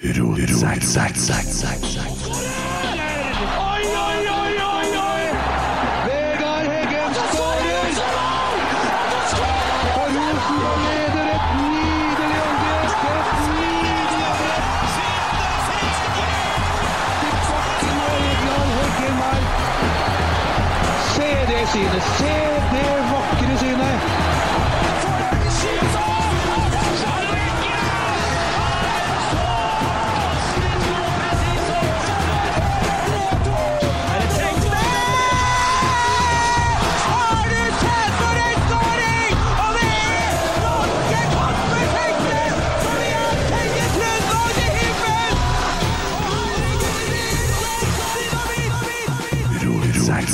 Oi, oi, oi, oi, oi! Vegard Heggen skårer! Og Rosenborg leder et nydelig angrep! Et nydelig angrep! Til Egeland Heggen her. Se det synet! Se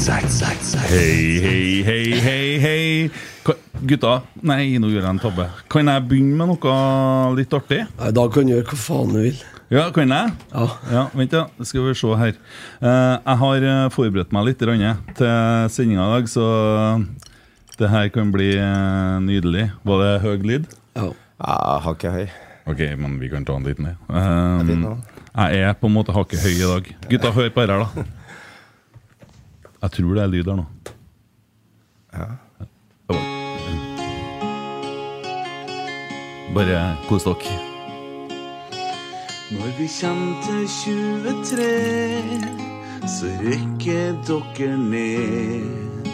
Hei, hei, hei, hei, hei. Gutta, nei, nå gjør jeg en tabbe. Kan jeg begynne med noe litt artig? Nei, da kan du gjøre hva faen du vil. Ja, kan jeg? Ja. Vent, ja. Skal vi se her. Eh, jeg har eh, forberedt meg litt rønne, til sendinga i dag, så det her kan bli eh, nydelig. Var det høy lyd? Ja. Jeg har ikke høy. Ok, men vi kan ta den litt ned. er Um, jeg er på en måte hakket høy i dag. Gutta, hør på dette da. Jeg tror det er lyd her nå. Ja. Bare kos dere. Når vi kommer til 23, så rykker dere ned.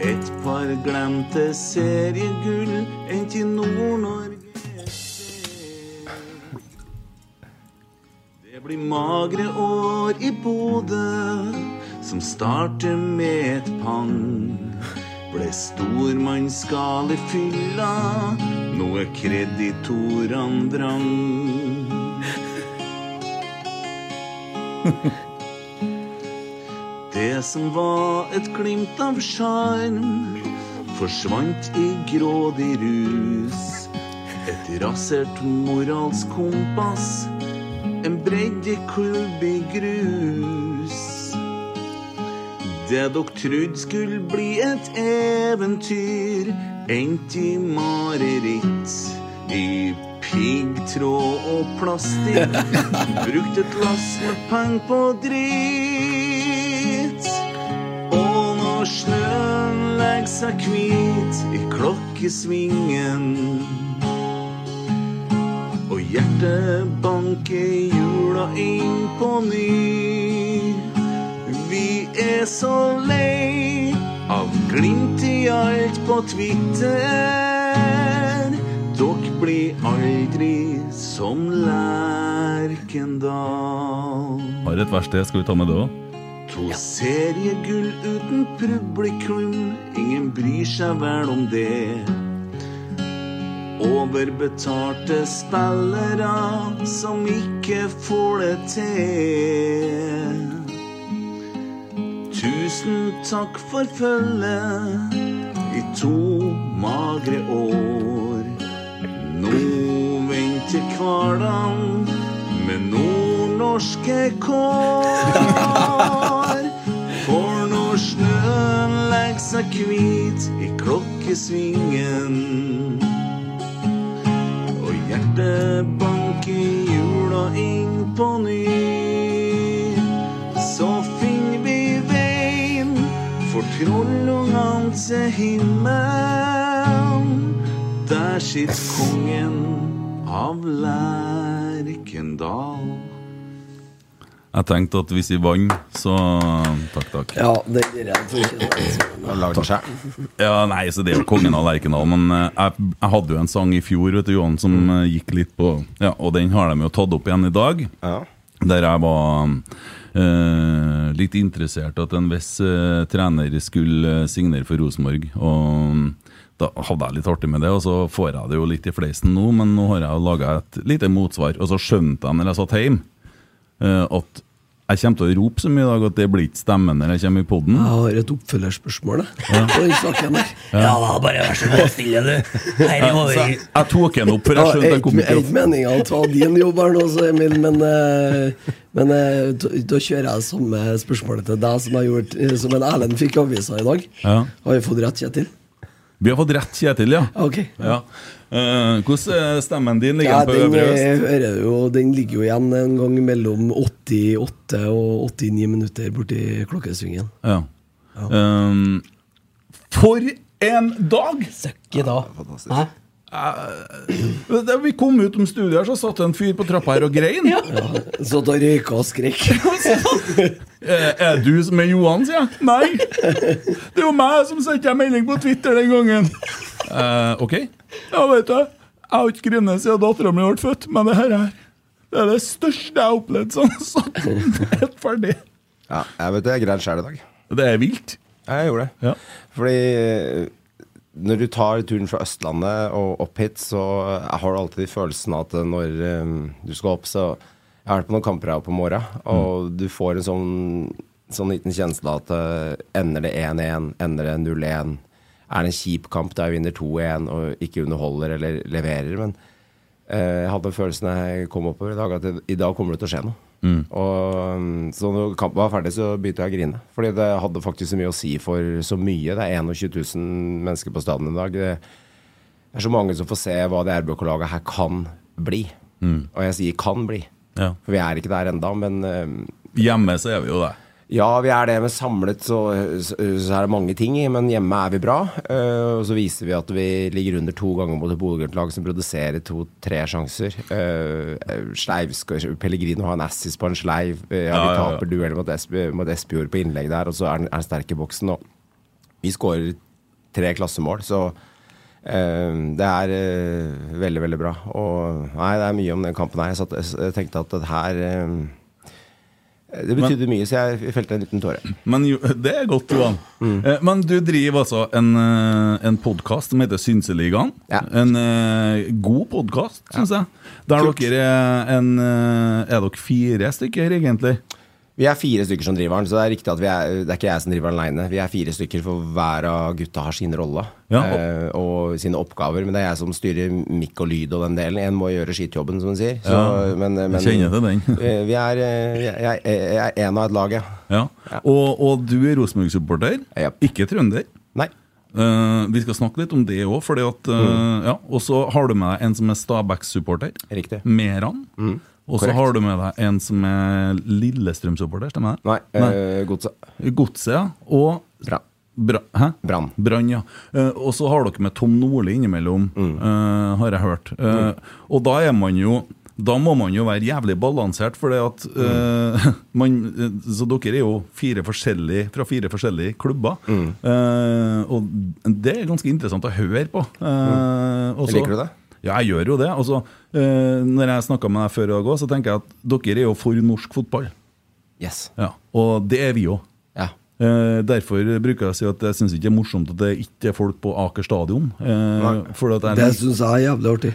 Et par glemte seriegull endt til Nord-Norge Det blir magre år i Bodø, som starter med et pang. Ble stormannsgal i fylla, nå er kreditorene drang. Det som var et glimt av sjarm, forsvant i grådig rus. Et rasert moralsk kompass, en breddeklubb i grus. Det dere trodde skulle bli et eventyr, endte i mareritt. I piggtråd og plastikk. Brukt et lass med penger på dritt. Og når snøen legger seg hvit i klokkesvingen og hjertet banker jula inn på ny. Vi er så lei av glimt i alt på Twitter. Dere blir aldri som Lerkendal. Har et verksted, skal vi ta med det òg? To seriegull uten publikum, ingen bryr seg vel om det. Overbetalte spillere som ikke får det til. Tusen takk for følget i to magre år. Nå venter hverdagen med nordnorske kår. For når snøen legger seg hvit i klokkesvingen, og hjertet banker jula inn på ny for trollungene til himmelen. Der sitter kongen av Lerkendal. Jeg tenkte at hvis vi vant, så Takk, takk. Ja, det gir jeg for ikke. Ja, nei, så Det er jo kongen av Lerkendal. Men eh, jeg, jeg hadde jo en sang i fjor vet du, Johan, som eh, gikk litt på Ja, Og den har de jo tatt opp igjen i dag. Ja. Der jeg var uh, litt interessert at en viss uh, trener skulle eh, signere for Rosenborg. Og mm, da hadde jeg litt artig med det, og så får jeg det jo litt i fleisen nå, men nå har jeg laga et lite motsvar. Og så skjønte jeg når jeg satt hjemme, at jeg kommer til å rope så mye i dag at det blir ikke stemmen når jeg kommer i poden. Jeg har et oppfølgerspørsmål jeg, Ja. den. Ja da, bare vær så god, stille du. Her Så jeg, jeg tok den opp, for jeg skjønte den kom ikke opp. ikke meninga å ta din jobb her nå, Emil, men, eh, men eh, da kjører jeg samme spørsmålet til deg som jeg gjorde eh, Som en Erlend fikk i avisa i dag. Ja. Har vi fått rett, Kjetil? Vi har fått rett, Kjetil, ja. Ok. ja. Uh, hvordan er stemmen din? Ligger Ja, den på den, øvre øst? eh, hører jo, den ligger jo igjen en gang mellom 88 og 89 minutter borti klokkesvingen. Ja. Um, for en dag! søkke da. Hæ? Da vi kom ut om studiet, her, så satt det en fyr på trappa her og grein. Så da røyka og skrek. Eh, er du som er Johan, sier jeg. Nei! Det er jo meg som sendte deg melding på Twitter den gangen. Uh, ok. Ja, vet du. Jeg har ikke grinet siden dattera mi ble født, men det her er det er det største jeg har opplevd sånn. sånn helt ferdig. Ja, jeg vet det, jeg grein sjæl i dag. Det er vilt. Jeg gjorde det. Ja. Fordi eh, når du tar turen fra Østlandet og opp hit, så har du alltid følelsen at når eh, du skal opp, så Jeg har vært på noen kamper her oppe på morgenen, og du får en sånn, sånn liten kjensle at eh, ender det 1-1, ender det 0-1, er det en kjip kamp der vi vinner 2-1 og ikke underholder eller leverer, men eh, jeg hadde følelsen da jeg kom oppover i dag, at i dag kommer det til å skje noe. Og mm, Så når kampen var ferdig, så begynte jeg å grine. Fordi det hadde faktisk så mye å si for så mye. Det er 21 000 mennesker på stadion i dag. Det er så mange som får se hva det RBK-laget her kan bli. Og jeg sier 'kan bli', Ja. for vi er ikke der enda, men eh, Hjemme så er vi jo det. Ja, vi er det, men samlet så, så, så er det mange ting. Men hjemme er vi bra. Uh, og så viser vi at vi ligger under to ganger mot et Bodø-Glimt-lag som produserer to-tre sjanser. Uh, sleiv skal, Pellegrino har en assis på en sleiv. Uh, ja, vi ja, ja. taper duell mot, Esp mot Espejord på innlegg der, og så er han er han sterk i boksen. Og vi skårer tre klassemål, så eh, det er eh, veldig, veldig bra. Og nei, det er mye om den kampen her. Jeg, satt, jeg tenkte at det her eh, Det betydde mye, så jeg felte en liten tåre. Men jo, Det er godt, Johan. Mm. Eh, Men du driver altså en, eh, en podkast som heter Synseligaen. Ja. En eh, god podkast, syns jeg. Der Kult. dere er en Er dere fire stykker, egentlig? Vi er fire stykker som driver den, så det er riktig at vi er, det er ikke jeg som driver den aleine. Vi er fire stykker, for hver av gutta har sin rolle Ja, og- eh, og sine oppgaver. Men det er jeg som styrer mikk og lyd og den delen. En må gjøre skittjobben, som hun sier. Så, Ja, men, men, jeg kjenner til den. eh, vi er, eh, jeg, jeg, er en av et lag, ja. Ja. Og, og du er Rosenborg-supporter, ikke trønder. Nei. Uh, vi skal snakke litt om det òg, Uh, eh, Mm. ja, Og så har du med deg en som er Stabæk-supporter. Riktig. Meran. Og så har du med deg en som er Lillestrøm-supporter, stemmer det? Nei. Eh, Godset. Godset, ja. Og Bra. Brann. Brann, ja. Uh, og så har dere med Tom Nordli innimellom, eh, har jeg hørt. Eh, Og da er man jo da må man jo være jævlig balansert, for det at eh, man, Så dere er jo fire forskjellige, fra fire forskjellige klubber. Eh, og det er ganske interessant å høre på. Eh, og Liker du det? Ja, jeg gjør jo det. Altså, eh, når jeg snakka med deg før i dag òg, så tenker jeg at dere er jo for norsk fotball. Yes. Ja, Og det er vi òg. Ja. Eh, derfor bruker jeg å si at jeg syns ikke det er morsomt at det ikke er folk på Aker stadion. Eh, for at jeg, Det syns jeg er jævlig artig.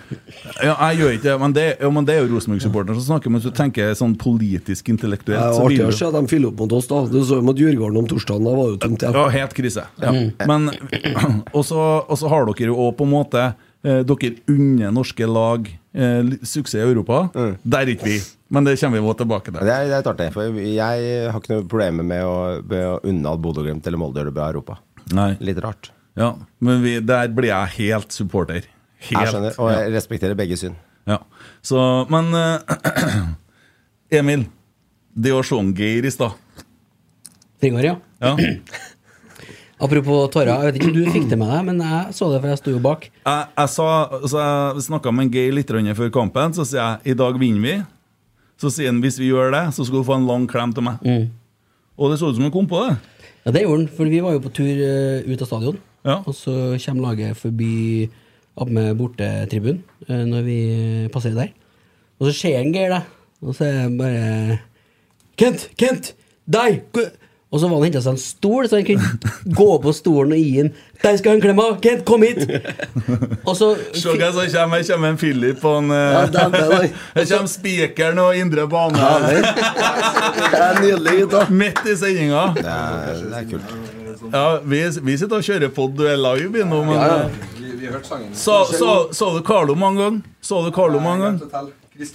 ja, jeg gjør ikke det, men det, ja, men det er jo Rosenborg-supporteren som snakker. Men hvis du tenker sånn politisk intellektuelt Det er artig å se at de fyller opp mot oss, da. Du så jo mot Djurgården om torsdagen, da var det jo tomt igjen. Ja, helt krise. Ja. Men, og, så, og så har dere jo også på en måte eh, dere unner norske lag eh, suksess i Europa. Der er ikke vi. Men det kommer vi også tilbake til. Det er, det er artig, for jeg har ikke noe problemer med å, med å unne at Bodø-Glimt eller Molde gjør det bra i Europa. Nei. Litt rart. Ja, men vi, der blir jeg helt supporter. Helt. Jeg skjønner, og ja. jeg respekterer begge syn. Ja. Så, men eh, Emil, det å se Geir i stad Fingår, ja. ja. Apropos tårer, jeg vet ikke om du fikk det med deg, men jeg så det, for jeg sto jo bak. Jeg, jeg, så, så jeg snakka med en Geir litt før kampen, så sier jeg i dag vinner vi. Så sier han hvis vi gjør det, så skal du få en lang klem til meg. Og det så ut som han kom på det. Ja, det gjorde han, for vi var jo på tur eh, ut av stadion. Ja. Og så kommer laget forbi opp med bortetribunen uh, når vi passerer der. Og så ser han Geir, da. Og så er det bare Kent! Kent! Deg! Og så var han henta seg en stol, så han kunne gå på stolen og gi den. Der skal han klemme! Kent, kom hit! Og så Se hva som kommer. Her kommer en Philip og en eh, Ja. Her kommer spikeren og indre bane. Det er nydelig, gutta. Midt i sendinga. Det det er kult. Ja, vi, vi sitter og kjører pod du er live nå, men Ja, ja. eh, Vi, vi hørte sangen. Så, så, så du Carlo mange ganger? Så du Carlo mange ganger? Jeg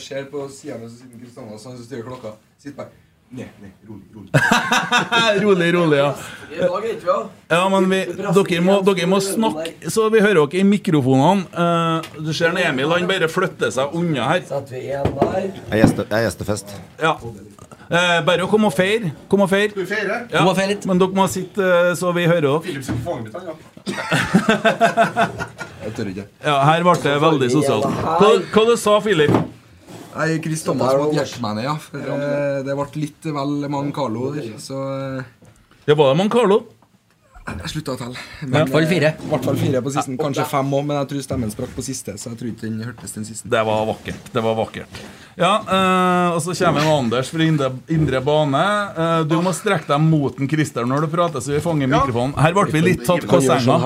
ser på sida mi, så sitter Chris Thomas han styrer klokka. Sitt bare Ned, nei, rolig, rolig. rolig, rolig, ja. Ja. Ja, men vi, dere, må, dere må snakke Så vi hører dere i mikrofonene. Uh, du ser Emil, han bare flytter seg unna her. Jeg er gjestefest. Ja. Uh, bare å komme og feire. Kom og feire. Ja. Men dere må sitte uh, så vi hører dere. Jeg tør ikke. Ja, her ble det veldig sosialt. Hva, hva du sa Filip? Nei, Chris Thomas måtte hjelpe meg ned, ja. Eh, det ble litt vel mange Carlo der, så eh, Det var det man Carlo. jeg slutta å telle. I hvert fall fire. Hvert fall fire på sisten. Kanskje fem òg, men jeg tror stemmen sprakk på siste. Så jeg tror ikke den hørtes den siste. Det var vakkert. Det var vakkert. Ja, eh, og så kommer en Anders fra indre, indre bane. Eh, du må strekke deg mot den Christer når du prater, så vi fanger mikrofonen. Her ble vi litt tatt på senga.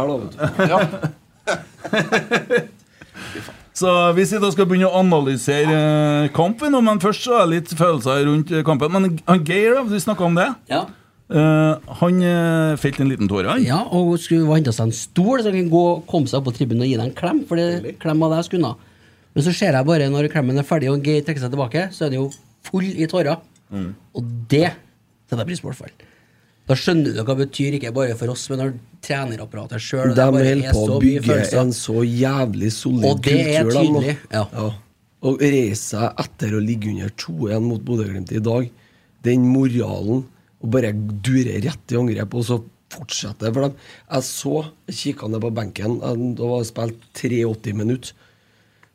du. Så vi sitter og skal begynne å analysere eh, kamp, vi nå, men først så er det litt følelser rundt eh, kampen. Men han Geir, vi snakka om det. Ja. Uh, han uh, felte en liten tåre. Ja, og skulle hente seg en stol så han kunne gå, komme seg opp på tribunen og gi deg en klem. For det klem av deg skulle unna. Men så ser jeg bare når klemmen er ferdig og Geir trekker seg tilbake, så er han jo full i tårer. Og det setter jeg pris på, i hvert fall. Da skjønner du hva det betyr, ikke bare for oss, men når trenerapparatet sjøl De holder på å bygge en så jævlig solid Og det er kultur. Er tydelig, ja. Og reise seg etter å ligge under 2-1 mot Bodø-Glimt i dag, den moralen å bare dure rett i angrep, og så fortsette. For dem, jeg så, kikka ned på benken, da var det spilt 83 minutter.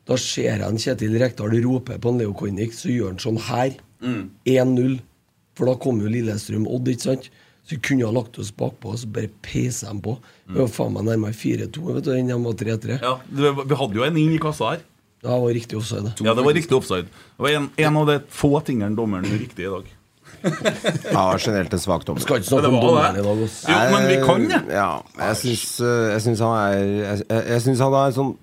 Da ser jeg en Kjetil Rekdal rope på en Leo Kornic, så gjør han sånn her. 1-0. For da kom jo Lillestrøm Odd, ikke sant? Så vi kunne ha lagt oss bakpå og så bare peisa dem på. Det var faen meg nærmere 4-2 vet du, enn de var 3-3. Ja, det- vi hadde jo en inn i kassa her. Ja, det var riktig offside. Ja, det var riktig offside. Det var en, en av de få tingene dommeren gjorde riktig i dag. Ja, generelt en svak dommer. Skal ikke snakke om dommeren i dag. ass. Jo, men vi kan det. Ja, jeg syns, jeg syns han er Jeg, jeg, jeg syns han er sånn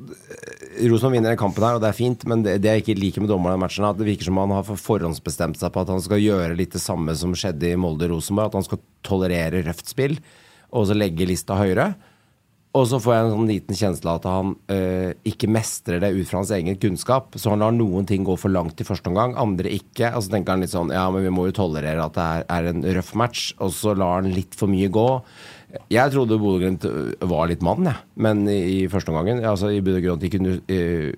Rosenborg vinner den kampen her, og det er fint, men det, det jeg ikke liker med dommeren i matchen, er at det virker som han har forhåndsbestemt seg på at han skal gjøre litt det samme som skjedde i Molde-Rosenborg, at han skal tolerere røft spill, og så legge lista høyere. Og så får jeg en sånn liten kjensle av at han øh, ikke mestrer det ut fra hans egen kunnskap. Så han lar noen ting gå for langt i første omgang, andre ikke. Og så tenker han litt sånn Ja, men vi må jo tolerere at det er, er en røff match. Og så lar han litt for mye gå. Jeg trodde Bodø-Glimt øh, var litt mann, jeg. Men i, i første omgangen altså I og de kunne øh,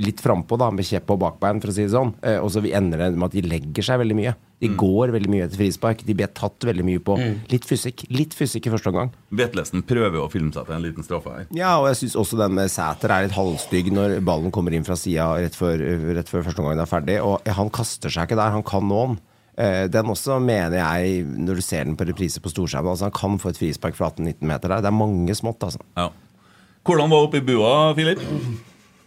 litt frampå, da, med kjepp og bakbein, for å si det sånn. Eh, og så ender det med at de legger seg veldig mye. De går veldig mye etter frispark. De blir tatt veldig mye på litt fysikk. Litt fysikk i første omgang. Vetlesen prøver å filme seg til en liten straffe her. Ja, og jeg syns også den med Sæter er litt halvstygg når ballen kommer inn fra sida rett, rett før første omgang er ferdig. Og han kaster seg ikke der, han kan nå den. Eh, Den også mener jeg, når du ser den på reprise på storskjermen, altså han kan få et frispark fra 18-19 meter der. Det er mange smått, altså. Ja. Hvordan var det oppe i bua, Filip?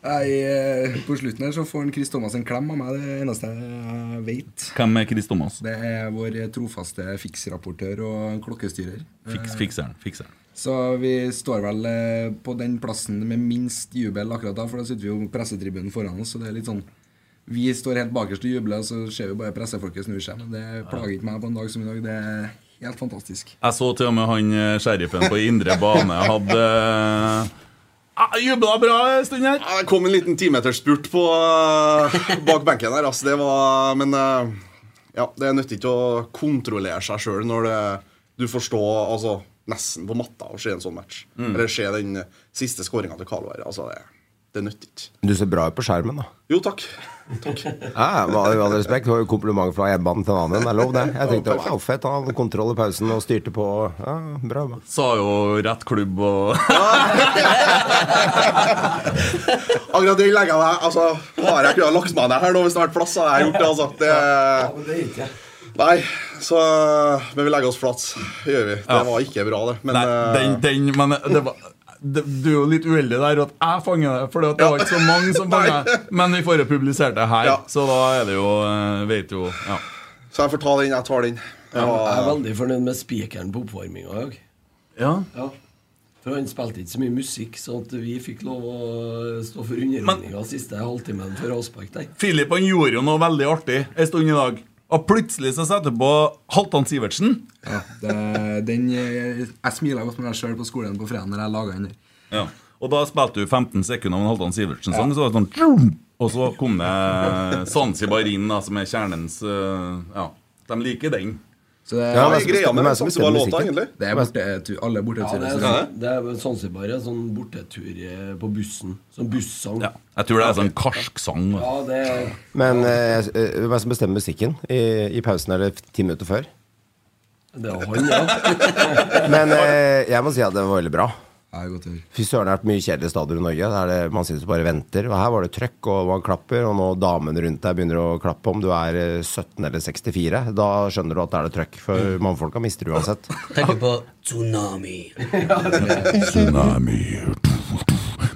Nei, eh, på slutten her så får han Chris Thomas en klem av meg. Det er det eneste jeg vet. Hvem er Chris Thomas? Det er vår trofaste fiksrapportør og klokkestyrer. Fiks, fikseren. fikseren. Så vi står vel eh, på den plassen med minst jubel akkurat da, for da sitter vi jo pressetribunen foran oss, så det er litt sånn Vi står helt bakerst og jubler, og så ser vi bare pressefolket snur seg. Men det plager ikke meg på en dag som i dag. Det er helt fantastisk. Jeg så til og med han eh, sheriffen på indre bane hadde Jeg jubla bra en stund her. Ja, Det kom en liten timetersspurt på eh, bak benken her. Altså, det var, men eh, ja, det nytter ikke å kontrollere seg sjøl når det, du får stå altså, nesten på matta og se en sånn match. Mm. Eller se den siste skåringa til Kalvar. Altså, det, det nytter ikke. Du ser bra ut på skjermen, da. Jo, takk. Takk. Ja, med all respekt, det var jo kompliment fra en mann til en annen. Det er lov, det. Jeg tenkte wow, fett, han hadde kontroll i pausen og styrte på. Ja, bra. bra. Sa jo rett klubb og Akkurat den legger jeg meg Altså, Har jeg kunnet lagt meg ned her nå hvis det hadde vært plass, hadde jeg gjort det. altså det, Nei, så Men vi legger oss flat. Gjør vi. Det Ja. var ikke bra, det. Men Nei, eh, den, den, men det var det, Du er jo litt uheldig der at jeg fanger det, for det var ikke så mange som fanget det. Men vi får jo publisert det her, Ja. så da er det jo eh, Vet jo ja. Så jeg får ta den. Jeg tar den. Jeg er veldig fornøyd med spikeren på oppvarminga i dag. Ja. Ja. For han spilte ikke så mye musikk, så at vi fikk lov å stå for underholdninga siste halvtimen før avspark der. Filip han gjorde jo noe veldig artig en stund i dag. Og plutselig så setter du på Halvdan Sivertsen. Ja, det, den, eh, jeg smiler godt med meg sjøl på skolen på fredag når jeg laga den. Ja. Og da spilte du 15 sekunder av en Halvdan Sivertsen-sang, så var det sånn Og så kom det Zanzibar inn, som er kjernens eh, Ja, de liker den. Så det, Ja, men greia med Zanzibar-låta, egentlig? Det er borte, alle Ja, det er, så- sånn, det er Zanzibar er sånn bortetur eh, på bussen. Sånn bussang. Ja. Jeg tror det er sånn karsk sang. Ja, det er Men eh, eh, hvem er det som bestemmer musikken i, i pausen eller ti minutter før? Det er han, ja. Men eh, jeg må si at det var veldig bra. Ja, godt å høre. Fy søren, det har vært mye kjedelige stadioner i Norge. Der det, man sitter og bare venter. Og her var det trøkk, og man klapper, og nå damene rundt deg begynner å klappe. Om du er eh, 17 eller 64, da skjønner du at det er det trøkk. For mannfolka mister uansett. Tenker på tsunami. Tsunami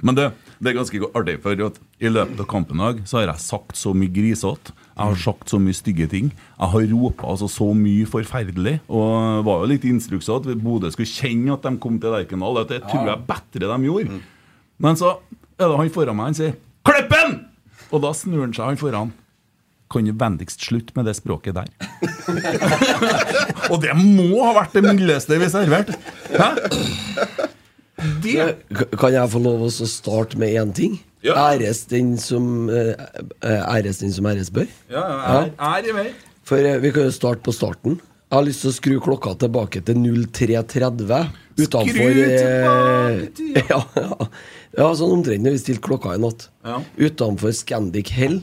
Men det, det er ganske artig, for at i løpet av kampen i dag så har jeg sagt så mye grisete. Jeg har sagt så mye stygge ting. Jeg har ropa altså så mye forferdelig. Og det var jo litt instrukser at Bodø skulle kjenne at de kom til Lerkendal. Det tror jeg bedre de gjorde. Men så er det han foran meg, han sier 'Klippen!' Og da snur han seg, han foran. Kan du vennligst slutte med det språket der? og det må ha vært det mildeste vi serverte. Hæ? Det Kan jeg få lov å starte med én ting? Ja. Æres den som eh, eh, Æres den som æres bør. Ja, ja, er, er i. For eh, vi kan jo starte på starten. Jeg har lyst til å skru klokka tilbake til 03.30 utafor eh, ja, ja. ja, sånn omtrent når vi stilte klokka i natt. Ja. Utenfor Scandic Hell.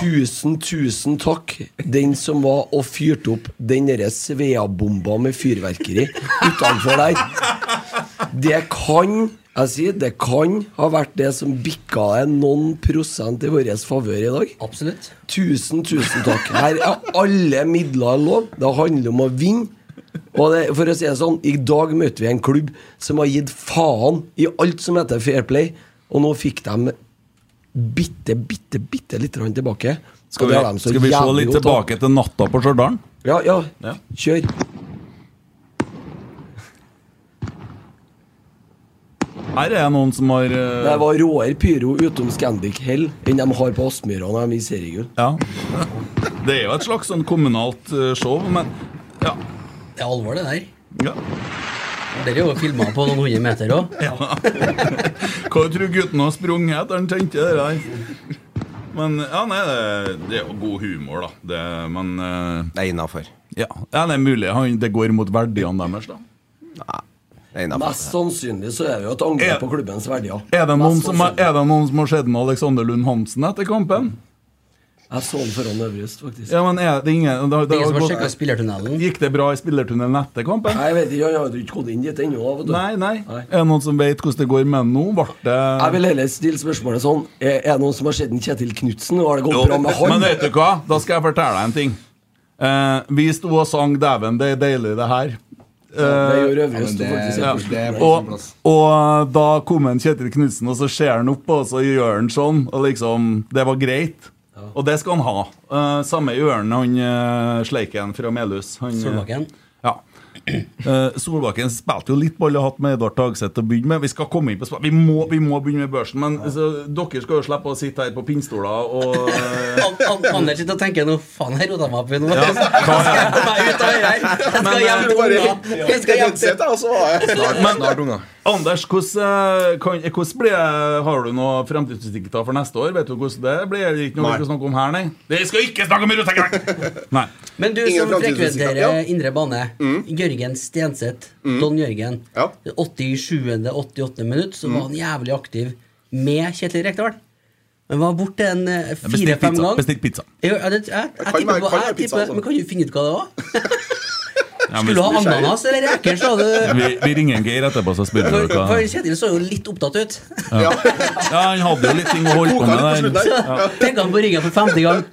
Tusen, tusen takk, den som var og fyrte opp den derre Svea-bomba med fyrverkeri utenfor der. Det kan jeg sier, det kan ha vært det som bikka noen prosent i vår favør i dag. Absolutt. Tusen, tusen takk. Her er alle midler lov. Det handler om å vinne. Og det, for å si det sånn, I dag møter vi en klubb som har gitt faen i alt som heter fair play, og nå fikk de bitte, bitte, bitte litt grann tilbake. Skal Og vi, skal vi se litt tilbake til natta på Stjørdal? Ja, ja. Ja. Kjør. Her er det noen som har uh... Det var råere pyro utom Scandic Hell enn de har på Aspmyra når de er i seriegull. Ja. Det er jo et slags sånn kommunalt eh, show, men ja. Det er alvor, det der. ja. Dere er jo filma på noen hundre meter òg. Hva tror gutten har sprunget etter han tenkte det der? Men ja, nei, det, det er jo god humor, da. Det, men uh, Det er innafor. ja. ja, det er mulig han, det går mot verdiene deres, da. Innenfor. Mest sannsynlig så er det jo et angrep på klubbens verdier. Er det noen som, er det noen som har sett med Alexander Lund Hansen etter kampen? Jeg så den foran Øvrigst, faktisk. Ja, men er det ingen da, da, Ingen som har sjekka spillertunnelen? Gikk det bra i spillertunnelen etter kampen? Nei, Jeg vet ikke, Han har ikke gått inn dit ennå. vet du. Nei, nei. Nei. Er det noen som vet hvordan det går med nå? Ble det Jeg vil heller stille spørsmålet sånn Er det noen som har sett Kjetil Knutsen? Har det gått Jo, bra med han? Men vet du hva? Da skal jeg fortelle deg en ting. Eh, vi sto og sang 'Dæven, det er deilig, det her'. Ja, faktisk. Ja. er sin Og, og da kom en Kjetil Knutsen, og så ser han opp, og så gjør han sånn. Og liksom Det var greit. Og det skal han ha. Uh, samme gjør han, han uh, sleiken fra Melhus. Han, eh, Solbakken? Ja. Eh, Solbakken spilte jo litt ball og hatt med Edvard Tagseth å begynne med. Vi skal komme inn på vi må, vi må begynne med børsen, men så, dere skal jo slippe å sitte her på pinnstoler og eh, An Anders sitter og tenker nå faen, jeg rota meg opp i noe. Ja, er Jeg skal hjem til unga. Jeg skal hjem til Snart unga. Anders, hvordan, eh, kan, hvordan blir, har du noe fremtidsutsikter for neste år? Vet du hvordan det blir? Det ikke noe vi skal snakke om her, nei? Vi skal ikke snakke om Rosenborg! Nei. Men du Ingen som frekventerer ja. indre bane. Jørgen Stenseth, Don Jørgen. Ja. 87. 88. minutt så var han jævlig aktiv med Kjetil Rekdal. Men var borte en fire-fem pizza. ganger. Bestilt pizza. Jeg, jeg, jeg, jeg, jeg, jeg, jeg, jeg, jeg, jeg pizza, tipper-. Men kan du finne ut hva det var? Ja, men Skulle du ha ananas eller reker, sa du? vi, vi ringer Geir etterpå, så spør vi For, hva for Kjetil så jo litt opptatt ut. ja. ja, han hadde jo litt ting å holde på med der. Ja. Pekte han på ringen for femte gang.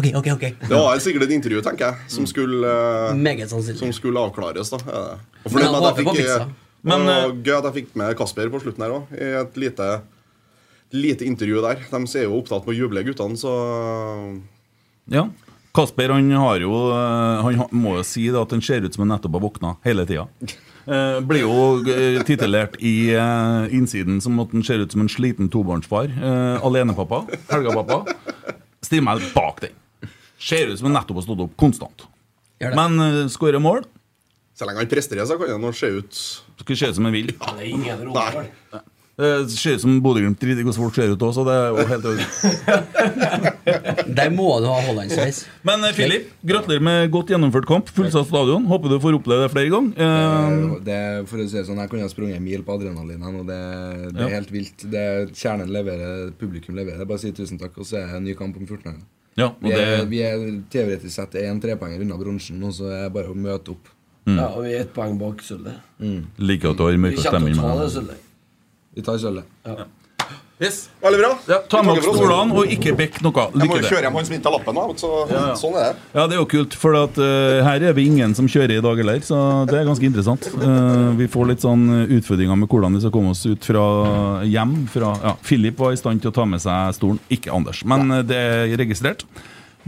Ok, ok, ok. Det var sikkert et intervju, tenker jeg, som skulle, eh, som skulle avklares. da det. Og Men fornøyd han med at jeg fikk, Det var Men, og gøy at jeg fikk med Kasper på slutten her òg, i et lite, lite intervju der. De er jo opptatt med å juble, guttene, så Ja. Kasper han har jo eh, Han må jo si det at han ser ut som han nettopp har våkna hele tida. Eh, blir jo eh, titulert i eh, innsiden som at han ser ut som en sliten tobarnsfar. Eh, alenepappa. Helgapappa. Stiller meg bak den. Ser ut som han nettopp har stått opp konstant. Men eh, skårer mål, Så lenge han presterer, så kan han se ut skal se ut som han vil. Nei. Eh, ser ut som Bodø-Glimt driter i hvordan folk ser ut òg, så det er jo helt i orden. Der må du ha hollandsveis. Men eh, Filip, gratulerer med godt gjennomført kamp. Fullsatt stadion. Håper du får oppleve det flere ganger. Det, Det, for å si det sånn, Jeg kunne ha sprunget en mil på adrenalinen, og det, det er Ja. helt vilt. Det Kjernen leverer, publikum leverer. Bare si tusen takk, og så er det en ny kamp om 14 dager. ja, Vi er, det, vi er teoretisk sett én trepoenger unna bronsen, og så er det bare å møte opp. Ja, og vi er ett poeng bak sølvet. liker at du har kommer stemme til å ta det med sølvet. Vi tar sølvet. yes. Veldig bra. ja, Ta med oss. stolene, og ikke bekk noe. Jeg må jo kjøre hjem han som ikke har lappen, da. Så, Ja, ja. Sånn er det. Ja, det er jo kult, for at, uh, her er vi ingen som kjører i dag heller, så det er ganske interessant. Uh, vi får litt sånn utfordringer med hvordan vi skal komme oss ut fra hjem. Fra, ja, Philip var i stand til å ta med seg stolen, ikke Anders. Men uh, det er registrert.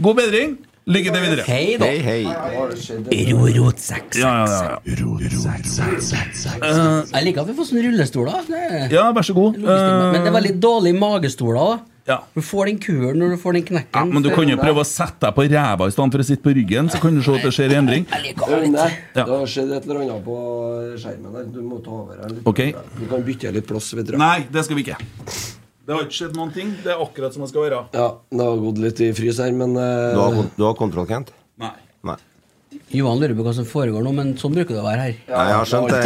God bedring. Lykke til videre. Hei da. Hei, hei. Rorot-seks. Ja, ja, ja, ja. Jeg liker at vi får sånne rullestoler. Det er ja, vær så god. Uh, men det er Eh, veldig dårlige magestoler. da ja. Du får den kuren når du får den knekken. Ja, men du kan jo prøve å sette deg på ræva i stedet for å sitte på ryggen, så kan du se at det skjer en endring. Det. Nei, har skjedd et eller annet på skjermen der. Du må ta over her. Ok. Kan bytte litt plass, du. Nei, det skal vi ikke. Det har ikke skjedd noen ting. Det er akkurat som det skal være. Ja, det har gått litt i frys her, men uh... Du har, kon- du har kontroll, Kent? Nei. Nei. Johan lurer på hva som foregår nå, men sånn bruker det å være her. Nei, jeg har skjønt det.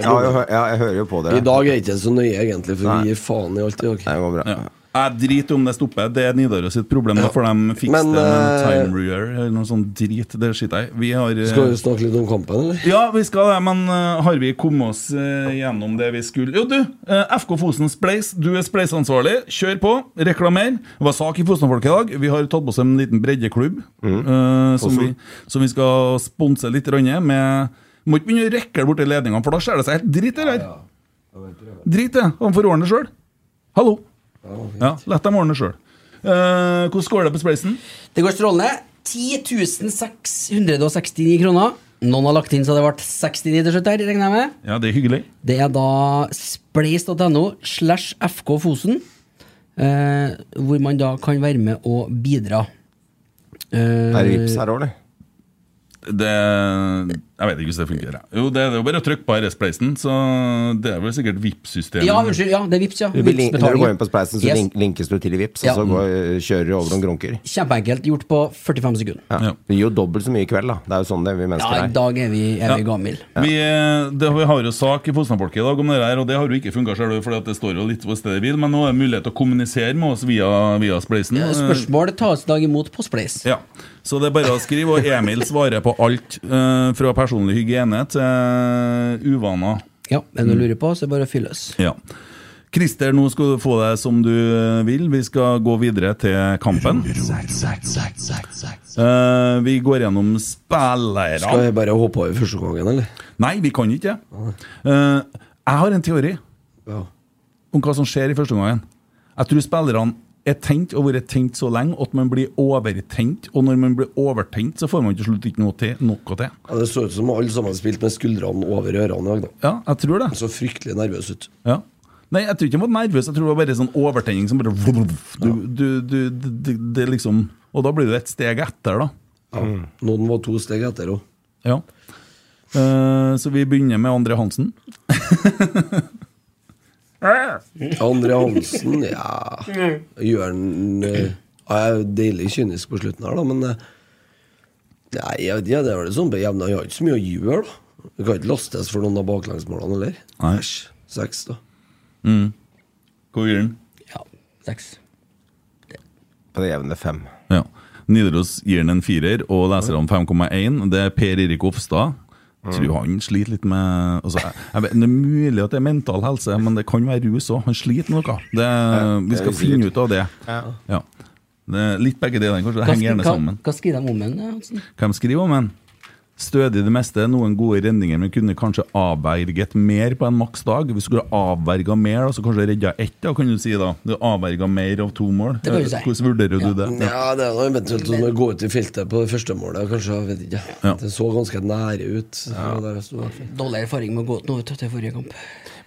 Ja, jeg, ja, jeg hører jo på det. I dag er det ikke så nøye, egentlig, for Nei. vi gir faen i alt i dag. Det går bra. Ja. Jeg driter om det stopper. Det er Nidaros sitt problem. Da får de fikse det med noe eh, time rear eller noe sånt drit. Det skiter jeg i. Har eh, Skal vi snakke litt om kampen, eller? Ja, vi skal det, men eh, har vi kommet oss gjennom det vi skulle? Jo, du. FK Fosen Spleis. Du er spleisansvarlig. Kjør på. Reklamer. Det var sak i Fosen-folk i dag. Vi har tatt på oss en liten breddeklubb mm. som, vi, som vi skal sponse litt grann med. Må ikke begynne å rekke borti ledningene, for da ser det seg helt dritt, eller? Drit det. Han får ordne det sjøl. Hallo. Ja, Lett dem ordne sjøl. Uh, hvordan går det på Spleisen? Det går strålende. 10.669 kroner. Noen har lagt inn så det ble 69 til slutt her, regner jeg med. Ja, det er hyggelig. Det er da spleis.no slash FK Fosen, eh, hvor man da kan være med og bidra. Eh, Er det vips her òg, eller? Det Jeg vet ikke hvis det fungerer. Jo, det er jo bare å trykke på RS-pleisen, så det er vel sikkert VIP-systemet. Ja, unnskyld. Ja, det er Vipps, ja. Vips Når du går inn på Spleisen, så Yes. link, linkes du til i Vips, Ja. og så går, kjører du over noen grunker. Kjempeenkelt. Gjort på 45 sekunder. Ja. Ja. Det gir jo dobbelt så mye i kveld, da. Det er jo sånn det vi Ja, mennesker i er. dag er vi, er vi Ja. Vi, eh, det, vi har jo sak i Fosnafolket i dag om det her, og det har jo ikke funka sjøl, for det står jo litt på stedet hvil, men nå er det mulighet til å kommunisere med oss via, via Spleisen. Eh, Spørsmål tas i dag imot på Spleis. Ja, Så det er bare å skrive, og Emil svarer på alt uh, fra personlig hygiene til uvaner. Ja, er det du lurer på, så er det bare å fylles. Ja. Christer, nå skal du få deg som du eh, vil. Vi skal gå videre til kampen. Uh, vi går gjennom spillerne. Skal jeg bare hoppe over første gangen, eller? Nei, vi kan ikke det. Uh, jeg har en teori Ja. om hva som skjer i første gangen. Jeg tror spillerne er tent og vært tent så lenge at man blir overtent. Og når man blir overtent, så får man til slutt ikke noe til. Noe til. Ja, det så ut som alle sammen spilte med skuldrene over ørene i dag. da. Ja, jeg tror det. Så fryktelig nervøs ut. Ja. Nei, jeg tror ikke jeg var nervøs. Jeg tror det var bare sånn overtenning som bare du, du, du, det, det liksom Og da blir du et steg etter, da. Ja. Noen var to steg etter òg. Ja. Uh, så vi begynner med André Hansen. Andre Hansen, ja Gjør han eh, ja, Jeg er deilig kynisk på slutten her, da, men eh, Nei, jeg vet ikke, det er vel sånn bejevna. Jeg har ikke så mye å gjøre, da. Vi kan ikke lastes for noen av baklengsmålene heller. Nei. Æsj. Seks, da. Mm. Hvor gir den? Ja, seks. På det jevne fem. Ja. Nidaros gir den en firer, og leserne 5,1. Det er Per Erik Ofstad. Jeg tror han sliter litt med altså, jeg, jeg Det er mulig at det er mental helse, men det kan være rus òg. Han sliter med noe. Det, vi skal finne sikkert. ut av det. Ja. Ja. Det er litt begge deler. kanskje. Det Hva, henger gjerne sammen. hva skriver de om ham? Hvem skriver om den? Stødig det meste, noen gode redninger, men kunne kanskje avverget mer på en maksdag. du skulle avverga mer, da, så kanskje redda ett, da, kan du si. da Du avverga mer av to mål. Det kan du si. Hvordan vurderer du det? Ja, det er noe eventuelt som å gå ut i feltet på det første målet, kanskje. Jeg vet ikke. Ja. Det så ganske nære ut. Ja. Dårlig erfaring med å gå ut nå vet du, til forrige kamp.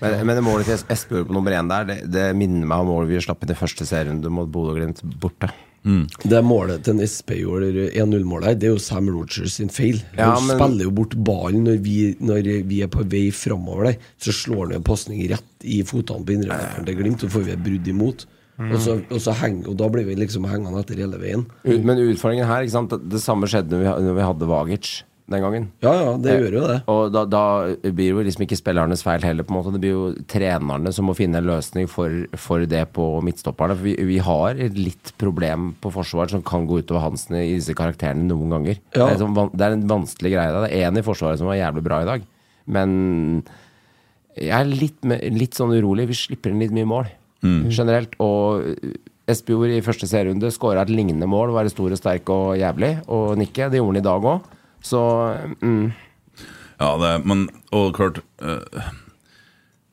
Men, men det målet til Espejord på nummer én der, det, det minner meg om målet vi slapp inn i første serierunde mot Bodø-Glimt borte. Det målet til Espejord, 1-0-målet, her, det er jo Sam Rogers sin feil. Ja, han men- spiller jo bort ballen når vi, når vi er på vei framover der. Så slår han en pasning rett i fotene på indreløperen til Glimt, så får vi et brudd imot. Og, så, og, så heng, og da blir vi liksom hengende etter hele veien. Men utfordringen her, ikke sant? Det, det samme skjedde når vi, når vi hadde Vagic den gangen. Ja, ja, det gjør jo det. Og da, da blir det jo liksom ikke spillernes feil heller, på en måte. Det blir jo trenerne som må finne en løsning for, for det på midtstopperne. For vi, vi har et litt problem på forsvar som kan gå utover Hansen i disse karakterene noen ganger. Ja. Det, er sånn, det er en vanskelig greie. Det er en i forsvaret som var jævlig bra i dag. Men jeg er litt, litt sånn urolig. Vi slipper inn litt mye mål generelt. Og Espejord i første serierunde skåra et lignende mål, være stor og sterk og jævlig. Og nikke. Det gjorde han i dag òg. Så mm, Ja, det, men Og klart eh,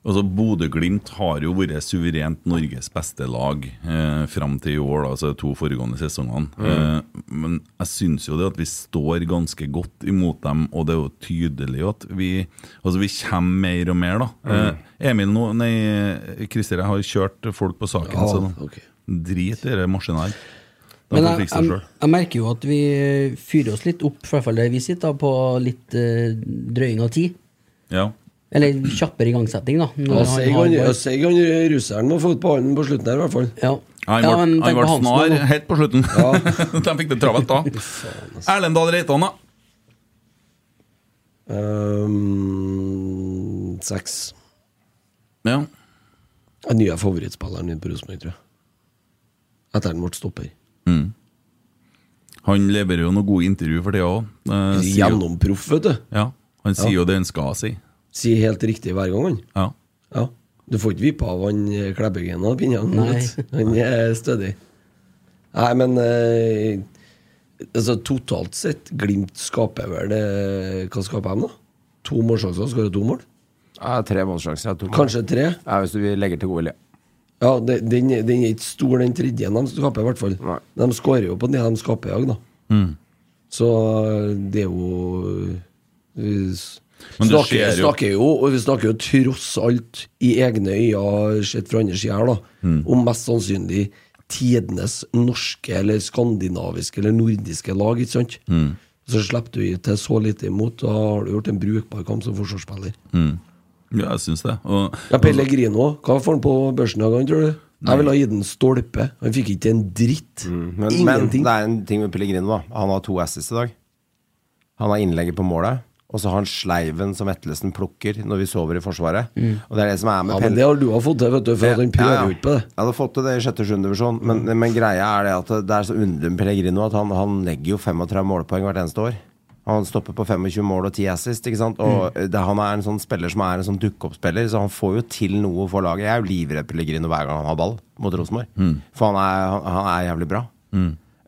Altså Bodø-Glimt har jo vært suverent Norges beste lag eh, fram til i år, altså de to foregående sesongene. Eh, men jeg syns jo det at vi står ganske godt imot dem, og det er jo tydelig at vi Altså vi kommer mer og mer, da. Eh, Emil nå Nei, Christer, jeg har kjørt folk på saken, Ja, så okay. drit i det maskinen her. Men jeg, jeg, jeg merker jo at vi fyrer oss litt opp, i hvert fall der vi sitter, da, på litt eh, drøying av tid. Ja. Eller kjappere igangsetting, da. Si Ja, han han, ja, han russeren må få ut ballen på slutten her, i hvert fall. Ja. Han Ja, ble, ja, han ble på snar nå. helt på slutten. De fikk det travelt da. Erlendal Reitan, da? Ehm, seks. Ja. Den nye favorittspilleren din på Rosenborg, tror jeg. Etter den ble stopper. Mm. Han leverer jo noen gode intervju for tida òg. Gjennomproff, vet du. Ja, han sier Ja. jo det han skal si. Sier helt riktig hver gang, han. Ja. Ja. Du får ikke vippe av han eh, Klebbeggen og pinnene. Han er stødig. Nei, men eh, altså, totalt sett, Glimt skaper vel det Hva skaper de, da? To målsjanser, skårer to mål? ja, tre målsjanser. ja, to mål. Kanskje tre? Ja, hvis du legger til god vilje. Ja, den, den er ikke stor, den tredje de skaper, i hvert fall. Nei. De skårer jo på det de skaper i dag, da. Mm. Så det er jo Vi Men det snakker, skjer jo- snakker jo Og vi snakker jo tross alt i egne øyne, sett fra andre sida her, da, Mm. om mest sannsynlig tidenes norske eller skandinaviske eller nordiske lag, ikke sant? Mm. Så slipper du til så lite imot, da har du gjort en brukbar kamp som forsvarsspiller. Mm. Ja, jeg syns det. Og, Ja, Pellegrino, hva får han på børsen i dag, tror du? Jeg ville ha gitt en stolpe. Han fikk ikke en dritt. Men, men Ingenting. det er en ting med Pellegrino. da Han har to asses i dag. Han har innlegget på målet, og så har han sleiven som Vetlesen plukker når vi sover i Forsvaret. Og det er det som er med Ja, men det har du har fått til, vet du, for det, ja, jo på det. Jeg hadde fått til det i sjette og sjuende divisjon, men, men greia er det at det er så underlig med Pellegrino at han, han legger jo 35 målpoeng hvert eneste år. Han stopper på 25 mål og 10 assist, ikke sant? Og det, han er en sånn spiller som er en sånn dukkeoppspiller, så han får jo til noe for laget. Jeg er jo livredd Pellegrino hver gang han har ball mot Rosenborg, for han er, han, han er jævlig bra.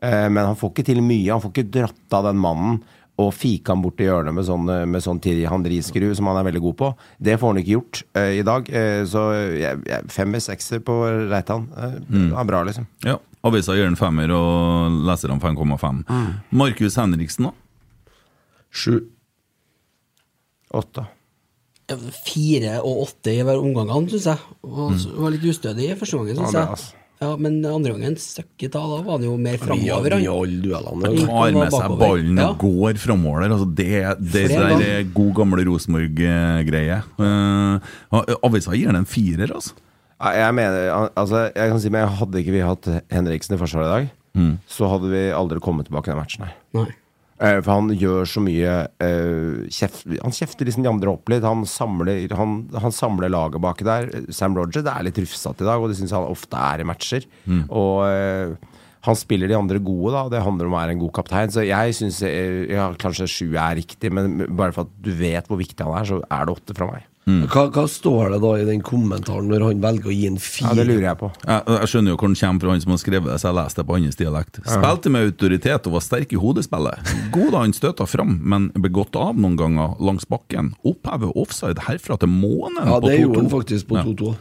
Eh, men han får ikke til mye. Han får ikke dratt av den mannen. og fika han bort i hjørnet med sånn, eh, med sånn Henry-skru, som han er veldig god på. Det får han ikke gjort eh, i dag. Eh, så jeg, jeg, femmer, sekser på Reitan. Eh, Mm. Er bra, liksom. Ja, Avisa gir den femmer, og leserne 5,5. Markus Henriksen, da? Sju. Åtte. Fire og åtte i hver omgangene, syns jeg. Og mm. var litt ustødig i første gangen, syns Ja, jeg. altså. Ja, men andre gangen støkk i ta, da var han jo mer Vi framover. han. Tar med seg ballen Ja. og går framover der. Altså det det det, der er god, gamle Rosenborg-greie. Uh, avisa gir den en firer, altså. Jeg mener, al- altså, jeg kan si men Hadde ikke vi hatt Henriksen i forsvaret i dag, Mm. så hadde vi aldri kommet tilbake i den matchen her. Nei. Eh, For han gjør så mye uh, kjeft, Han kjefter liksom de andre opp litt. Han samler, han, han samler laget baki der. Sam Roger det er litt rufsete i dag, og det syns han ofte er i matcher. Mm. Og uh, han spiller de andre gode, da. Det handler om å være en god kaptein. Så jeg syns ja, kanskje sju er riktig, men bare for at du vet hvor viktig han er, så er det åtte fra meg. Hva, hva står det da i den kommentaren når han velger å gi en Ja. Det lurer jeg på. Jeg, jeg skjønner jo hvor den kommer fra, han som har skrevet det, så jeg leste det på hans dialekt. Spilte med autoritet og var sterk i hodespillet. God da han støta fram, men ble gått av noen ganger langs bakken. Opphever offside herfra til månen Ja, på det 2-2. gjorde han faktisk på 2-2.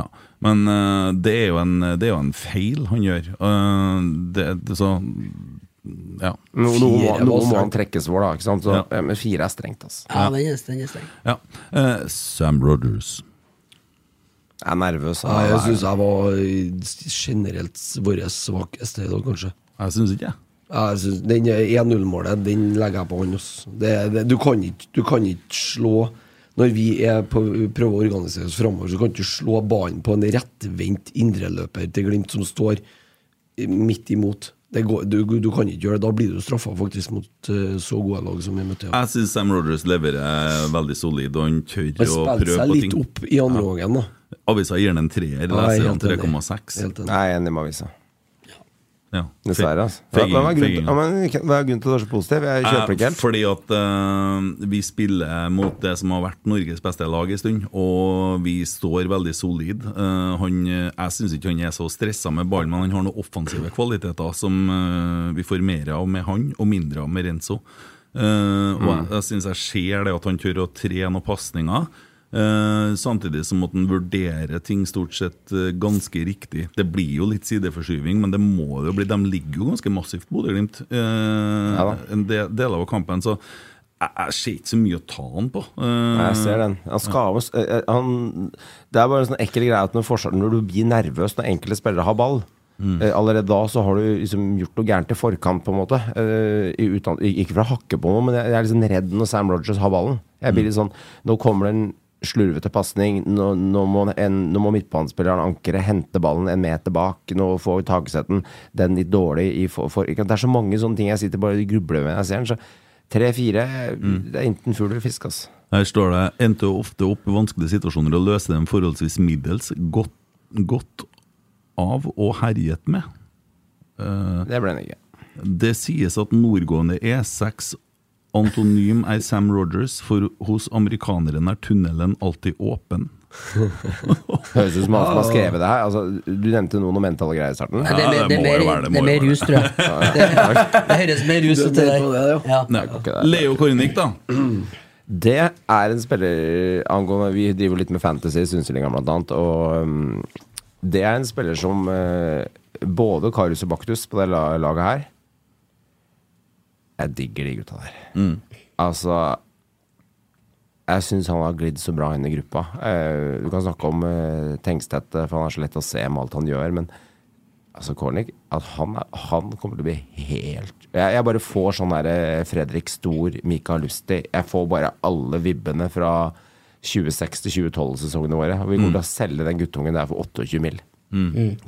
Ja. Men uh, det, er jo en, det er jo en feil han gjør. Uh, det, det, så Ja. Noe, må, noe må han trekkes for, da. Ikke sant? Så, Ja. ja. Men fire er strengt, altså. Ja, den er, den er streng. ja. Uh, Sam Rogers. Jeg er nervøs. Ja, jeg syns jeg var generelt vår svakeste i dag, kanskje. Jeg syns ikke det. Jeg synes, den 1-0-målet, den legger jeg på hånd. Det, det, du, kan ikke, du kan ikke slå Når vi er på, prøver å organisere oss framover, så kan du ikke slå ballen på en rettvendt indreløper til Glimt som står midt imot. Det går, du, du kan ikke gjøre det. Da blir du straffa faktisk mot eh, så gode lag som vi møtte. Ja. Jeg syns Sam Rogers leverer veldig solid, og han tør Han å spilte seg litt opp i andre gangen, da. Avisa gir han en treer, Ja, er leser han 3,6. Helt. Jeg er enig med avisa. Ja. Dessverre. Altså. Hva, hva, er men, hva er grunnen til at du er så positiv? Jeg kjøper ikke Eh, helt. Fordi at eh, vi spiller mot det som har vært Norges beste lag en stund, og vi står veldig solid. Eh, han, jeg syns ikke han er så stressa med ballen, men han har noen offensive kvaliteter som eh, vi får mer av med han, og mindre av med Renzo. Eh, og jeg, jeg syns jeg ser det at han tør å tre noen pasninger. Eh, samtidig som at han vurderer ting stort sett uh, ganske riktig. Det blir jo litt sideforskyving, men det må det jo bli. De ligger jo ganske massivt, Bodø-Glimt, uh, Ja en del, del av kampen. Så jeg, ser ikke så mye å ta han på. Eh, Jeg ser den. Han skaves eh, han, Det er bare en sånn ekkel greie at når, når du blir nervøs når enkelte spillere har ball Mm. Allerede da så har du liksom gjort noe gærent i forkant, på en måte. Uh, uten, ikke for å hakke på noe, men jeg, jeg er liksom redd når Sam Rogers har ballen. Jeg blir litt sånn Nå kommer det en slurvete pasning. Nå, nå, må en, nå må midtbanespilleren ankre, hente ballen en meter bak. Nå får Takesetten den litt dårlig i for, for, ikke? Det er så mange sånne ting jeg sitter bare og grubler med når jeg ser den. Så tre-fire, det er enten fugl eller fisk, altså. Her står det endte ofte opp i vanskelige situasjoner og løste dem forholdsvis middels. Godt, godt av og herjet med. Uh, Det ble den ikke. Det sies at nordgående E6 antonym er Sam Rogers, for hos amerikaneren er tunnelen alltid åpen. Høres ut som han som har skrevet det her. Altså, du nevnte noen om mentale greier i starten. Ja, det, mer- det det, må jo være det, det er mer rus, tror jeg. Det, det høres mer rus ut til deg. ja. Ja. Leo Kornik, da. Det er en spiller angående Vi driver litt med fantasy, Sundslinga blant annet. Og um, det er en spiller som uh, både Karius og Baktus på det laget her Jeg digger de gutta der. Altså Jeg syns han har glidd så bra inn i gruppa. Uh, du kan snakke om uh, Tengstedt, eh, for han er så lett å se med alt han gjør. Men altså Kornik at han, er, han kommer til å bli helt Jeg, jeg bare får sånn derre Fredrik Stor, Mikael Lusti Jeg får bare alle vibbene fra 2006 til 2012-sesongene våre. Og vi kommer til å selge den guttungen der for 28 mill.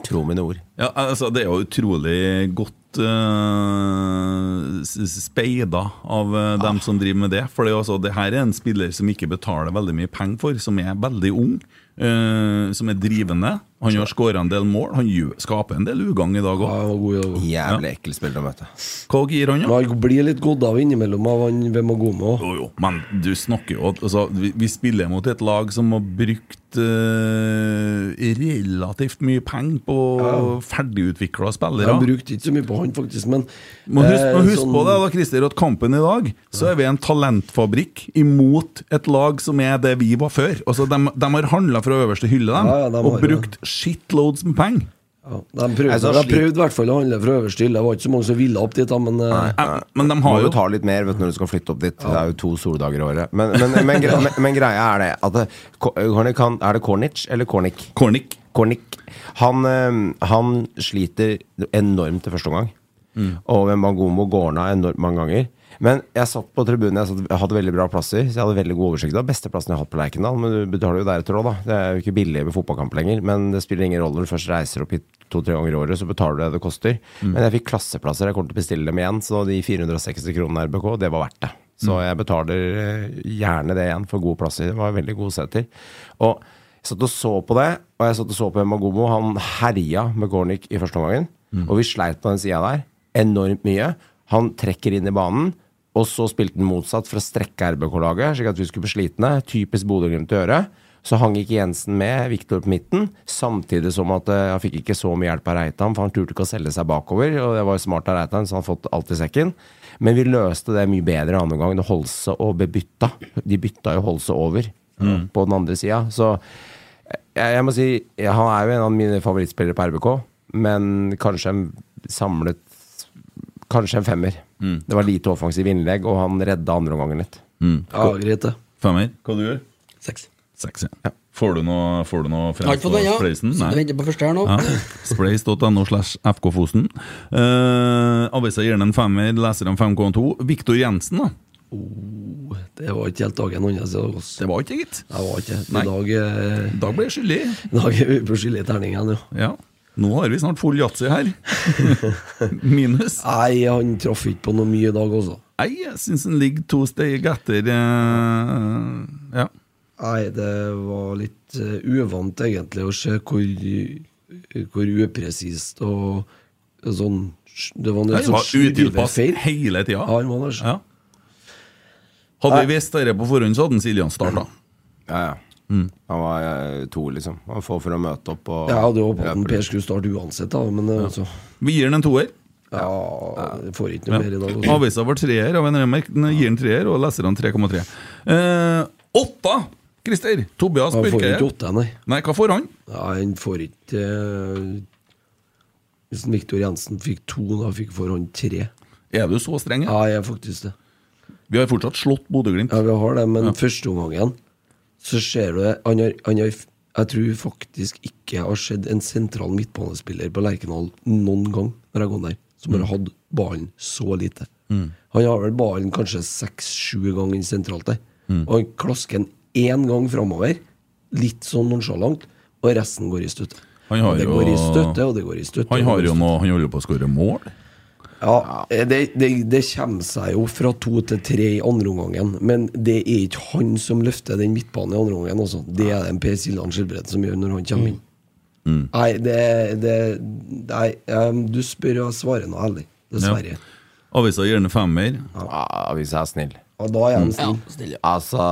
Tro mine ord. Ja, altså Det er jo utrolig godt uh, speida av uh, dem som driver med det. For det, er også, det her er en spiller som ikke betaler veldig mye penger for, som er veldig ung. Uh, som er drivende. Han har skåra en del mål. Han skaper en del ugagn i dag òg. Jævlig ekkel spiller å møte. Hva gir han, da? Ja? Han blir litt god av innimellom av han går med. Jo, jo, men du snakker jo altså, vi, vi spiller mot et lag som har brukt eh, relativt mye penger på ferdigutvikla spillere. Jeg brukte ikke så mye på han, faktisk, men Men husk, eh, husk sånn- på det, da, Christer, at kampen i dag Så er vi en talentfabrikk imot et lag som er det vi var før. Altså, de, de har handla fra øverste hylle, dem, Ja, ja, de og har brukt shitloads med penger. Ja, de prøvde, Altså, de prøvde i hvert fall å handle fra øverste hylle. Det var ikke så mange som ville opp dit, da, men nei, nei. Men de har jo jo ta litt mer vet når du skal flytte opp dit. Det er jo to soldager i året. Men, men, men, gre- men, men greia er det at det, Kornic, han- Er det Kornic eller Kornic? Kornic. Kornic. Han, eh, han sliter enormt i første omgang. Og Mangomo går ned enormt mange ganger. Men jeg satt på tribunen, jeg, satt, jeg hadde veldig bra plasser, så jeg hadde veldig god oversikt. Det var beste plassen jeg har hatt på Lerkendal, men du betaler jo deretter òg, da. Det er jo ikke billig med fotballkamp lenger, men det spiller ingen rolle når du først reiser opp hit to-tre ganger i året, så betaler du det det koster. Men jeg fikk klasseplasser, jeg kommer til å bestille dem igjen, så de 460 kronene RBK, det var verdt det. Så jeg betaler eh, gjerne det igjen for gode plasser. Det var veldig gode seter. Og jeg satt og så på det, og jeg satt og så på Magomo. Han herja med Gornik i første omgangen. Og vi sleit på den sida der enormt mye. Han trekker inn i banen, og så spilte han motsatt for å strekke RBK-laget, slik at vi skulle bli slitne. Typisk Bodø-Glimt å gjøre. Så hang ikke Jensen med, Viktor på midten, samtidig som at eh, han fikk ikke så mye hjelp av Reitan, for han turte ikke å selge seg bakover, og det var jo smart av Reitan, så han fått alt i sekken. Men vi løste det mye bedre andre gang da Holse og bytta. De bytta jo Holse over på den andre sida. Så jeg, jeg må si han er jo en av mine favorittspillere på RBK, men kanskje en samlet Kanskje en femmer. Det var lite offensiv innlegg, og han redda andre litt. litt. ja, greit, det. Femmer. Hva du gjør Seks. Seks, ja. Får du noe, får du noe Jeg har ikke fått den, ja. Spleisen? Nei. du venter på første her nå. Ja. Spleis.no slash FK Fosen. Uh, Avisa gir den en femmer, leser en 5,2. Viktor Jensen, da? Oh, det var ikke helt dagen hans. Det var ikke, gitt. Det var ikke. I dag, eh, I dag ble jeg skyldig. i dag er vi på skyldig terning igjen, ja. Ja. Nå har vi snart full yatzy her. Minus. Nei, han traff ikke på noe mye i dag også. Nei, jeg syns han ligger to steg etter uh, Ja. Nei, det var litt eh, uvant egentlig å se hvor, hvor upresist og sånn Det var en var utilpass hele tida. Ja, han var det. Ja. Hadde vi visst dette på forhånd, så hadde Siljan starta. Ja, ja. Han var eh, to, liksom. Han var få for å møte opp. Og, Jeg hadde håpet at Ja, Per skulle starte uansett, da, men ja. altså, Vi gir den en toer. ja, jeg får ikke Ja. noe mer i dag. altså. Avisa var treer, av en remerk. Den gir den treer, og leserne 3,3. Eh, åtta! Christer. Tobias Han får ikke åtte, nei. Nei, hva får han? Ja, han får ikke eh, Hvis Viktor Jensen fikk to, da fikk får han tre. Er du så streng? Ja, jeg er faktisk det. Vi har fortsatt slått Bodø-Glimt. Ja, vi har det, men første omgangen så ser du han har, han har, Jeg tror faktisk ikke jeg har sett en sentral midtbanespiller på Lerkendal noen gang når jeg har gått der, som har hatt ballen så lite. Han har vel ballen kanskje seks-sju ganger sentralt der. Og han klasker den én gang framover, litt sånn nonsjalant, og resten går i støtte. Han har det jo- går i støtte, og det går i støtte. Han har jo nå Han holder på å skåre mål. Ja, det, det, det kommer seg jo fra to til tre i andre omgangen, men det er ikke han som løfter den midtbanen i andre omgangen. Også. Det er det en Per Siljan Skjelbred som gjør når han kommer inn. Mm. Nei, det, det Nei, du spør, og jeg svarer nå ærlig. Dessverre. Avisa gjerne den Ja. femmer. hvis jeg er snill. Og da er Mm. han snill. ja. Altså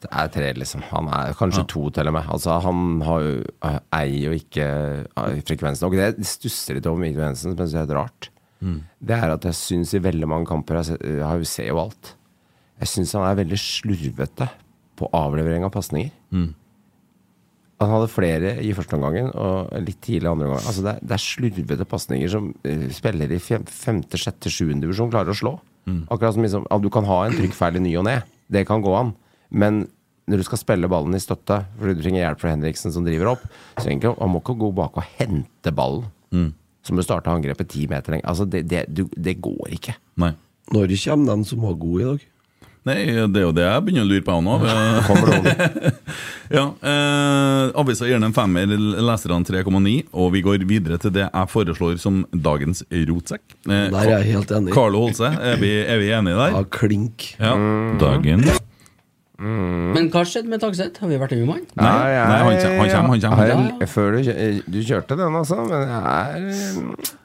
Det er tre, liksom. Han er kanskje to, til og med. Altså, han har jo eier jo ikke eh, frekvensen. Og det stusser litt over Mikkel Jensen, som jeg synes er rart. Det er at jeg syns i veldig mange kamper Jeg jeg ser jo alt. Jeg syns han er veldig slurvete på avlevering av pasninger. Han hadde flere i første omgang og litt tidlig andre omgang. Altså det, er, det er slurvete pasninger som spiller i fem, femte, sjette, sjuende divisjon klarer å slå. Akkurat som liksom, at Du kan ha en trykkfeil i ny og ne. Det kan gå an. Men når du skal spille ballen i støtte fordi du trenger hjelp fra Henriksen som driver opp, så ikke, han må ikke gå bak og hente ballen. Så må du starte angrepet ti meter lenger. Altså, det, det, du, det går ikke. Nei. Når kommer de som var gode i dag? Nei, det er jo det jeg begynner å lure på nå. Kommer det over? ja, eh, Avisa gir den en femmer, leserne 3,9, og vi går videre til det jeg foreslår som dagens rotsekk. Eh, Der er jeg helt enig. Carlo Holse, er vi, er vi enige der? Ja, klink. Ja. Dagen Men hva skjedde med Tagseth? Har vi vært med han? Nei, nei, han kommer, han kommer. han kommer. Jeg- Ja. jeg- Før du, du kjørte den, altså. Men jeg er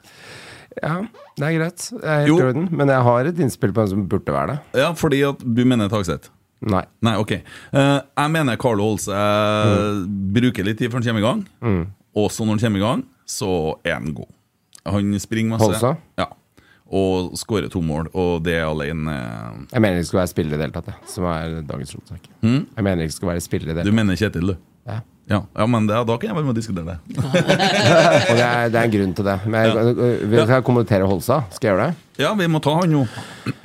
Ja, det er greit. Jeg er helt orden. Men jeg har et innspill på en som burde være det. Ja, fordi at du mener Tagseth? Nei. Nei, ok. Uh, jeg mener Carlo Holse eh, bruker litt tid før han kommer i gang. Også når han kommer i gang, så er han god. Han springer masse. Holsa? Ja. Og skårer to mål, og det er alene eh, Jeg mener ikke skal være spiller i det hele tatt, jeg, som er dagens rotsekk. Mm? Jeg mener ikke skal være spiller i det Du hele tatt. mener Kjetil, du? Ja. Ja, ja men det, da kan jeg være med og diskutere det. Og det er, det er en grunn til det. Men jeg, vil jeg kommentere Holsa? Skal jeg gjøre det? Ja, vi må ta han nå.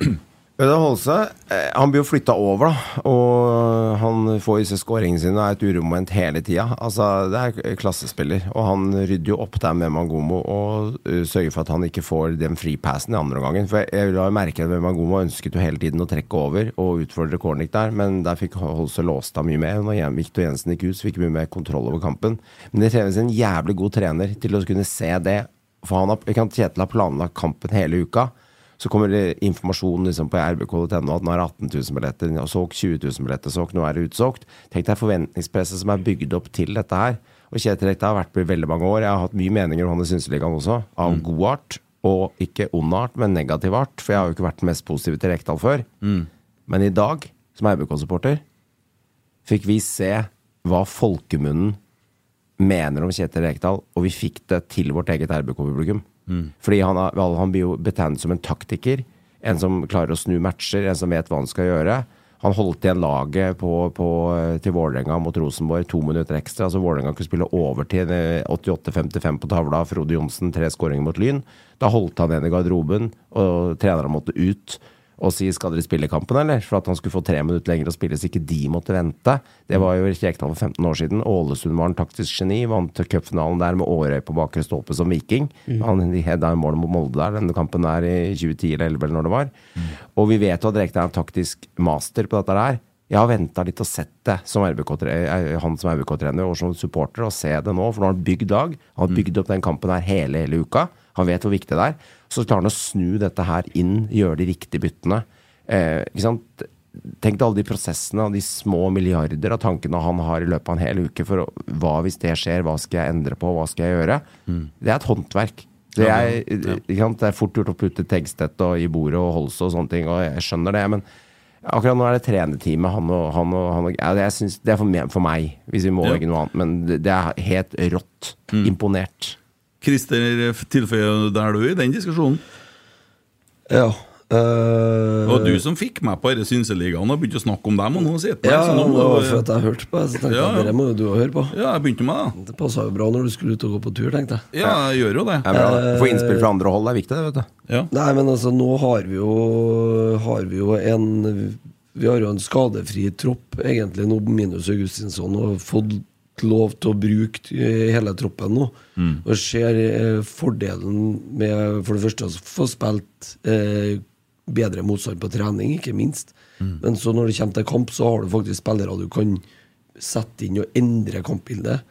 Øyvind Holse eh, han blir jo flytta over, da. Og han får disse skåringene sine og er et uromoment hele tida. Altså, det er klassespiller. Og han rydder jo opp der med Mangomo og uh, sørger for at han ikke får den fripassen i andre omgangen. For jeg la jo merke at Mangomo ønsket jo hele tiden å trekke over og utfordre Kornik der, men der fikk Holse låst av mye mer. Når Viktor Jensen gikk ut, så fikk mye mer kontroll over kampen. Men det kreves en jævlig god trener til å kunne se det. For han har, Kjetil har planlagt kampen hele uka. Så kommer det informasjon liksom på rbk.no at nå er det 18 000 billetter, og solgt 20 000 billetter, solgt, nå er det utsolgt. Tenk deg forventningspresset som er bygd opp til dette her. Og Kjetil Rekdal har vært på i veldig mange år. Jeg har hatt mye meninger om han i Synseligaen også, av god art. Og ikke ond art, men negativ art, for jeg har jo ikke vært den mest positive til Rekdal før. Men i dag, som RBK-supporter, fikk vi se hva folkemunnen mener om Kjetil Rekdal, og vi fikk det til vårt eget RBK-publikum. Fordi han, er, han blir jo betegnet som en taktiker. En som klarer å snu matcher, en som vet hva han skal gjøre. Han holdt igjen laget på, på, til Vålerenga mot Rosenborg to minutter ekstra. så Vålerenga kunne spille overtid eh, 88-55 på tavla. Frode Johnsen tre skåringer mot Lyn. Da holdt han igjen i garderoben, og trenerne måtte ut og si 'skal dere spille kampen', eller? For at han skulle få tre minutter lenger å spille, så ikke de måtte vente. Det var jo Rekdal for 15 år siden. Ålesund var en taktisk geni. Vant cupfinalen der med Årøy på bakre stolpe som viking. Han hedda mål mot Molde der, denne kampen der i 2010 eller 2011 eller når det var. Og vi vet jo at Rekdal er en taktisk master på dette der. Jeg har venta litt og sett det som eh, han som RBK-trener og som supporter, og se det nå. For nå har han bygd dag. Han har bygd opp den kampen her hele, hele uka. Han vet hvor viktig det er. Så klarer han å snu dette her inn, gjøre de riktige byttene. Eh, ikke sant? Tenk deg alle de prosessene og de små milliarder av tankene han har i løpet av en hel uke for hva hvis det skjer, hva skal jeg endre på, hva skal jeg gjøre? Det er et håndverk. Det er, ikke sant? det er fort gjort å putte Tegstedt og i bordet og Holse og sånne ting, og jeg skjønner det, men akkurat nå er det trenerteamet han og, han og, han og ja, synes, det er for, me- for meg, hvis vi må Ja. noe annet, men det, er helt rått. Imponert. Christer, tilføyer der du i den diskusjonen? Ja. eh, Og du som fikk meg på denne Synseligaen og begynte å snakke om dem, og nå sitter Ja, sånn, det var at jeg hørte på det, så tenkte Ja, jeg det må jo du òg høre på. Ja, jeg begynte med det. Det passa jo bra når du skulle ut og gå på tur, tenkte jeg. Ja, jeg gjør jo det. Det er bra. Få innspill fra andre hold, det er viktig, det, vet du. Ja. Nei, men altså, nå har vi jo Har vi jo en Vi har jo en skadefri tropp, egentlig, nå minus Augustinsson, og fått lov til å bruke eh, hele troppen nå. Og ser eh, fordelen med for det første å få spilt eh, bedre motstand på trening, ikke minst. Men så når det kommer til kamp, så har du faktisk spillere du kan sette inn og endre kampbildet.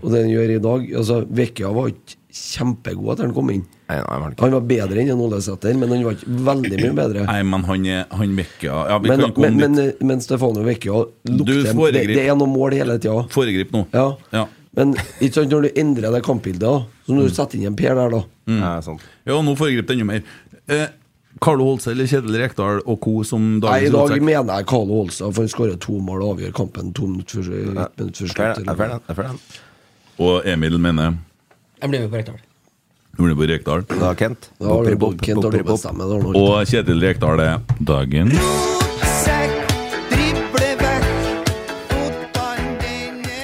Og det den gjør i dag altså Vekia var ikke kjempegod etter han kom inn. Nei, nei, ikke. Han var bedre enn en Ole Sæter, men han var ikke veldig mye bedre. Nei, men han Han Vecchia ja, vi Men, kan men, men, men Stefano Vecchia lukter det, det er noe mål hele tida. Foregrip nå. Ja. Ja. Men ikke sant, når du endrer det kampbildet, da, så når du setter inn en Per der, da Ja, sant. Ja, nå foregrip det enda mer. Eh, Carlo Holse eller Kjetil Rekdal og co. som Nei, I dag rotsekk? mener jeg Carlo Holse, for han skårer to mål og avgjør kampen to minutter før, slutt. det fair, det fair, det. Og Emil mener Jeg blir med på Rekdal. Du blir på Rekdal. Da, Kent. Da har du Bob, Kent har han. Og Kjetil Rekdal er dagen.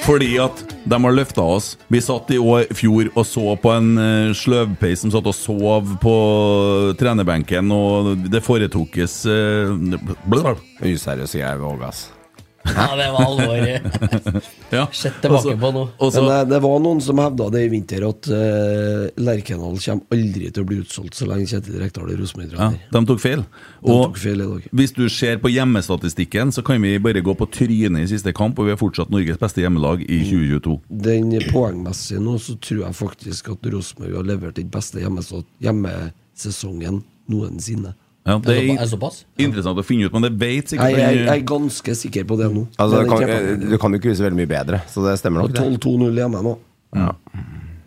Fordi at de har løfta oss. Vi satt i år, fjor og så på en uh, sløvpeis som satt og sov på trenerbenken, og det foretokes uh, Useriøse greier jeg Åge, ass. Ja, det var alvor. ja. Sett tilbake på så, eh, det var noen som hevda det i vinter, at uh, Lerkendal kommer aldri til å bli utsolgt så lenge Kjetil Rekdal er ja, Rosenborg-trener. de tok feil. De Og tok feil i dag. hvis du ser på hjemmestatistikken, så kan vi bare gå på trynet i siste kamp, og vi er fortsatt Norges beste hjemmelag i 2022. Den Poengmessig nå så tror jeg faktisk at Rosenborg har levert den beste hjemmesesongen noensinne. Ja, det Er det er såpass? interessant å finne ut, men det vet sikkert jeg, jeg jeg er ganske sikker på det nå. Altså, det kan, du kan jo ikke vise veldig mye bedre, så det stemmer nok. Det. 12-2-0 hjemme nå.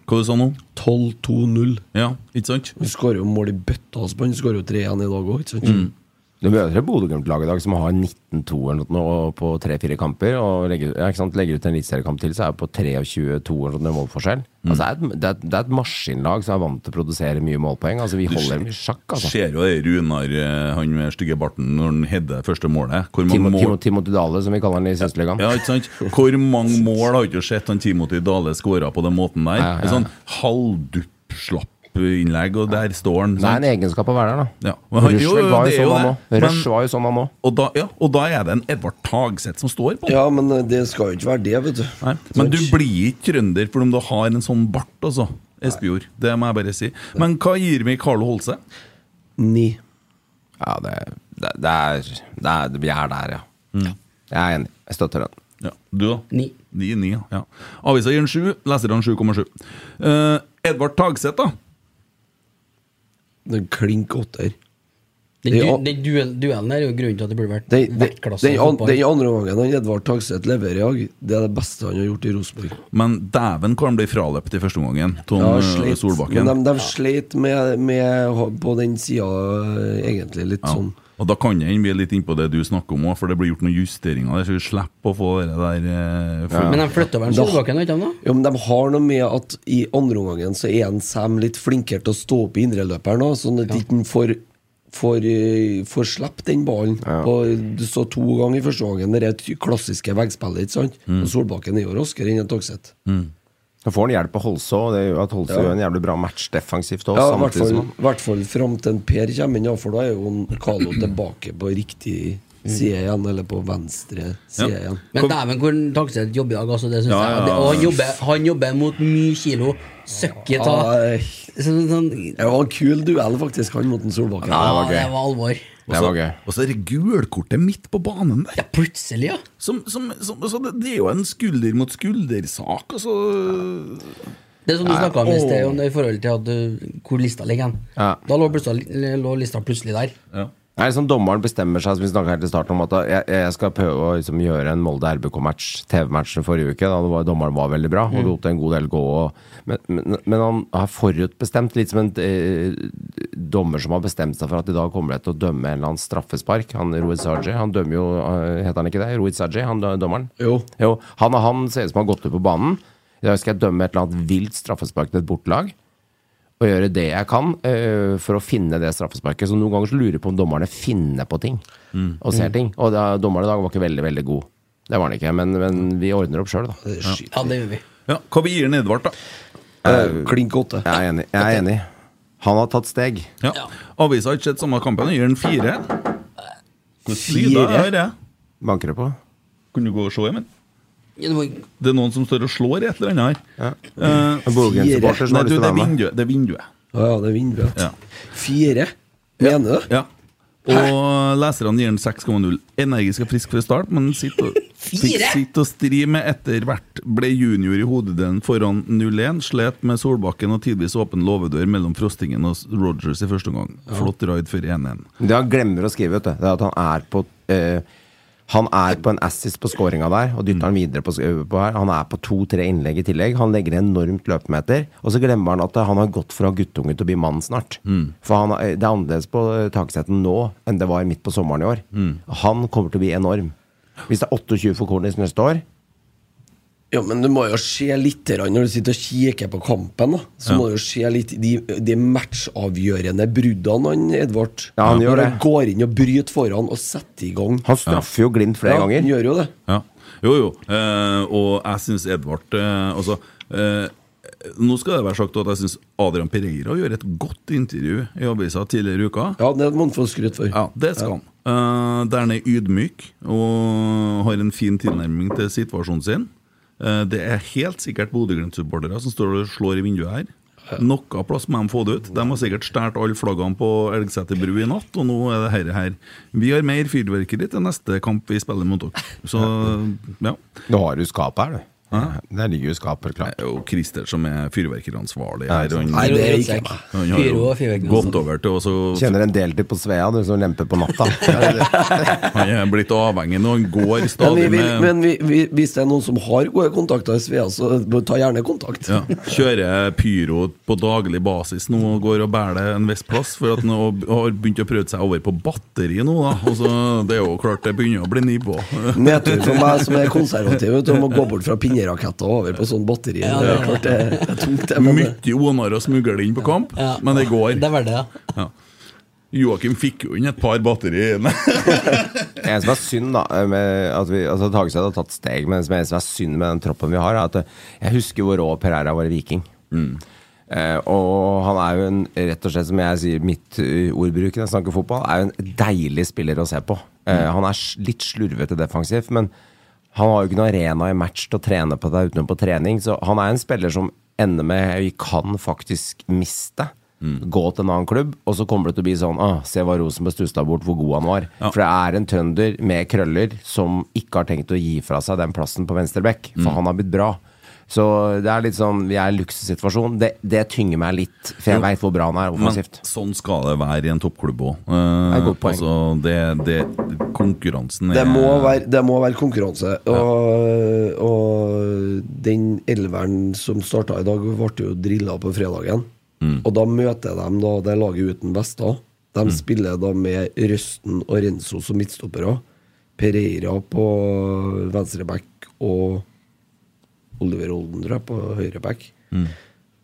Hva du sa nå? 12-2-0. Ja, ikke sant? Vi skårer jo mål i bøtta. Altså, han skårer jo tre igjen i dag òg, ikke sant? Mm. Du møter et Bodø-Glimt-lag i dag som har 19-2 eller noe på tre-fire kamper. Og legger, ja, ikke sant? legger ut en eliteseriekamp til, så er det på 23-2 eller noe målforskjell. Altså, det, er et, det, er, det er et maskinlag som er vant til å produsere mye målpoeng. Altså, vi holder dem i sjakk, altså. Ser jo det Runar, eh, han med stygge barten, når han hedder første målet. Hvor mange Timo, mål Timo, Timothy Dale, som vi kaller han i Søsterligaen. Ja, ikke sant? Hvor mange mål har ikke sett han Timothy Dale skåra på den måten der? Ja, ja. En sånn halvdupp slapp innlegg, og der står han. Det er en egenskap å være der, da. Ja. men jo, var jo er sånn han òg. Rush var jo sånn han òg. Og da, ja, og da er det en Edvard Tagseth som står på. Ja, men eh, det skal jo ikke være det, vet du. Nei. Men du blir ikke trønder for om du har en sånn bart, altså. Espejord. Det må jeg bare si. Men hva gir vi Carlo Holse? Ni. Ja, det, det, det, er, det er Vi er der, ja. Mm. Jeg er enig. Jeg støtter den. Ja. Du, da? Ni. Ni, ni, ja. Avisa gir en sju, leserne 7,7. Uh, Edvard Tagseth, da? Den klink åtter. Den, Ja. du, den duell, duellen her er jo grunnen til at det burde vært Den, den, vertklasse. den, an, den andre gangen han Edvard Tagseth leverer i dag, det er det beste han har gjort i Rosenborg. Men dæven hvor han ble fraløpt i første omgang, Tom Ja, eh. Solbakken. Men de, de slet med, med på den sida, egentlig. Litt Ja. sånn. Og da kan jeg bli litt innpå det du snakker om òg, for det blir gjort noen justeringer der, så vi slipper å få det der eh, ja. Men de flytter vel Solbakken, ikke da? Jo, men de har noe med at i andre omgangen så er en Sam litt flinkere til å stå opp i indreløperen nå, sånn at ikke får Får, eh, får slippe den ballen. Og du så to ganger i første gangen det er et klassiske veggspillet. sant? Mm. Og Solbakken er jo raskere enn en Tagseth. Så får han hjelp av Holse òg. Det gjør at Holse Ja. gjør en jævlig bra match defensivt òg. Ja, i hvert fall, fram til en Per kommer inn, ja, for da er jo Carlo tilbake på riktig side igjen, eller på venstre side Ja. igjen. Men dæven hvor Tagseth jobber i dag, altså. Det synes Ja, jeg. Det- Og han jobber, han jobber mot mye kilo. Søkket av Ja, sånn, sånn, Det var en kul duell, faktisk, han mot en Solbakken. Ja, det var alvor. Og så- Og så er det gulkortet midt på banen der. Ja, plutselig, ja. Som, som, som, så det, det er jo en skulder mot skulder-sak, altså. Det er som du snakka om i sted, det i forhold til at, hvor lista ligger hen. Ja. Da lå, lå lista plutselig der. Nei, liksom Dommeren bestemmer seg som vi snakket til starten om at jeg, jeg skal prøve å liksom, gjøre en Molde RBK-match, TV-matchen forrige uke. Da det var, dommeren var veldig bra, og Mm. lot en god del gå. Og, men, men, men han har forutbestemt, litt som en eh, dommer som har bestemt seg for at i dag kommer det til å dømme en eller annen straffespark. Han Rohit Saji, han dømmer jo eh, Heter han ikke det? Rohit Saji, han dommeren? Jo. Han han ser ut som han har gått ut på banen. I dag skal jeg dømme et eller annet vilt straffespark til et bortelag og gjøre det jeg kan uh, for å finne det straffesparket. Så noen ganger så lurer jeg på om dommerne finner på ting Mm. og ser Mm. ting. Og da, dommeren i dag var ikke veldig, veldig god. Det var han ikke, men, men vi ordner opp sjøl, da. Ja, det gjør vi. Ja, Hva vi gir den Edvard, da? Uh, Klink åtte. Jeg er enig. Jeg er enig. Han har tatt steg. Ja. Avisa har ikke sett samme kampen, gir den fire. Hvordan Fire? lyder er det? Banker det på? Kan du gå og se, Emil? Ja, det er noen som står og slår i et eller annet her. Ja. Uh, Nei, du, det er vinduet. Det er vinduet. Ja, ja, det er vinduet. Ja. Fire? Mener du? Ja. Og leserne gir den 6,0. Energisk og frisk fra start, men sitter og, fikk sitte og stri med etter hvert. Ble junior i hodedelen foran 0-1. Slet med Solbakken og tidvis åpen låvedør mellom Frostingen og Rogers i første omgang. Flott ride for 1-1. Det han glemmer å skrive, vet du, det er at han er på eh, Han er på en assist på scoringa der, og dytter han videre på, på her. Han er på to-tre innlegg i tillegg. Han legger enormt løpemeter. Og så glemmer han at han har gått fra guttunge til å bli mann snart. For han, er- det er annerledes på taksetten nå enn det var midt på sommeren i år. Han kommer til å bli enorm. Hvis det er 28 for Cornis neste år Ja, men du må jo se litt når du sitter og kikker på kampen. da Så Ja. må du jo se litt de, de matchavgjørende bruddene han Edvard Ja, han gjør det. han går inn og bryter foran og setter i gang. Han straffer jo Glimt flere ja, ganger. Han gjør jo det. Ja. Jo, jo. Eh, og jeg syns Edvard eh, Altså eh, Nå skal det være sagt at jeg syns Adrian Pereira gjør et godt intervju i avisa tidligere i uka. Ja, det må han få skryt for. Ja, det skal han. Eh, der han er ydmyk og har en fin tilnærming til situasjonen sin. Eh, det er helt sikkert Bodø-Glimt-supportere som står og slår i vinduet her. Noe plass må de få det ut. De har sikkert stjålet alle flaggene på Elgseter bru i natt, og nå er det dette her. Vi har mer fyrverkeri til neste kamp vi spiller mot dere. Så ja. Nå har du skapet her, du. Der ligger jo skapet klart. Det er jo Christer som er fyrverkeriansvarlig her. Han- Nei, det er ikke meg. Han har Pyro jo fyrverkeri. gått over til også Kjenner en deltid på Svea, du, som lemper på natta. Han er blitt avhengig nå. Han går Men, vi, stadig vil, med men vi, vi, hvis det er noen som har gode kontakter i Svea, så ta gjerne kontakt. ja, Kjører pyro på daglig basis nå og går og bærer det en viss plass. For at han har begynt å prøve seg over på batteri nå. da Og så Det er jo klart det begynner å bli nivå. Nedtur for meg som er konservativ, vet du, om å gå bort fra pinne sengeraketter over på sånn batteri. Ja, det det er klart det er tungt, det. Men Mye onere å smugle inn på kamp, Ja. men det går. Det var det, ja. Ja. Joakim fikk jo inn et par batteri. Nei. En som er synd, da med at vi, altså Tageseth har tatt steg, men er, som er synd med den troppen vi har, er at eh, jeg husker hvor rå Pereira var i Viking. Eh, og han er jo en, rett og slett, som jeg sier, mitt uh, ordbruk når jeg snakker fotball, er jo en deilig spiller å se på. Eh, Han er litt slurvete defensivt, men han har jo ikke noen arena i match til å trene på det utenom på trening, så han er en spiller som ender med Vi kan faktisk miste. Gå til en annen klubb, og så kommer det til å bli sånn ah, Se hva Rosenborg stussa bort, hvor god han var. Ja. For det er en trønder med krøller som ikke har tenkt å gi fra seg den plassen på venstre bekk, for han har blitt bra. Så det er litt sånn Vi er i en luksussituasjon. Det, det tynger meg litt, for jeg veit hvor bra han er offensivt. Men sånn skal det være i en toppklubb òg. er et poeng. altså, det, det, konkurransen er det, må være, det må være konkurranse. Og, og den elveren som starta i dag, ble jo drilla på fredagen. Og da møter de da det laget uten vester. De spiller da med Røsten og Renzo som midtstoppere. Pereira på venstreback og Oliver Olden, tror jeg, på høyreback.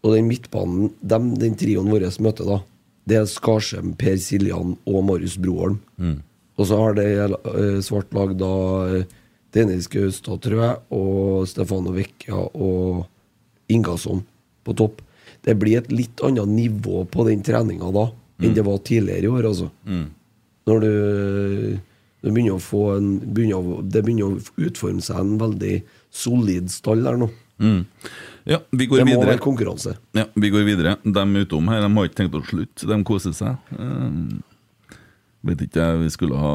Og den midtbanen, dem, den trioen vår møter da, det er Skarsheim, Per Siljan og Marius Broholm. Og så har det eh, svart lag da eh, Dennis Gaustad, tror jeg, og Stefano Vecchia og Ingasson på topp. Det blir et litt annet nivå på den treninga da enn det var tidligere i år, altså. Når du, du begynner å få en begynner å, Det begynner å utforme seg en veldig solid stall der nå. Mm. Ja, vi går Det må være konkurranse. Ja, vi går videre. De utom her de har ikke tenkt å slutte. De koser seg. Uh, vet ikke jeg, vi skulle ha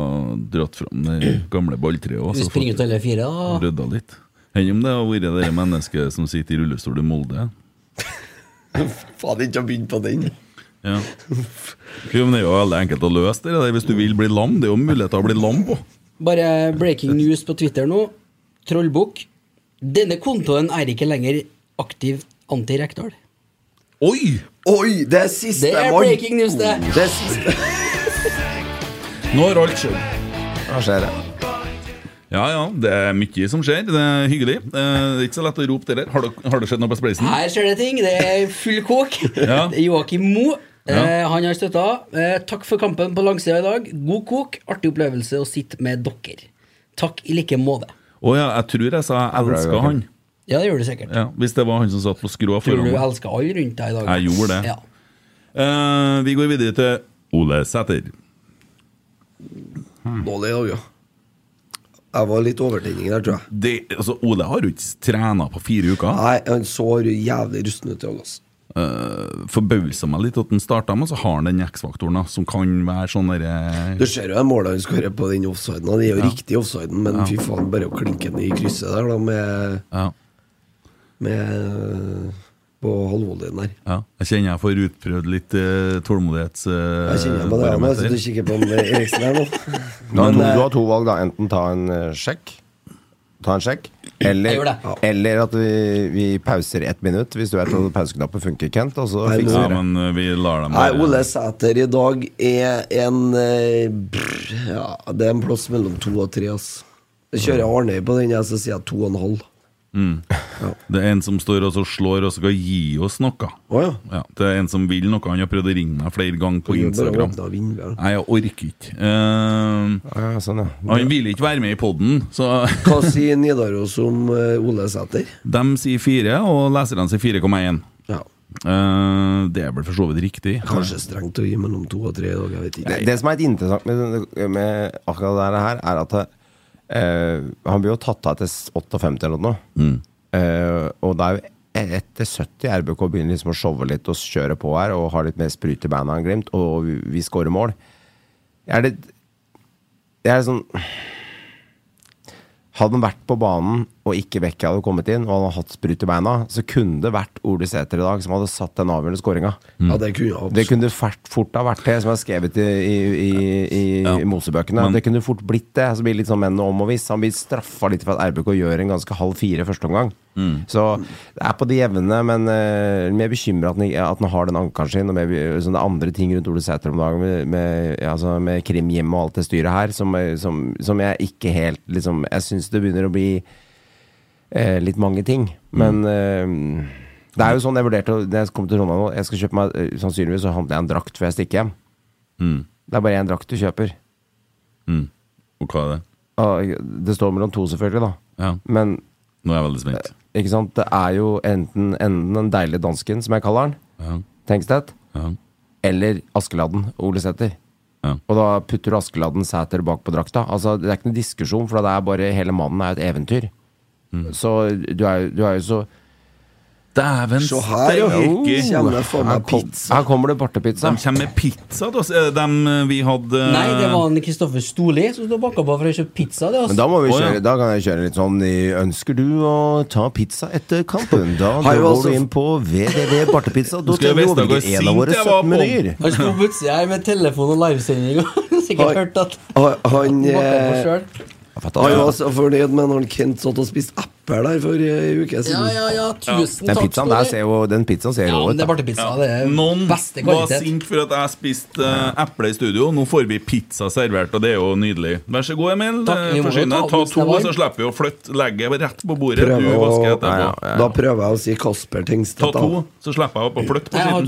dratt fram det gamle balltreet Vi også. springer ut alle fire, da. Rydda litt. Enn om det har vært det mennesket som sitter i rullestol i Molde? Faen, ikke å begynne på den. Ja. Jo, men Det er jo veldig enkelt å løse det hvis du vil bli lam. Det er jo muligheter å bli lam på. Bare breaking news på Twitter nå. Trollbukk. Denne kontoen er ikke lenger aktiv anti-Rekdal. Oi! Oi, det er siste Det er mann. breaking news, det. Det er siste. Nå har alt skjedd. Hva skjer det? Ja, ja, det er mye som skjer. Det er hyggelig. Eh, Det er ikke så lett å rope det der. Har det, har det skjedd noe på Spleisen? Her skjer det ting. Det er full kok. Ja. Det er Joakim Mo. Ja. Eh, han har støtta. Eh, takk for kampen på langsida i dag. God kok. Artig opplevelse å sitte med dere. Takk i like måte. Å ja, jeg tror jeg sa jeg elska han. Ja, det gjør du sikkert. Ja, hvis det var han som satt på skrå foran Tror du meg. elsker alle rundt deg i dag? Jeg gjorde det. Ja. Eh, vi går videre til Ole Sæter. Dårlig i dag, ja. Jeg var litt overtenning der, tror jeg. Det, altså, Ole har jo ikke trena på fire uker. Nei, han så jævlig rusten ut i dag, altså. Uh, Forbausa meg litt at han starta, med, så har han den X-faktoren som kan være sånn derre Du ser jo det målet han skårer på den offsiden. og Det er jo Ja. riktig offsiden, men Ja. fy faen, bare å klinke den i krysset der, da, med, ja, med På halvvolleyen der. ja. Jeg kjenner jeg får utprøvd litt uh, tålmodighets... Uh, Jeg kjenner på det, men jeg sitter og kikker på Eriksen her nå. Du har, to, eh, du har to valg, da. Enten ta en eh, sjekk. Ta en sjekk. Eller, eller at vi, vi pauser ett minutt, hvis du vet at pauseknappen funker, Kent. Og så Nei, fikser Ja, vi det. men uh, vi lar dem Nei, Ole Sæter i dag er en eh, brr, Ja, det er en plass mellom to og tre, ass. Jeg kjører Arnøy på den, jeg, så sier jeg to og en halv. Mm. Det er en som står og så slår og skal gi oss noe. Å ja. Ja, det er en som vil noe. Han har prøvd å ringe meg flere ganger på Instagram. Nei, jeg orker ikke. Uh, Ja, sånn, ja. han vil ikke være med i poden, så Hva sier Nidaros om uh, Ole Sæter? de sier fire, og leserne sier 4,1. Ja. Eh, det er vel for så vidt riktig. Kanskje strengt å gi mellom to og tre. Det, det som er litt interessant med, med akkurat det her, er at eh, han blir jo tatt av etter 58 eller noe. Mm. Uh, og det er jo etter 70 RBK begynner liksom å showe litt og kjøre på her og har litt mer sprut i beina enn Glimt, og vi, vi skårer mål. Er det Det er sånn Hadde han vært på banen og ikke Vekka hadde kommet inn, og han hadde hatt sprut i beina, så kunne det vært Ole Sæter i dag som hadde satt den avgjørende skåringa. Ja, det kunne Det kunne fært, fort ha vært det, som er skrevet i, i, i, i, Ja. i Mosebøkene. Men- det kunne fort blitt det. Så blir det litt sånn menn om og hvis. Han blir straffa litt for at RBK gjør en ganske halv fire første omgang. Mm. Så det er på det jevne, men uh, mer bekymra at, han at han har den ankeren sin. Og mer, sånn, det er andre ting rundt Ole Sæter om dagen, med, med, ja, altså, med Krim hjem og alt det styret her, som, som, som jeg ikke helt liksom Jeg syns det begynner å bli eh, litt mange ting. Men eh, det er jo sånn jeg vurderte Når jeg kom til Trondheim nå Jeg skal kjøpe meg eh, Sannsynligvis så handler jeg en drakt før jeg stikker hjem. Mm. Det er bare én drakt du kjøper. Mm. Og hva er det? Og det står mellom to, selvfølgelig, da. Ja. Men Nå er jeg veldig spent. ikke sant? det er jo enten, enten den deilige dansken, som jeg kaller den, Ja. Tenkstedt, Ja. eller Askeladden, Ole Sæther. Ja. Og da putter du Askeladden Sæter bak på drakta. Altså, Det er ikke noen diskusjon, for det er bare hele mannen er et eventyr. Mm. Så du er, du er jo så Dæven Se her, jo. Kommer det her, meg kom, pizza. her kommer det bartepizza. De kommer med pizza til oss. Er det dem eh, vi hadde Nei, det var en Kristoffer Storli som sto bakpå for å kjøpe pizza. Det, Men da, må vi Å, ja. da kan jeg kjøre litt sånn Ønsker du å ta pizza etter kampen? Da, går altså- du inn på www.bartepizza. Da skal jo og vite hvor en av våre sint jeg var 17 på. menyer. Han sto plutselig her med telefon og livesending og sikkert hørt at Han, han, han bakka på eh, selv. han fornøyd med når Kent satt og spiste epler der for ei uke Ja, siden. ja, ja, tusen Den takk. pizzaen der ser jo Den pizzaen ser Ja, rå ut. det er da. bartepizza. Det er Noen beste kvalitet. var sint for at jeg spiste uh, eple i studio. Nå får vi pizza servert, og det er jo nydelig. Vær så god, Emil. Takk, Eh, Forsyn deg. ta Ta to, så slipper vi å flytte legget rett på bordet. Prøve Du vasker etterpå. ja, ja. Da prøver jeg å si Kasper Ta to, så slipper jeg opp å flytte på har-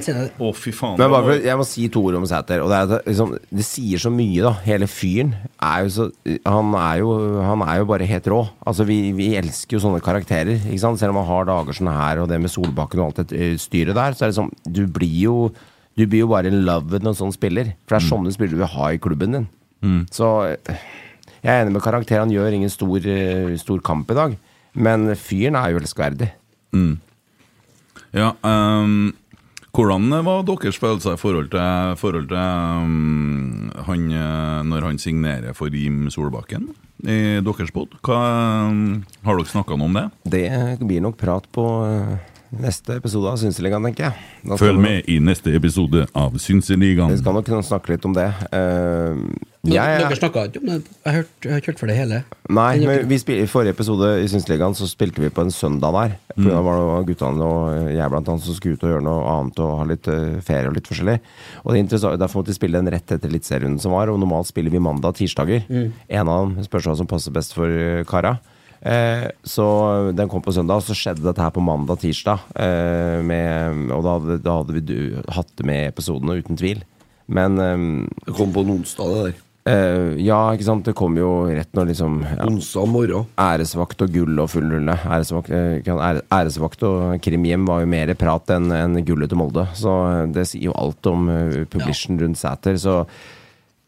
siden. Å, oh. Fy faen. Men bare for, jeg må si to ord om Sæter. Og det, er det, liksom, det sier så mye, da. Hele fyren er jo så Han er jo, han er jo bare helt rå. Altså, vi, vi elsker jo sånne karakterer. Ikke sant? Selv om man har dager sånn her, og det med Solbakken og alt det eh, styret der, så er det sånn Du blir jo Du blir jo bare in love with en sånn spiller. For det er sånne spillere du vil ha i klubben din. Så eh, jeg er enig med karakter. Han gjør ingen stor, eh, stor kamp i dag. Men fyren er jo elskverdig. Ja, ehm, hvordan var deres følelser i forhold til, forhold til um, han, eh, når han signerer for Jim Solbakken i deres? Hva, ehm, har dere snakka noe om det? Det blir nok prat på eh, neste episode av Synseligaen, tenker jeg. Da Følg vi- med i neste episode av Synseligaen. Vi skal nok kunne snakke litt om det. Uh, jeg- dere snakka ikke om det? Jeg har ikke hørt for det hele. Nei, Men men vi spil, i forrige episode i Synseligaen så spilte vi på en søndag der. For Da var det noen guttene og jeg blant annet som skulle ut og gjøre noe annet og ha litt eh, ferie og litt forskjellig. Og det er Derfor måtte vi spille den rett etter eliteserierunden som var, og normalt spiller vi mandag-tirsdager. tirsdager. En av dem spørs hva som passer best for eh, kara. Eh, så den kom på søndag, og så skjedde dette her på mandag-tirsdag. Eh, og da hadde, da hadde vi du, hatt det med episodene, uten tvil. Men eh, Det kom på en onsdag, det der. Uh, ja, ikke sant. Det kom jo rett når liksom ja, Onsdag morgen. Æresvakt og gull og full rulle. Æresvakt, og krimhjem var jo mer prat enn en gullet til Molde. Så det sier jo alt om uh, publishen rundt Sæter. Så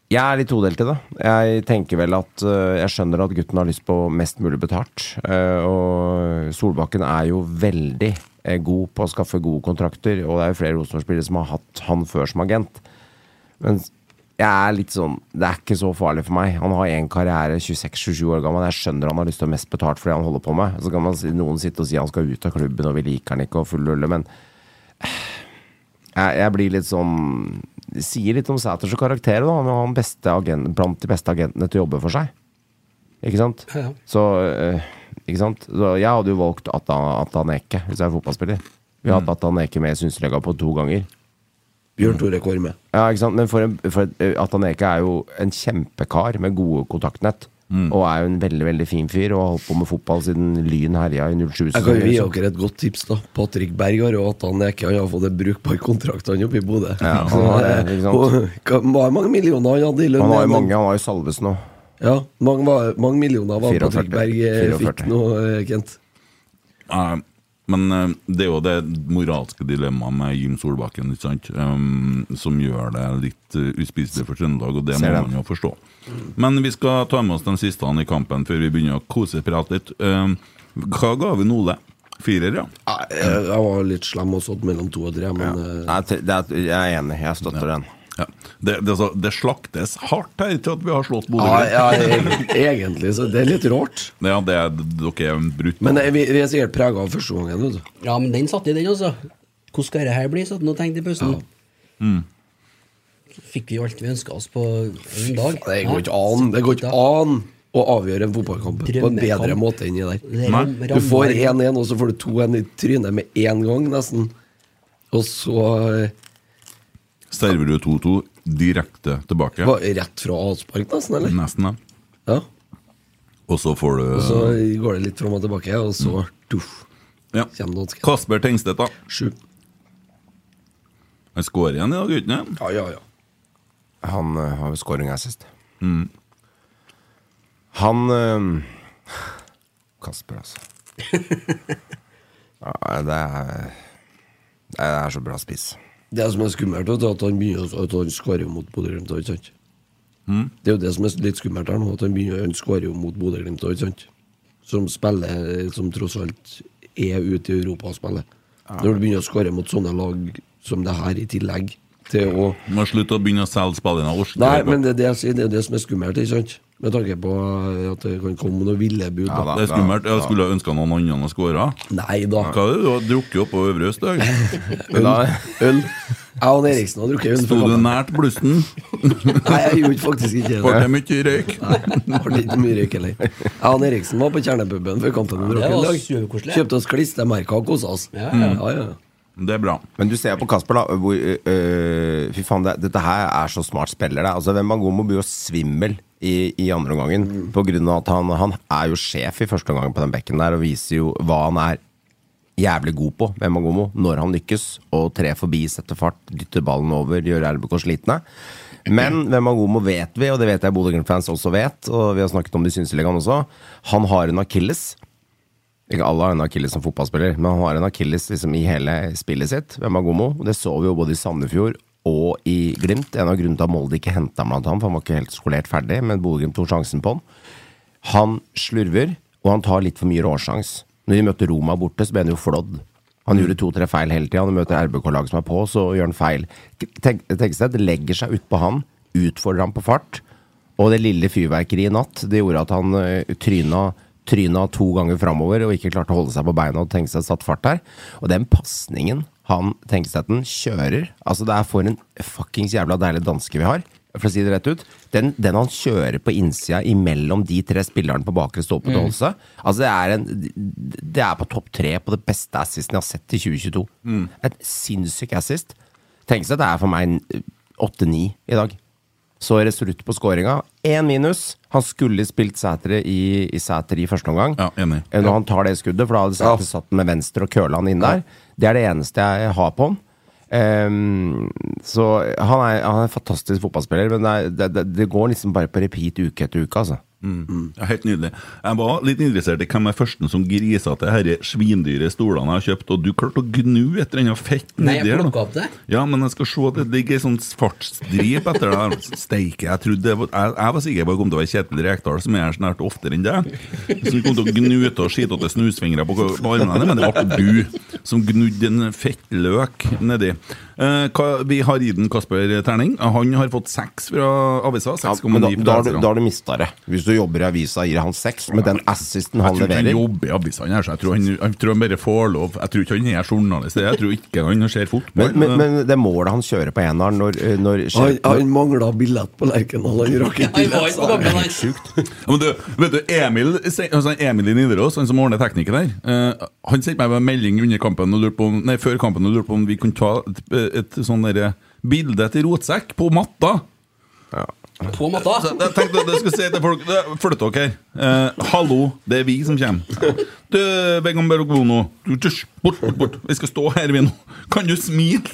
jeg er litt todelt i det. Jeg tenker vel at uh, Jeg skjønner at gutten har lyst på mest mulig betalt. Uh, og Solbakken er jo veldig eh, god på å skaffe gode kontrakter, og det er jo flere Rosenborg-spillere som har hatt han før som agent. Men jeg er litt sånn Det er ikke så farlig for meg. Han har én karriere, 26-27 år gammel. Jeg skjønner han har lyst til å mest betalt for det han holder på med. Så kan man, noen sitte og si han skal ut av klubben, og vi liker han ikke, og full rulle, men jeg, jeg blir litt sånn Det sier litt om Sæters karakter, da. Han er han beste agent, blant de beste agentene til å jobbe for seg. Ikke sant? Ja. Så eh, Ikke sant? Så jeg hadde jo valgt Atan Atan Eke hvis jeg er fotballspiller. Vi har hatt Atan Eke med i Synsrega på to ganger. Bjørn Tore Kvarme. Ja, ikke sant? Men for, en, for eh, Ataneke er jo en kjempekar med gode kontaktnett. Og er jo en veldig veldig fin fyr og har holdt på med fotball siden Lyn herja i 07. Jeg kan gi sesongen. dere et godt tips. da Patrick Berg har jo hatt han ikke Han har fått en brukbar kontrakt han oppe i Bodø. Ja, han har det, ikke hva- Hvor mange millioner han hadde i lønn? Han har jo mange, han har jo Salvesen nå. Ja, mange, mange millioner var 44. Patrick Berg eh, 44. fikk nå, eh, Kent. Eh, men eh, det er jo det moralske dilemmaet med Jim Solbakken, ikke sant? Um, som gjør det litt uh, uspiselig for Trøndelag, og det Ser må den. man jo forstå. Men vi skal ta med oss de siste i kampen før vi begynner å koseprate litt. Um, hva ga vi Nole? Firer, ja? Jeg, jeg var litt slem og satt mellom to og tre, men ja. Nei, det er, jeg er enig, jeg støtter den. Ja. Det, det, altså, det slaktes hardt her til at vi har slått Bodø. ja, ja, e- egentlig så det er litt rart. Ja, det er, dere er brutt. Men eh, vi, vi er sikkert prega av første gangen. vet du. Ja, men den satt i den, altså. Hvordan skal dette her bli? Satt og tenkte i pausen. Så fikk vi jo alt vi ønska oss på en dag. Det går ikke an Det går ikke an å avgjøre en fotballkamp på en bedre måte enn i der. Er Du får 1-1, og så får du 2-1 i trynet med én gang, nesten. Og så eh, Server du 2-2 direkte tilbake? Hva, rett fra avspark, nesten, eller? Nesten, ja. Ja. Og så får du Og så går det litt fram og tilbake, og så tuff, ja. kommer danske. Kasper Tengstedt, da. Sju. Han skårer igjen i dag, gutten? Ja, ja, ja. Han uh, har jo skåring her sist. Mm. Han uh, Kasper, altså. ja, det er Det er så bra spiss. Det som er skummelt, er at han begynner å- at han skårer mot Bodø-Glimt. Mm. Det er jo det som er litt skummelt her nå, at han begynner han skårer mot Bodø-Glimt. Som spiller, som tross alt er ute i Europa og spiller. Når du begynner å skåre mot sånne lag som det her i tillegg til å Må slutte å begynne å selge spillere. Orker Nei, men det er det jeg sier, det er det som er skummelt, ikke sant? Med tanke på at det kan komme noen ville bud. Ja, det er skummelt. Jeg skulle ønska noen andre å skåre. Nei da. Hva er det du har drukket opp på Øvre Østdag? Øl. Øl. Jeg og Eriksen har drukket øl. Sto du nært blussen? Nei, jeg gjorde faktisk ikke det. Ble det mye røyk? Nei, ble ikke mye røyk heller. Jeg og Eriksen var på Kjernepuben før kampen. Ja. Kjøpte oss klistremerker og kosa oss. Ja, ja. ja, ja. Det er bra. Men du ser på Kasper, da. Hvor, øh, fy faen, det, dette her er så smart spiller. Det. Altså, Wembangomo blir jo svimmel i, i andre omgangen. På grunn av at han, han er jo sjef i første omgang på den bekken der og viser jo hva han er jævlig god på, Wembangomo, når han lykkes. Og tre forbi, setter fart, dytter ballen over, gjør RBK slitne. Men Vemagomo vet vi, og det vet jeg Bodø-Glimt-fans også vet, og vi har snakket om det i Synseligaen også, han har en akilles. Ikke alle har en akilles som fotballspiller, men han har en akilles liksom i hele spillet sitt. Hvem er Gomo? Det så vi jo både i Sandefjord og i Glimt. En av grunnene til at Molde ikke henta ham, blant annet, for han var ikke helt skolert ferdig, men Bodø-Glimt tok sjansen på han. Han slurver, og han tar litt for mye råsjans. Når de møtte Roma borte, så ble han jo flådd. Han gjorde to-tre feil hele tida. Han møter RBK-lag som er på, så gjør han feil. Tenk- Tenkstedt legger seg utpå han, utfordrer ham på fart. Og det lille fyrverkeriet i natt, det gjorde at han uh, tryna, tryna to ganger framover og ikke klarte å holde seg på beina og Tenkstedt satt fart der. Og den pasningen han Tenkstedten kjører Altså, det er for en fuckings jævla deilig danske vi har. For å si det rett ut. Den, den han kjører på innsida imellom de tre spillerne på bakre til Mm. Altså det er, en, det er på topp tre på det beste assisten jeg har sett i 2022. Mm. Et sinnssyk assist. Tenkstedt er for meg en åtte-ni i dag. Så resolutt på skåringa. Én minus. Han skulle spilt Sætre i, i Sætre i første omgang. Ja, enig. Eh, Når han tar det skuddet, for da hadde Sæter satt den med venstre og køla han inn der. Det er det eneste jeg har på han. Um, så han er, han er en fantastisk fotballspiller, men det, er, det, det, det går liksom bare på repeat uke etter uke, altså. Mm. Ja, helt nydelig. Jeg var litt interessert i hvem er førsten som grisa til disse svindyre stolene jeg har kjøpt, og du klarte å gnu et eller annet fett Nei, nedi opp det. Ja, men jeg skal se at det ligger en sånn fartsdrip etter det. der. Steike, jeg trodde var, jeg, jeg var sikker på at det kom til å være Kjetil Rekdal, som er her snart oftere enn deg. Som kom til å gnu til og skite til snusfingre på, på armene, men det ble du som gnudde en fettløk nedi. Eh, hva, vi har gitt den Kasper terning. Han har fått seks fra avisa. Ja, 6,9 men da, har du, da har du mista det. Hvis du jobber i avisa, gir han seks. Med den assisten han leverer. jeg tror ikke han jobber i avisene her, så jeg tror han, jeg tror han bare får lov. Jeg tror ikke han er journalist. Jeg tror ikke han ser fotball. men, men, men det målet han kjører på eneren når, når Han, han mangla billett på Lerkendal. Han rakk ikke billett. sa han. Ja, men du, vet du, Emil, altså Emil i Nidaros, han som ordner teknikken der, eh, han sendte meg en melding under kampen og lurte på om, nei, før kampen og lurte på om vi kunne ta et, et sånn derre bilde til rotsekk på matta. På matta? Jeg tenkte at jeg skulle si til folk Flytt dere. Eh, hallo, det er vi som kommer. Du, Bergono, du, bort, bort, bort. Vi skal stå her, vi nå. Kan du smile?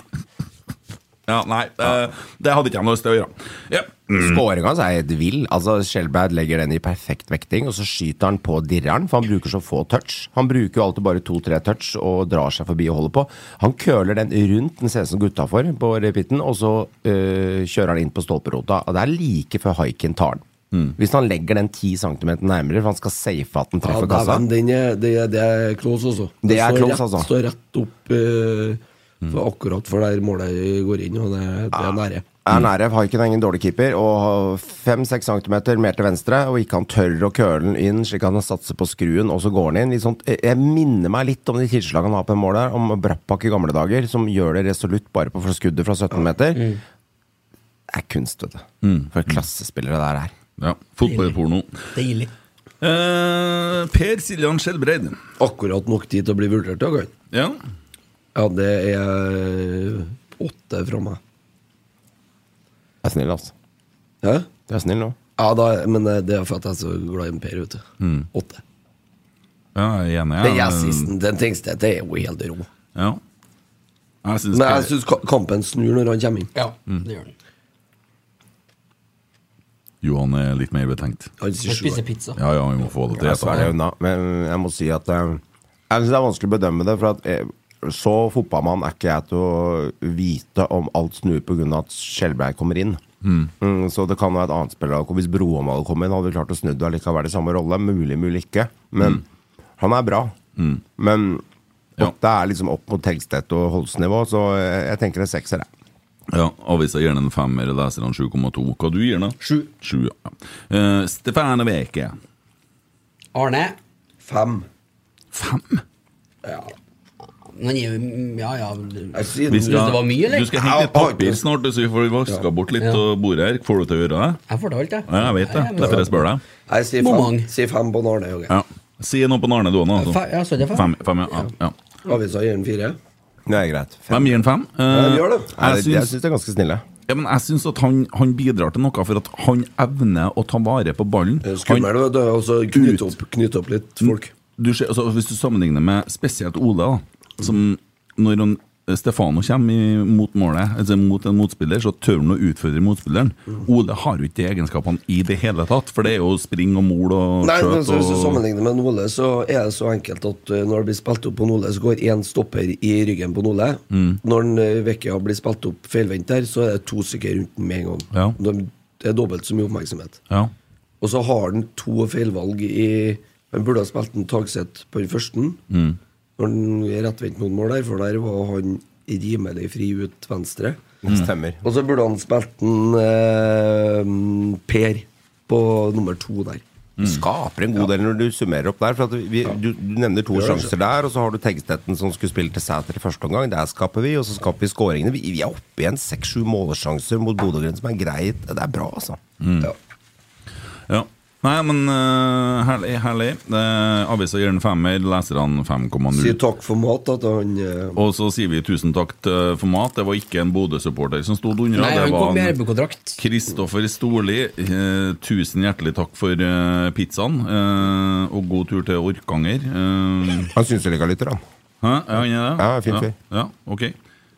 Ja, nei, eh, det hadde ikke jeg noe lyst til å gjøre. Ja. Mm. Skåringa er helt vill. Altså, Skjelbreid legger den i perfekt vekting, og så skyter han på dirreren, for han bruker så få touch. Han bruker jo alltid bare to-tre touch og drar seg forbi og holder på. Han køler den rundt den ser som gutta for på repeaten, og så øh, kjører han inn på stolperota. Og det er like før haiken tar den. Mm. Hvis han legger den ti centimeter nærmere, for han skal safe at den Ja, treffer kassa. den er, det, er, det er close, altså. Det er står close, rett, altså. Står rett opp eh, for akkurat for der målet går inn, og det, det er nære. Er nære. ikke er ingen dårlig keeper. Og fem-seks centimeter mer til venstre, og ikke han tør å køle den inn, slik han satser på skruen, og så går han inn. Litt sånt, jeg minner meg litt om de tilslagene han har på det målet, her, om Brappak i gamle dager, som gjør det resolutt bare på skuddet fra 17 meter. Det er kunst, vet du. For klassespillere der er. Ja, fotballporno. Deilig. Eh, per Siljan Skjelbreid. Akkurat nok tid til å bli vurdert, ja, Gard. Ja. Det er åtte fra meg. Jeg er snill, altså. Hæ? Du er snill nå. Ja, da, men eh, det er for at jeg er så glad i en Per, vet du. Mm. Åtte. Ja, jeg er enig. Den jeg. det til Tengstedt er jo helt rå. Ja. Jeg synes Men jeg syns kampen snur når han kommer inn. Ja, Mm. det gjør den. Johan er litt mer betenkt. Han spiser pizza. Ja, ja, vi må få det til. Jeg sverger. Men jeg må si at eh, jeg syns det er vanskelig å bedømme det. For at eh, så fotballmann er ikke jeg til å vite om alt snur pga. at Skjelbreid kommer inn. Mm, så det kan være et annet spiller. Hvis Broholm hadde kommet inn, hadde vi klart å snu det allikevel i samme rolle. Mulig, mulig ikke. Men han er bra. Men det er liksom opp mot Tegstedt og Holst-nivå, så jeg, jeg tenker en sekser. jeg. Ja, Avisa gir den en femmer, leserne han 7,2. Hva du gir den? Sju. Sju, ja. Uh, Stefane Veke. Arne. Fem. Fem? Ja. Men Ja, ja. Synes det var mye, eller? Du skal hente litt papir snart, så vi får vaska bort litt Ja. av bordet her. Får du til å gjøre det? Jeg får det alt, jeg. Ja, jeg vet det. Ja, Derfor jeg spør deg. Jeg sier fem, si fem på Narne. Okay. Ja. Si noe på Narne, du òg, nå. altså. Ja, så er fem. Fem, fem ja. ja. ja. Avisa gir den fire. Det er greit. Hvem gir den fem? Ja, Eh, gjør det. Jeg, jeg jeg syns syns det er ganske snille. ja, men jeg syns at han, han bidrar til noe, for at han evner å ta vare på ballen. Er Skummel vet du, og så knytte opp, knytte opp litt folk. du ser, altså, hvis du sammenligner med spesielt Ole, da, som når han, Stefano kommer mot målet, altså mot en motspiller, så tør han å utfordre motspilleren. Ole har jo ikke de egenskapene i det hele tatt, for det er jo spring og mol og Nei, skjøt. skjøt Hvis du sammenligner med Nole, så er det så enkelt at uh, når det blir spilt opp på Nole, så går én stopper i ryggen på Nole. Mm. Når en, uh, Vecchia blir spilt opp feilvendt der, så er det to stykker rundt den med en gang. Ja. Det er dobbelt så mye oppmerksomhet. Ja. Og så har han to feilvalg i Han burde ha spilt en Tagset på den første. Mm. Når han er rettvendt mot mål der, for der var han rimelig fri ut venstre. Det stemmer. Og så burde han spilt en eh, Per på nummer to der. Du skaper en god del når du summerer opp der. For at vi, du, du nevner to sjanser der, og så har du Tegstetten som skulle spille til Sæter i første omgang. Der skaper vi, og så skaper vi skåringene. Vi, vi er oppe igjen seks-sju målesjanser mot Bodø-Glimt, som er greit. Det er bra, altså. Ja. Ja. Nei, men uh, herlig. herlig. Uh, Avisa gir den femmer, leserne 5,0. Si takk for mat at han uh... Og så sier vi tusen takk til, for mat. Det var ikke en Bodø-supporter som stod under. Nei, det han var en Kristoffer Storli. Uh, tusen hjertelig takk for uh, pizzaen. eh, og god tur til Orkanger. Eh, Han syns det liker litt, da. Hæ? Ja, han er det? Ja, fin fyr. Ja, ok.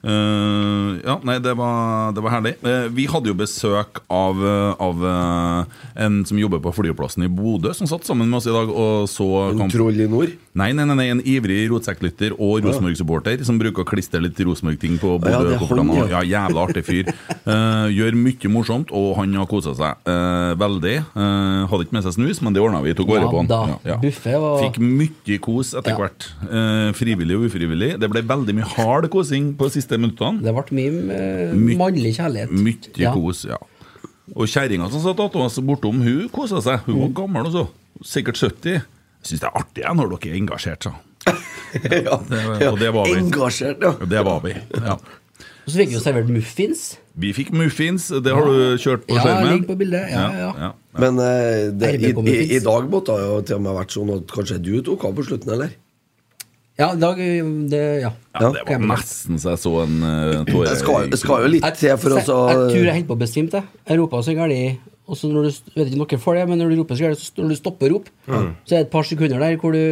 Eh, ja, nei, det var, det var herlig. Uh, vi hadde jo besøk av, eh, av uh, en som jobber på flyplassen i Bodø, som satt sammen med oss i dag og så En kamp. troll i nord? Nei, nei, nei, nei, en ivrig rotsekklytter og Rosenborg-supporter som bruker å klistre litt Rosenborg-ting på Ja, er Bodø-koppene. han, Ja, jævla artig fyr. Eh, gjør mye morsomt, og han har kosa seg eh, veldig. Eh, hadde ikke med seg snus, men det ordna vi. Tok vare på han. da. Buffet var- Fikk mye kos etter Ja. hvert. Eh, frivillig og ufrivillig. Det ble veldig mye hard kosing på de siste minuttene. Det ble mye eh, My- mannlig kjærlighet. Mye Ja. kos, ja. Og kjerringa som satt attåt bortom, hun kosa seg. Hun Mm. var gammel også. Sikkert 70. Jeg syns det er artig jeg, når dere er engasjert, sa ja. Det- og det var vi. Engasjert, ja. Ja, Det var vi. Ja. Og så fikk vi jo servert muffins. Vi fikk muffins. Det har du kjørt på Ja, skjermen? ligger på bildet. Ja, ja. ja. Men uh, det, i, i, i dag måtte det jo til og med vært sånn at kanskje du tok av på slutten, eller? Ja, dag det, ja. Ja, det var nesten så jeg så en uh, tåre Det skal, skal jo litt til for å Jeg, så jeg tror jeg holdt på å besvime det. Jeg ropa så gærent. Og så når du vet ikke noe for det, men når du roper så gærent, så når du stopper å rope, Mm. så er det et par sekunder der hvor du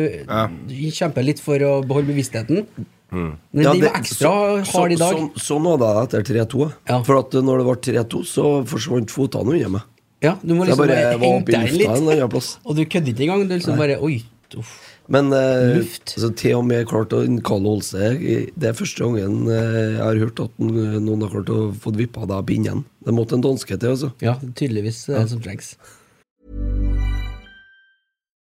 kjemper litt for å beholde bevisstheten. Men Ja, det- var ekstra så- hard i dag. Sånn, sånn var det etter 3-2. For at når det ble 3-2, så forsvant fotene under meg. Ja, du må liksom bare bare var henge deg litt. Og du kødder ikke engang. Du liksom Nei. bare Oi. Uff. Men eh, altså, til og med klart å innkalle Olse Det er første gangen eh, jeg har hørt at noen har klart å få vippa deg av pinnen. Det måtte en danske til, altså. Ja, tydeligvis det er det som trengs.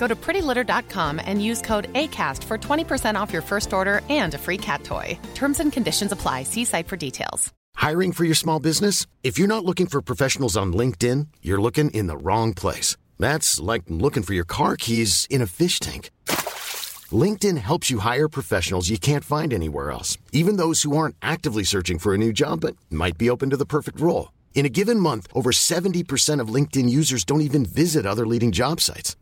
Go to prettylitter.com and use code ACAST for 20% off your first order and a free cat toy. Terms and conditions apply. See site for details. Hiring for your small business? If you're not looking for professionals on LinkedIn, you're looking in the wrong place. That's like looking for your car keys in a fish tank. LinkedIn helps you hire professionals you can't find anywhere else, even those who aren't actively searching for a new job but might be open to the perfect role. In a given month, over 70% of LinkedIn users don't even visit other leading job sites.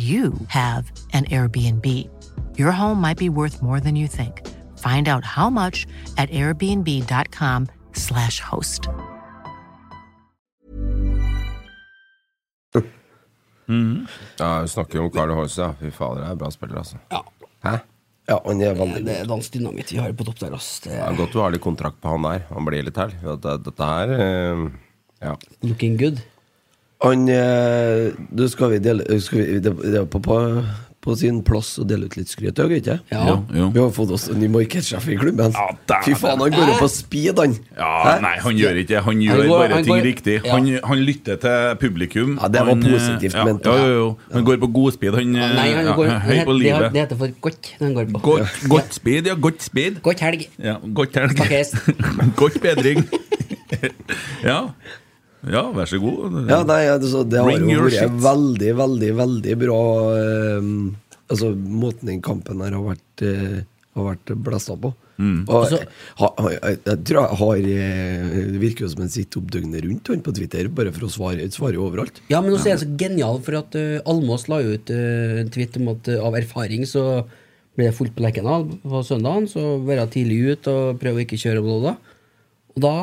you have an Airbnb. Your home might be worth more than you think. Find out how much at airbnb.com/slash host. Ja, vi snakker jo om Carl Horse, ja. Fy fader, det er bra spiller, altså. Hæ? Ja, han er veldig Det er dansk dynamitt vi har på topp der, ass. Det er godt du har litt kontrakt på han der. Han blir litt her. Dette her eh, Ja. Looking good. Han eh, Du, skal vi dele skal vi, Det det er på, på, på sin plass å dele ut litt skryt, er det ikke? Ja. Ja, jo. Vi har fått oss en ny markedssjef i klubben. dæven. Fy faen, han går jo på speed, han. Ja, nei, han gjør ikke det. Han gjør Han går- bare han ting går- riktig. ja. Han, han lytter til publikum. Ja, det var han, eh, positivt ja, ment. Ja, jo, jo. Han går på godspeed. Han Ja, nei, han ja, går, høy på livet. det heter for godt. når han går på. Godt, godt speed, ja. Godt speed. Godt helg. Ja, godt helg. Godt bedring. ja. Ja, vær så god. Ja, nei, altså, det har jo vært shit. veldig, veldig, veldig bra eh, Altså, måten den kampen her har vært eh, Har vært blæsta på. Mm. Og, Altså- ha, ha, jeg, jeg tror jeg har eh, Det virker jo som en sitter opp døgnet rundt han på Twitter, bare for å svare, svare overalt. Ja, men også er jeg så genial, for at uh, Almås la jo ut uh, en tweet om at uh, av erfaring så ble det fullt på Lerkendal på søndagen, så være tidlig ut og prøve å ikke kjøre blå da. Og da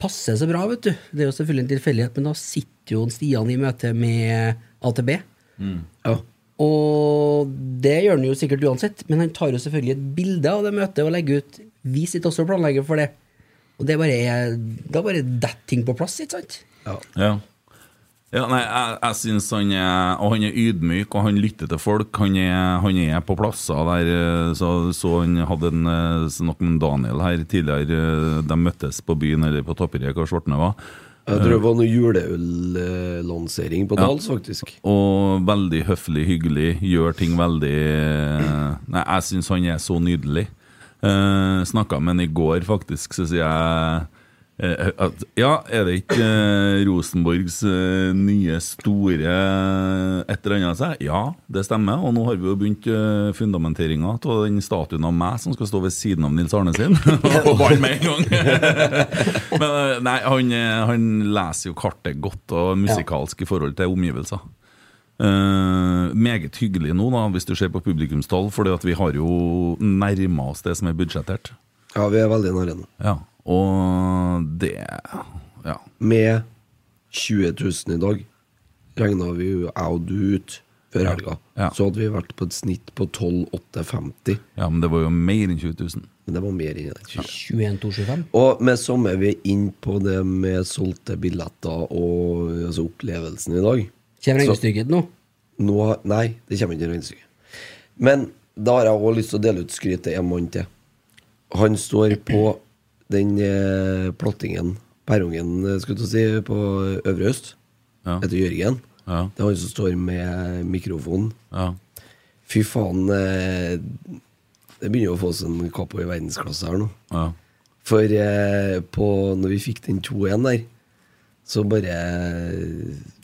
passer så bra, vet du. Det er jo selvfølgelig en tilfeldighet, men da sitter jo Stian i møte med AtB. Ja. Og det gjør han jo sikkert uansett, men han tar jo selvfølgelig et bilde av det møtet og legger ut Vi sitter også og planlegger for det. Og det bare er Da bare detter ting på plass, ikke sant? Ja. Ja, nei, jeg, jeg synes han er Og han er ydmyk, og han lytter til folk. Han er, han er på plasser der eh, Så, så han hadde en eh, snakk med Daniel her tidligere. eh, De møttes på byen eller på Tapperiet, hva Svartne var. Jeg tror det var noe juleøllansering på Ja. Dals, faktisk. Og veldig høflig, hyggelig. Gjør ting veldig Nei, jeg syns han er så nydelig. Uh, Snakka med han i går, faktisk, så sier jeg ja, er det ikke eh, Rosenborgs eh, nye store et eller annet? seg? Ja, det stemmer. Og nå har vi jo begynt fundamenteringa av den statuen av meg som skal stå ved siden av Nils Arne sin. og bare med en gang! Men eh, nei, han, eh, han leser jo kartet godt og musikalsk i forhold til omgivelser. Uh, meget hyggelig nå, da, hvis du ser på publikumstall, for vi har jo nærma oss det som er budsjettert. Ja, vi er veldig nære nå. Ja, og det Ja. Med 20 000 i dag regna vi jo jeg og du ut før helga. Ja. Så hadde vi vært på et snitt på 12,850. Ja, men det var jo mer enn 20 000. Men det var mer enn det. 21225. Og med samme vi er inn på det med solgte billetter og altså opplevelsen i dag. Kommer regnestykket nå? nå? Nei, det kommer ikke regnestykke. Men da har jeg også lyst til å dele ut skryt til en mann til. Han står på den eh, plattingen, perrongen, eh, skulle du si, på Øvre Øst. Ja. Etter Jørgen. Ja. Det er han som står med mikrofonen. Ja. Fy faen. Eh, det begynner å få oss en kapo i verdensklasse her nå. Ja. For på, når vi fikk den 2-1 der, så bare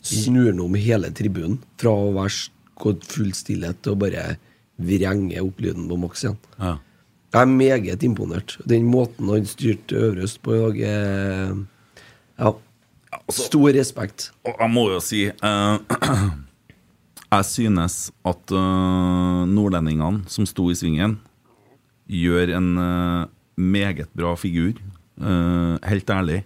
snur han om hele tribunen. Fra å være gått full stillhet til å bare vrenge opp lyden på maks igjen. Ja. Jeg er meget imponert. Den måten han styrte Øverøst på i dag, er Ja. Stor respekt. Og jeg må jo si uh, Jeg synes at uh, nordlendingene som sto i svingen, gjør en uh, meget bra figur. Helt ærlig.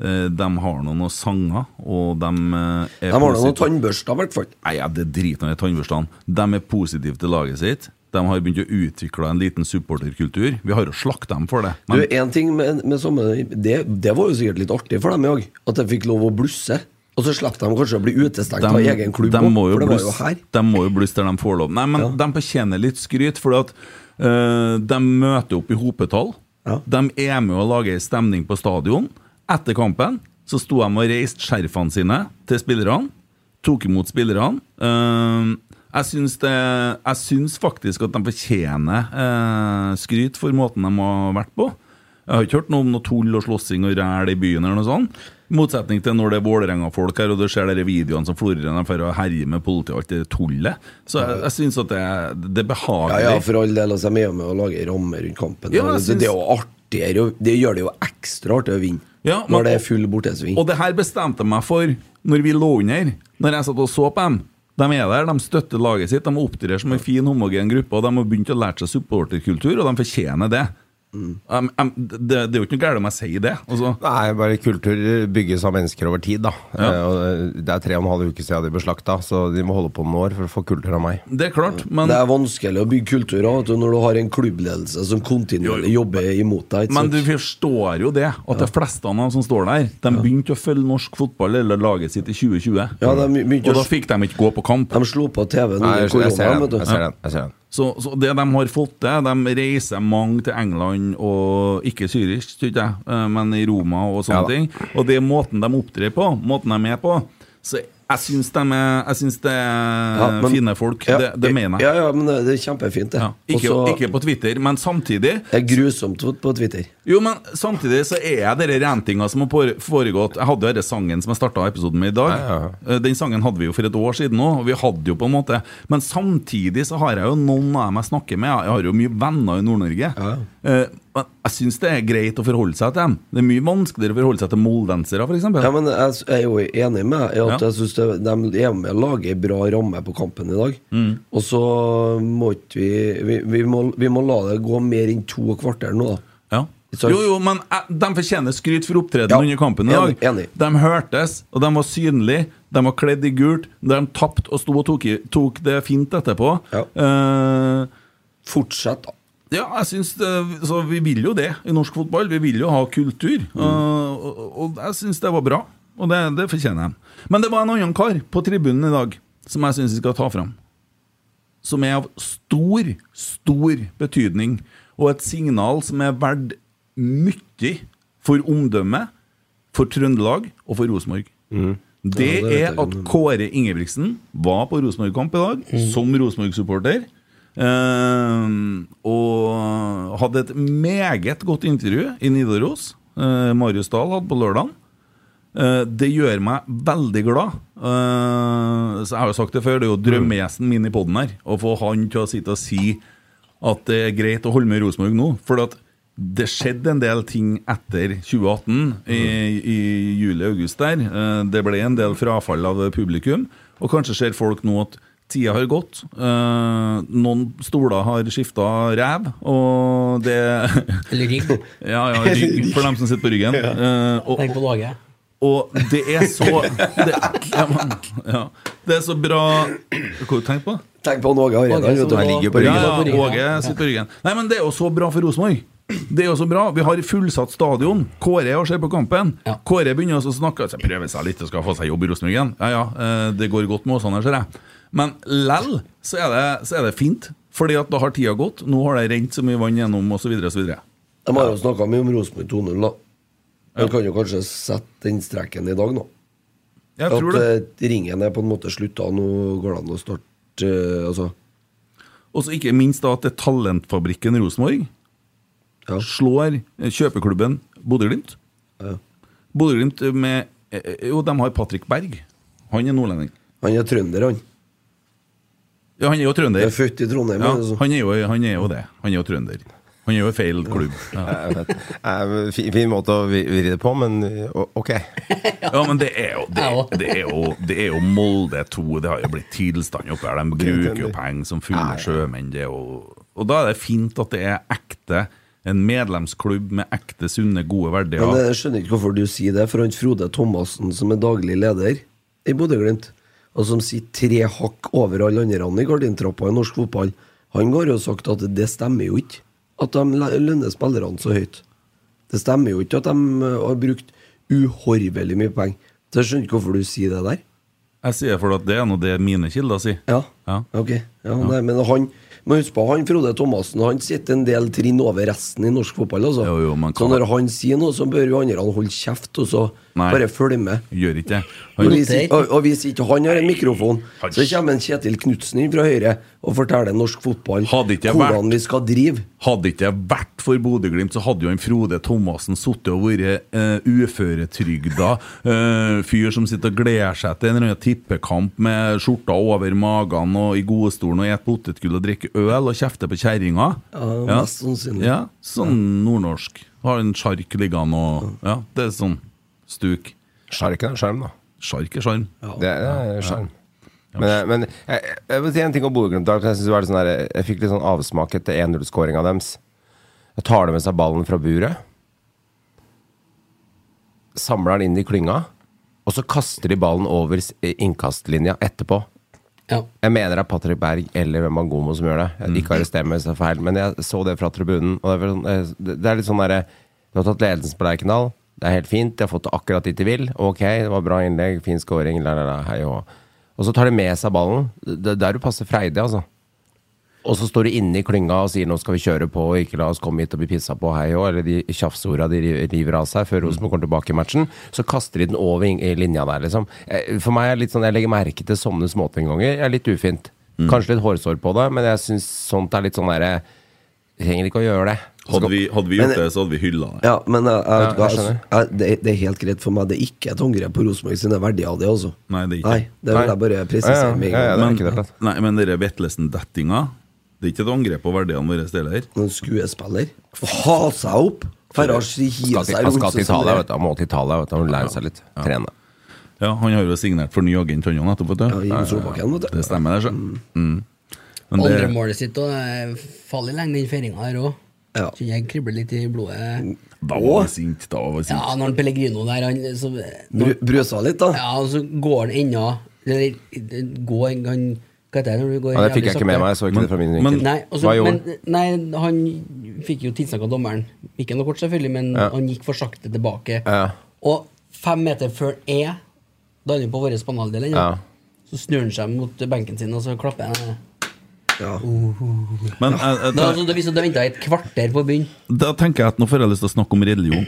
De har noen sanger, og de er De har noen tannbørster, i hvert fall. Nei, ja, det driter jeg i tannbørstene. De er positive til laget sitt. De har begynt å utvikle en liten supporterkultur. Vi har jo slakta dem for det. Du, en ting med, med samme det, det var jo sikkert litt artig for dem òg, at de fikk lov å blusse. Og så slapp de kanskje å bli utestengt av egen klubb, de må jo for det var jo blusse- her. De må jo blusse der de får lov. Nei, men de fortjener litt skryt, for at eh, de møter opp i hopetall. De er med å lage ei stemning på stadion. Etter kampen så sto de og reiste skjerfene sine til spillerne. Tok imot spillerne. Eh, jeg syns, det, jeg syns faktisk at de fortjener eh, skryt for måten de har vært på. Jeg har ikke hørt noe om noe tull og slåssing og ræl i byen. eller noe sånt I motsetning til når det er Vålerenga-folk her, og du ser de videoene som florerer for å herje med politiet og alt det tullet. Så jeg, jeg syns at det, det er behagelig. ja, for all del. Altså, de er med, med å lage rammer rundt kampen. Ja, synes... det, er jo artigere Det gjør det jo ekstra artig å vinne. Ja, men- når det er full bortesving. Og det her bestemte jeg meg for når vi lå under. Når jeg satt og så på dem. De er der, de støtter laget sitt, de opptrer som en fin, homogen gruppe. Og de har begynt å lære seg supporterkultur, og de fortjener det. Mm. Um, um, det, det er jo ikke noe galt om jeg sier det. Altså. Nei, bare kultur bygges av mennesker over tid, da. Ja. Uh, og det er tre og en halv uke siden de ble slakta, så de må holde på noen år for å få kultur av meg. Det er klart, men Det er vanskelig å bygge kultur av du, når du har en klubbledelse som kontinuerlig jobber imot deg. Men du forstår jo det, at de fleste av dem som står der, de begynte å følge norsk fotball eller laget sitt i 2020. Ja, de og da fikk de ikke gå på kamp. De slo på TV-en under korona. jeg ser den. Jeg ser den. Jeg ser den. Så, så det de har fått til De reiser mange til England og Ikke syrisk, tror jeg, eh, men i Roma og sånne Ja ting. Og det er måten de opptrer på, måten de er med på. Så jeg syns, de er, jeg syns det er Ja, men- fine folk. Ja, det, det mener jeg. Ja, ja, men det, er kjempefint, det. Ikke, Også- ikke på Twitter, men samtidig Det er grusomt på Twitter. Jo, men samtidig så er det rentinga som har foregått Jeg hadde jo denne sangen som jeg starta episoden med i dag. Eh, Den sangen hadde vi jo for et år siden òg, og vi hadde jo på en måte Men samtidig så har jeg jo noen av dem jeg snakker med. Jeg har jo mye venner i Nord-Norge. Ja. men jeg syns det er greit å forholde seg til dem. Det er mye vanskeligere å forholde seg til moldensere, f.eks. Ja, men jeg er jo enig med deg i at Ja. jeg synes det, de er med å lage en bra ramme på kampen i dag. Mm. Og så må ikke vi vi, vi, må, vi må la det gå mer enn to kvarter nå, da. Ja. Jo, jo, men eh, de fortjener skryt for opptredenen under kampen i dag. Enig, enig. De hørtes, og de var synlige. De var kledd i gult. De tapte og sto og tok, tok det fint etterpå. Eh, Fortsett, da. Ja, jeg synes det, så Vi vil jo det i norsk fotball. Vi vil jo ha kultur. Mm. Og, og, og jeg syns det var bra, og det, det fortjener de. Men det var en annen kar på tribunen i dag som jeg syns vi skal ta fram. Som er av stor, stor betydning, og et signal som er verdt mye for omdømmet, for Trøndelag og for Rosenborg. Det Mm. Ja, det er at Kåre Ingebrigtsen var på Rosenborg-kamp i dag, Mm. som Rosenborg-supporter. Eh, og hadde et meget godt intervju i Nidaros. Eh, Marius Dahl hadde på lørdag. Eh, det gjør meg veldig glad. Eh, så Jeg har jo sagt det før, det er jo drømmegjesten min i poden her. Å få han til å sitte og si at det er greit å holde med Rosenborg nå. For det skjedde en del ting etter 2018, i, i juli-august der. Eh, Det ble en del frafall av publikum. Og kanskje ser folk nå at tida har gått. Noen stoler har skifta ræv, og det Eller rygg. Ja, ja, rygg for dem som sitter på ryggen. Tenk på laget. Og det er så det, ja, man, ja, det er så bra Hva har du tenkt på? Tenk på Åge Hareide. Han ligger på ryggen. ja, Åge sitter på ryggen. Nei, men det er jo så bra for Rosenborg. Det er jo så bra. Vi har fullsatt stadion. Kåre og ser på kampen. Kåre begynner også å snakke så Prøver seg litt og skal få seg jobb i Rosenborg igjen. Ja, ja, eh, det går godt med oss, ser jeg. Men lell så er det, så er det fint. Fordi at da har tida gått. Nå har det rent så mye vann gjennom, osv. osv. De har jo snakka mye om Rosenborg 2-0, da. Man kan jo kanskje sette den streken i dag, nå. Jeg tror det. At eh, ringen er på en måte slutta. Nå går det an å starte eh, Altså Og så ikke minst da at det er talentfabrikken Rosenborg slår eh, kjøpeklubben Bodø-Glimt. Bodø-Glimt med Jo, de har Patrick Berg. Han er nordlending. Han er trønder, han. Ja, han er jo trønder. Er født i Trondheim, Ja, altså. han, er jo, han er jo det. Han er jo trønder. Han gjør jo feil klubb. Ja. Eh, Fin, fin måte å vi- vri det på, men eh, ok. Ja, men det er jo Det, det, er, jo, det er jo Molde 2. Det har jo blitt tilstand oppi her. De bruker jo penger som fulle sjømenn. Det er jo, og da er det fint at det er ekte. En medlemsklubb med ekte, sunne, gode verdier. Men jeg skjønner ikke hvorfor du sier det, for han Frode Thomassen, som er daglig leder i Bodø-Glimt, og som sitter tre hakk over alle andre i gardintrappa i norsk fotball, Han har jo sagt at det stemmer jo ikke at de lønner spillerne så høyt. Det stemmer jo ikke at de eh, har brukt uhorvelig mye penger. Så jeg skjønner ikke hvorfor du sier det der. Jeg sier for at det er noe det mine kilder sier. Ja. Ja. Ok, ja, Nei, men han men husk på han Frode Thomassen Han sitter en del trinn over resten i norsk fotball. Altså. men så når han sier noe, så bør jo andre holde kjeft og så Nei. bare følg med. Gjør ikke det. Og hvis, ikke- og, og hvis ikke han har en mikrofon, så kommer en Kjetil Knutsen inn fra Høyre og forteller norsk fotball ikke hvordan vi skal drive. Hadde ikke det vært for Bodø-Glimt, så hadde jo en Frode Thomassen sittet og vært uh, uføretrygda uh, fyr som sitter og gleder seg til en eller annen tippekamp med skjorta over magen og i godstolen og spiser potetgull og drikker øl og kjefter på kjerringa. Ja, mest sannsynlig. Ja, sånn nordnorsk. Har en sjark liggende og Ja, det er sånn stuk. Sjark er sjarm, da. Sjark er sjarm. Det er sjarm. Men, men jeg, jeg vil si en ting om Bodø-Glimt. Jeg, sånn der, jeg fikk litt sånn avsmak etter 1-0-skåringa deres. Jeg tar det med seg ballen fra buret. Samler den inn i klynga. Og så kaster de ballen over innkastlinja etterpå. Jeg mener det er Patrick Berg eller Mangomo som gjør det. Jeg, ikke arrester meg hvis det er feil, men jeg så det fra tribunen. Og det, er, vel sånn, eh, det det er litt sånn derre Du har tatt ledelsen på Lerkendal. Det er helt fint. De har fått det akkurat dit de vil. Ok, det var bra innlegg, fin scoring, la, la, la, hei og Og så tar de med seg ballen. Det er der du passer freidig, altså. Og så står du inne i klynga og sier 'nå skal vi kjøre på', og ikke la oss komme hit og bli pissa på, hei òg. Eller de tjafsorda de river av seg før Rosenborg kommer tilbake i matchen. Så kaster de den over i linja der, liksom. Eh, For meg er det litt sånn, jeg legger merke til sånne småting ganger. Jeg er litt ufint. Kanskje litt hårsår på det, men jeg syns sånt er litt sånn derre Jeg trenger ikke å gjøre det. Hadde vi, hadde vi Men- gjort det, så hadde vi hylla det. Ja, men jeg, jeg, Ja, vet jeg jeg, det, det er helt greit for meg. Det er ikke et angrep på Rosenborg sine verdier det, altså. Nei, det er ikke Nei, det vil jeg bare presisere med en gang. men, Nei, men dere Vetlesen-dettinga Det er ikke et angrep på verdiene våre heller. En skuespiller. Ha seg opp! Farage hiver han skal til Italia, vet du. Han må til Italia, vet du. Han må lære seg litt. Trene. Ja, Han har jo signert for ny agent, han òg, nettopp. vet du. Ja, Solbakken, vet du. Det stemmer, det. så. Mm. Men Andre målet sitt og eh, faller lenge, den feiringa her òg. Kjenner jeg kribler litt i blodet. da var han sint. Da var sint. Ja, når han Pellegrino der han, så, når, Brusa litt, da. Ja, og så går han ennå Eller går han Hva heter det når du går Ja, det fikk jeg ikke med meg, jeg så ikke det fra min vinkel. Nei, også, Hva men, nei, han fikk jo tilsnakk av dommeren. Ikke noe kort, selvfølgelig, men Ja. han gikk for sakte tilbake. Ja. Og fem meter før E, da er han på vår banehalvdel Ja. så snur han seg mot benken sin, og så klapper han. Men jeg, jeg, Da, altså, det viser at venta et kvarter på å begynne. da tenker jeg at nå får jeg lyst til å snakke om religion.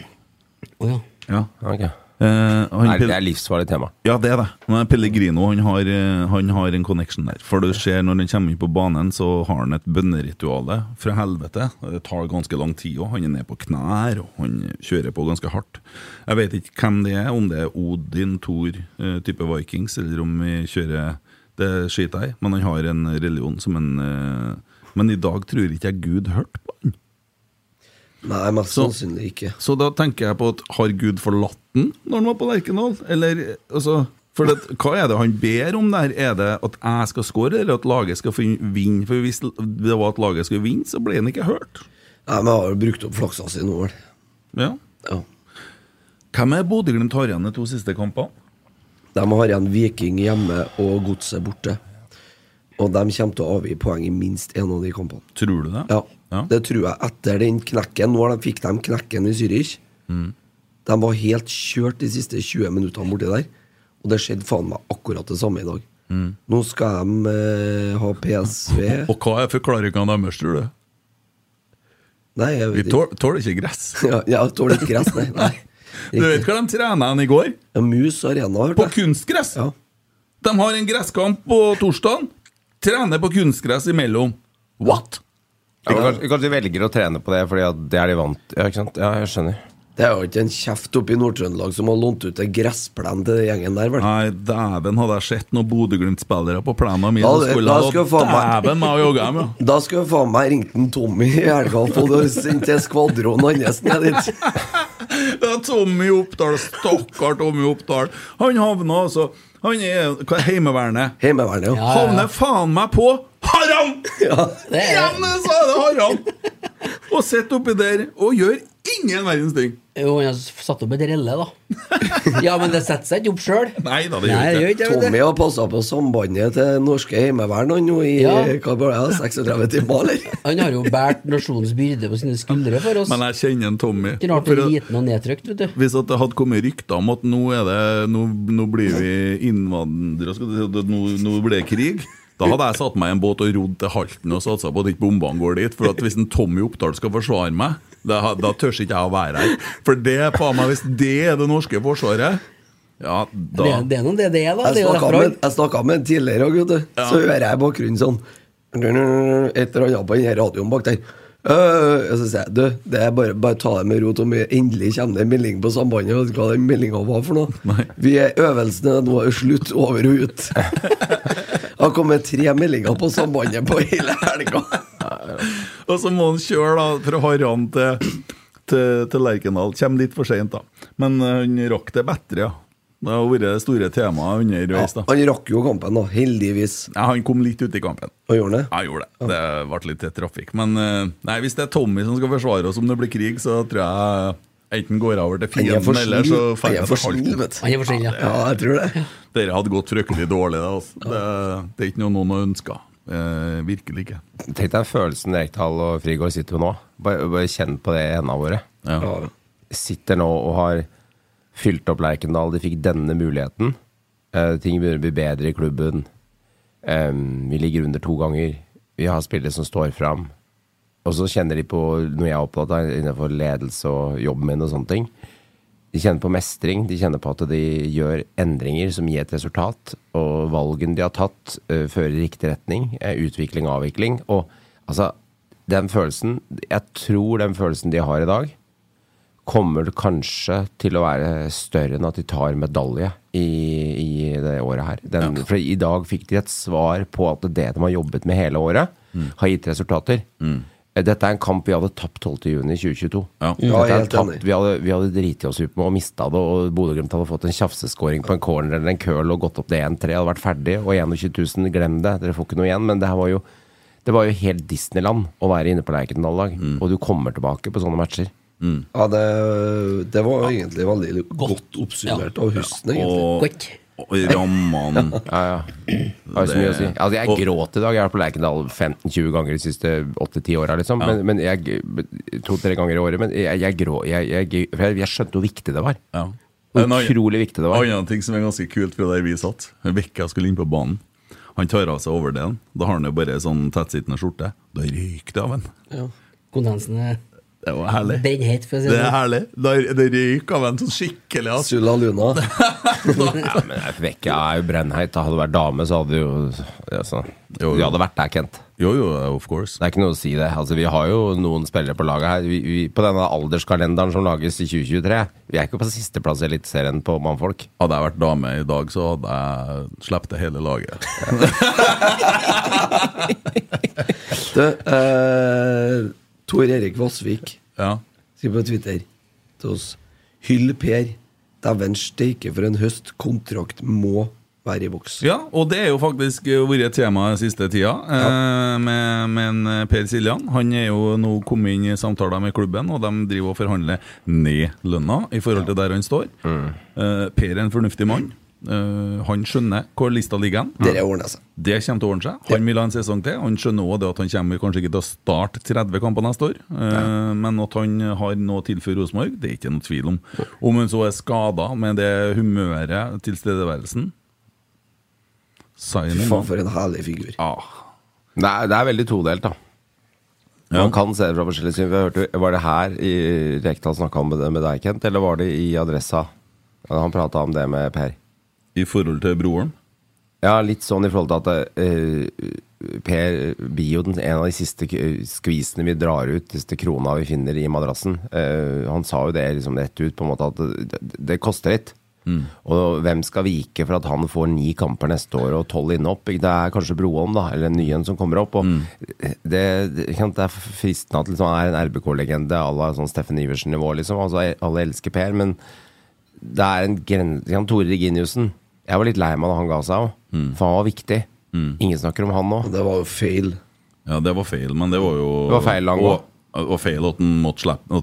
Å ja. Ja. Ok. Eh, han, Nei, det er livsfarlig tema. Ja, det er det. Men Pellegrino han har, eh, han har en connection der. For det skjer når han kommer inn på banen, så har han et bønnerituale fra helvete. Det tar ganske lang tid òg. Han er nede på knær, og han kjører på ganske hardt. Jeg vet ikke hvem det er, om det er Odin, Thor, eh, type Vikings, eller om vi kjører Det skiter jeg i, men han har en religion som en eh, Men i dag tror ikke jeg Gud hørte på han. Nei, mest sannsynlig ikke. Så da tenker jeg på at har Gud forlatt den når han var på Lerkendal? Eller altså for det, Hva er det han ber om der? Er det at jeg skal score, eller at laget skal vinne? For hvis det var at laget skulle vinne, så ble han ikke hørt. Nei, men jeg har jo brukt opp flaksa si nå, vel. Ja. Hvem er Bodø-Glimt har igjen de to siste kampene? De har igjen Viking hjemme og Godset borte. Og de kommer til å avgi poeng i minst én av de kampene. Tror du det? Ja, det tror jeg. Etter den knekken Nå de fikk de knekken i Zürich. Mm. De var helt kjørt de siste 20 minuttene borti der. Og det skjedde faen meg akkurat det samme i dag. Mm. Nå skal de eh, ha PSV Og hva er forklaringa deres, tror du? Nei, jeg Vi vet tål- tåler ikke gress. Ja, ja tåler ikke gress, nei. nei. Du vet hva de trena i går? Ja, Mus Arena, hørte På kunstgress! Ja. De har en gresskamp på torsdag. Trener på kunstgress imellom. What? Ja, kanskje, kanskje de velger å trene på det fordi at det er de vant Ja, ikke sant? Ja, jeg skjønner. Det er jo ikke en kjeft oppe i Nord-Trøndelag som har lånt ut en gressplen til den gjengen der, vel? Nei, dæven hadde jeg sett noen Bodø-Glimt-spillere på plena min. Da- skulle jeg Dæven meg å jogge dem, ja. Da skulle jeg faen meg ringt en Tommy i helga og få sendt til skvadronen hans ned dit. Det er Tommy Oppdal, stakkar Tommy Oppdal. Han havna altså Han er hva, er Heimevernet. Heimevernet, ja. Havner faen meg på Haram! Ja, det er Igjen så er det Haram! Og sitter oppi der og gjør ingen verdens ting. Jo, han har satt opp et relle, da. Ja, men det setter seg ikke opp sjøl. Nei da, det gjør Nei, ikke det. Tommy har passa på sambandet til norske heimevern nå i Ja. hva var det, 36 timer, eller? Han har jo båret nasjonens byrde på sine skuldre for oss. Men jeg kjenner en Tommy. Ikke rart han er liten og nedtrykt, vet du. Hvis at det hadde kommet rykter om at nå, er det, nå, nå blir vi innvandrere, skal du si, nå, nå blir det krig da hadde jeg satt meg i en båt og rodd til Halten og satsa på at ikke bombene går dit. For at hvis en Tommy Oppdal skal forsvare meg, da, da tør ikke jeg å være her. For det, faen meg, hvis det er det norske forsvaret ja, da Det, det er nå det det er, da. Jeg snakka med, jeg snakket med en tidligere, vet du. Ja. så hører jeg i bakgrunnen sånn Et eller annet på den radioen bak der. Uh, så sier jeg du, det er bare, bare ta det med ro. Tommy. Endelig kommer det en melding på sambandet. Vet du hva den meldinga var for noe? Vi er øvelsene nå er slutt, over og ut. Det har kommet tre meldinger på sambandet på hele helga. Og så må han kjøre da fra Harran til, til, til Lerkendal. Kommer litt for seint, da. Men eh, han rakk det bedre, ja. Det har vært det store temaet underveis. da Han rakk jo kampen, da. Heldigvis. Ja, Han kom litt ut i kampen. Og gjorde det? Ja, han gjorde det. Det ble litt trafikk. Men eh, nei, hvis det er Tommy som skal forsvare oss om det blir krig, så tror jeg enten går jeg over til fienden, eller så får jeg til halvt. vet du. Han er for snill, ja. Ja, jeg tror det. Dere hadde gått fryktelig dårlig, det. Altså. Det, det er ikke noe noen har ønska. Eh, virkelig ikke. Tenk deg følelsen Rekdal og Frigård sitter med nå. Bare, bare kjenn på det i hendene våre. Sitter nå og har fylt opp Lerkendal. De fikk denne muligheten. Eh, ting begynner å bli bedre i klubben. Eh, vi ligger under to ganger. Vi har spillere som står fram. Og så kjenner de på noe jeg er opptatt av innenfor ledelse og jobben min og sånne ting. De kjenner på mestring. De kjenner på at de gjør endringer som gir et resultat. Og valgene de har tatt, uh, fører i riktig retning. Uh, utvikling avvikling. Og altså, den følelsen Jeg tror den følelsen de har i dag, kommer kanskje til å være større enn at de tar medalje i, i det året her. Den, For i dag fikk de et svar på at det de har jobbet med hele året, har gitt resultater. Eh, Dette er en kamp vi hadde tapt 12.6.2022. Ja, Ja, tapt, vi hadde, vi hadde driti oss ut med og mista det, og Bodø-Glimt hadde fått en tjafseskåring på en corner eller en curl og gått opp til 1-3, hadde vært ferdig, og 21 000, glem det, dere får ikke noe igjen. Men det her var jo det var jo helt Disneyland å være inne på Lerkendal i dag. Og du kommer tilbake på sånne matcher. Ja, det, det var egentlig veldig godt oppsummert av Husten, egentlig. Og, og rammene Ja, ja. Har så mye å si. Altså, jeg gråt i dag. Jeg har vært på Lerkendal 15-20 ganger de siste 8-10 åra, liksom. Men, men jeg To-tre ganger i året. Men jeg, jeg grå jeg, jeg, jeg, jeg skjønte hvor viktig det var. Ja. Utrolig viktig det var. En annen ting som er ganske kult fra der vi satt Vekka skulle inn på banen. Han tar av seg overdelen. Da har han jo bare sånn tettsittende skjorte. Da ryker det av en. Ja. Kondensen er Det var herlig. brennheit, for å si Det det er sånn. herlig. Da, det ryker av en sånn skikkelig. Altså. Sulla Luna. ja, men Vekka er jo brennheit. Hadde det vært dame, så hadde jo altså, Jo, jo. Vi hadde vært der, Kent. Jo, jo, of course. Det er ikke noe å si det. Altså, vi har jo noen spillere på laget her. Vi, vi, på denne alderskalenderen som lages i 2023, vi er ikke på sisteplass i Eliteserien på mannfolk. Hadde jeg vært dame i dag, så hadde jeg sluppet hele laget. Du, eh, Tor Erik Vassvik Ja. skriver på Twitter til oss Hyll Per. Dæven steike for en høst. Kontrakt må være i boks. Ja, og det er jo faktisk eh, vært et tema den siste tida ja. med, med eh, Per Siljan. Han er jo nå kommet inn i samtaler med klubben, og de driver og forhandler ned lønna i forhold til der han står. Mm. per er en fornuftig mann. Eh, han skjønner hvor lista ligger hen. Dere. Det kommer til å ordne seg. Han vil ha en sesong til. Han skjønner også at han kommer kanskje ikke til å starte 30 kamper neste år, eh, men at han har noe å tilføre Rosenborg, det er ikke noe tvil om. Om han så er skada med det humøret, tilstedeværelsen Fy faen, for en herlig figur. Det er, det er veldig todelt, da. Man kan se det fra forskjellige syn. Hørte, var det her i Rekdal snakka om det med deg, Kent, eller var det i Adressa? Han prata om det med Per. I forhold til broren? Ja, litt sånn i forhold til at uh, Per blir jo den, en av de siste skvisene vi drar ut, disse krona vi finner i madrassen. Uh, han sa jo det liksom rett ut, på en måte at det, det, koster litt. Og hvem skal vike for at han får ni kamper neste år og tolv innhopp? Det er kanskje Broholm, da, eller en ny en som kommer opp. Og det, det, det er fristende at liksom, er en RBK-legende à la sånn Steffen Iversen-nivå, liksom. Altså, alle elsker Per, men det er en grense Tore Reginiussen Jeg var litt lei meg da han ga seg òg, for han var viktig. Ingen snakker om han nå. Det var jo feil. Ja, det var feil, men det var jo Det var feil, han og, var feil at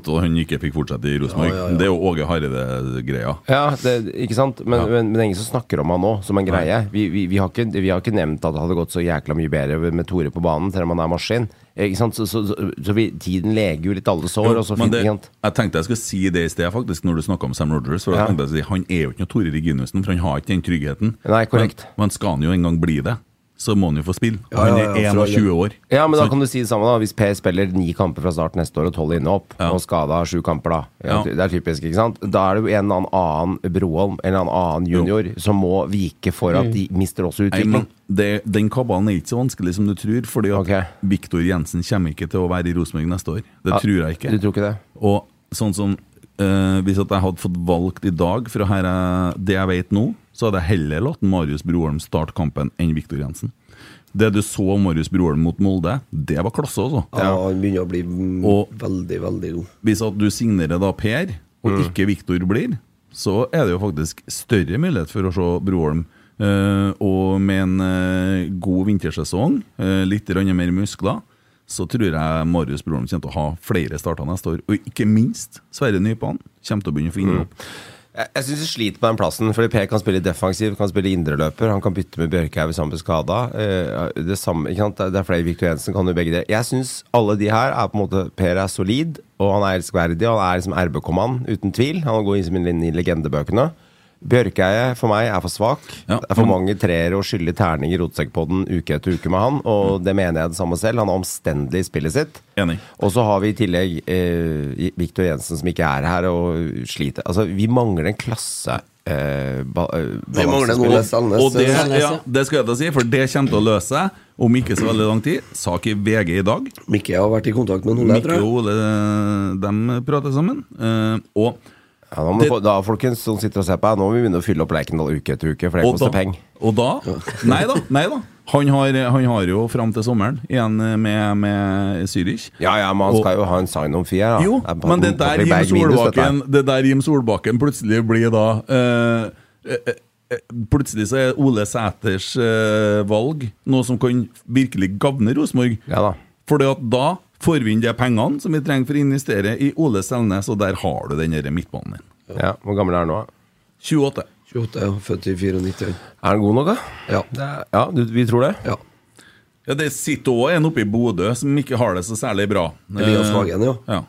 han ikke fikk fortsette i Rosenborg. Ja, ja, ja. Det er jo Åge Hareide-greia. Ja, det, ikke sant? Men, men, men det er ingen som snakker om han nå, som en greie. Vi, vi, vi, har ikke, vi har ikke nevnt at det hadde gått så jækla mye bedre med Tore på banen, selv om han er maskin. Ikke sant? Så, så, så, så vi, tiden leger jo litt alle sår, Jo, og fint, det, jeg tenkte jeg skulle si det i sted, faktisk, når du snakka om Sam Rogers. For jeg tenkte jeg Han er jo ikke noe Tore Reginussen, for han har ikke den tryggheten. Nei, korrekt. Men, men skal han jo en gang bli det, så må han jo få spille. Ja, han er ja, for 21 år. Ja, men da kan du si det samme, da. Hvis Per spiller ni kamper fra start neste år og tolv inne opp, og skada sju kamper, da. Ja, Ja. Det er typisk, ikke sant? Da er det jo en eller annen annen Broholm eller en annen junior som må vike for at Mm. de mister også utvikling. det, Den kabalen er ikke så vanskelig som du tror, fordi at Viktor Jensen kommer ikke til å være i Rosenborg neste år. Det Ja, tror jeg ikke. du tror ikke det? Og sånn som øh, Hvis at jeg hadde fått valgt i dag fra her jeg, det jeg vet nå, så hadde jeg heller latt Marius Broholm starte kampen enn Viktor Jensen. Det du så Marius Broholm mot Molde, det var klasse, altså. Ja, han begynner å bli mm, Og- veldig, veldig god. Hvis at du signerer da Per, og Mm. ikke Viktor blir, så er det jo faktisk større mulighet for å se Broholm. Uh, og med en uh, god vintersesong, uh, litt mer muskler, så tror jeg Marius Broholm kommer til å ha flere starter neste år. Og ikke minst Sverre Nypan kommer til å begynne å få innhopp. Jeg, jeg syns vi sliter på den plassen, fordi Per kan spille defensiv, kan spille indreløper, han kan bytte med Bjørkhaug hvis han blir skada. det, samme, det er flere Victor Jensen kan jo begge det. Jeg syns alle de her er på en måte Per er solid, og han er elskverdig, han er liksom RBK-mann, uten tvil. Han går inn i legendebøkene. Bjørkeie for meg er for svak. det er for mange treere og skyldige terning i rotsekkpodden uke etter uke med han, og det mener jeg det samme selv. Han er omstendelig i spillet sitt. Enig. Og så har vi i tillegg eh, Viktor Jensen som ikke er her og sliter. Altså, vi mangler en klasse. Eh, ba, eh, Vi mangler en Ole Sandnes. Og det, ja, det skal jeg da si, for det kommer til å løse seg om ikke så veldig lang tid. Sak i VG i dag. Mikke har vært i kontakt med Ole, Mikke og Ole, de prater sammen. Eh, og ja, da, må, det- da, folkens som sitter og ser på her, nå må vi begynne å fylle opp Lerkendal uke etter uke, for det koster penger. Og da Nei da. nei da Han har, han har jo fram til sommeren igjen med, med Zürich. Ja, ja, men han Og- skal jo ha en sign om fire da. Jo, er men det der Jim. Solbakken Det der Jim Solbakken plutselig blir da øh, øh, Plutselig så er Ole Sæters valg noe som kan virkelig gagne Rosenborg. Ja, da. Fordi at da får vi inn de pengene som vi trenger for å investere i Ole Selnes, og der har du den der midtbanen din. Ja, Hvor gammel er han nå? 28. 28, ja. Født i 94. Er han god nok, da? Ja. Ja, du, Vi tror det? Ja. Ja, Det sitter òg en oppe i Bodø som ikke har det så særlig bra. Elias Hagen, ja. ja.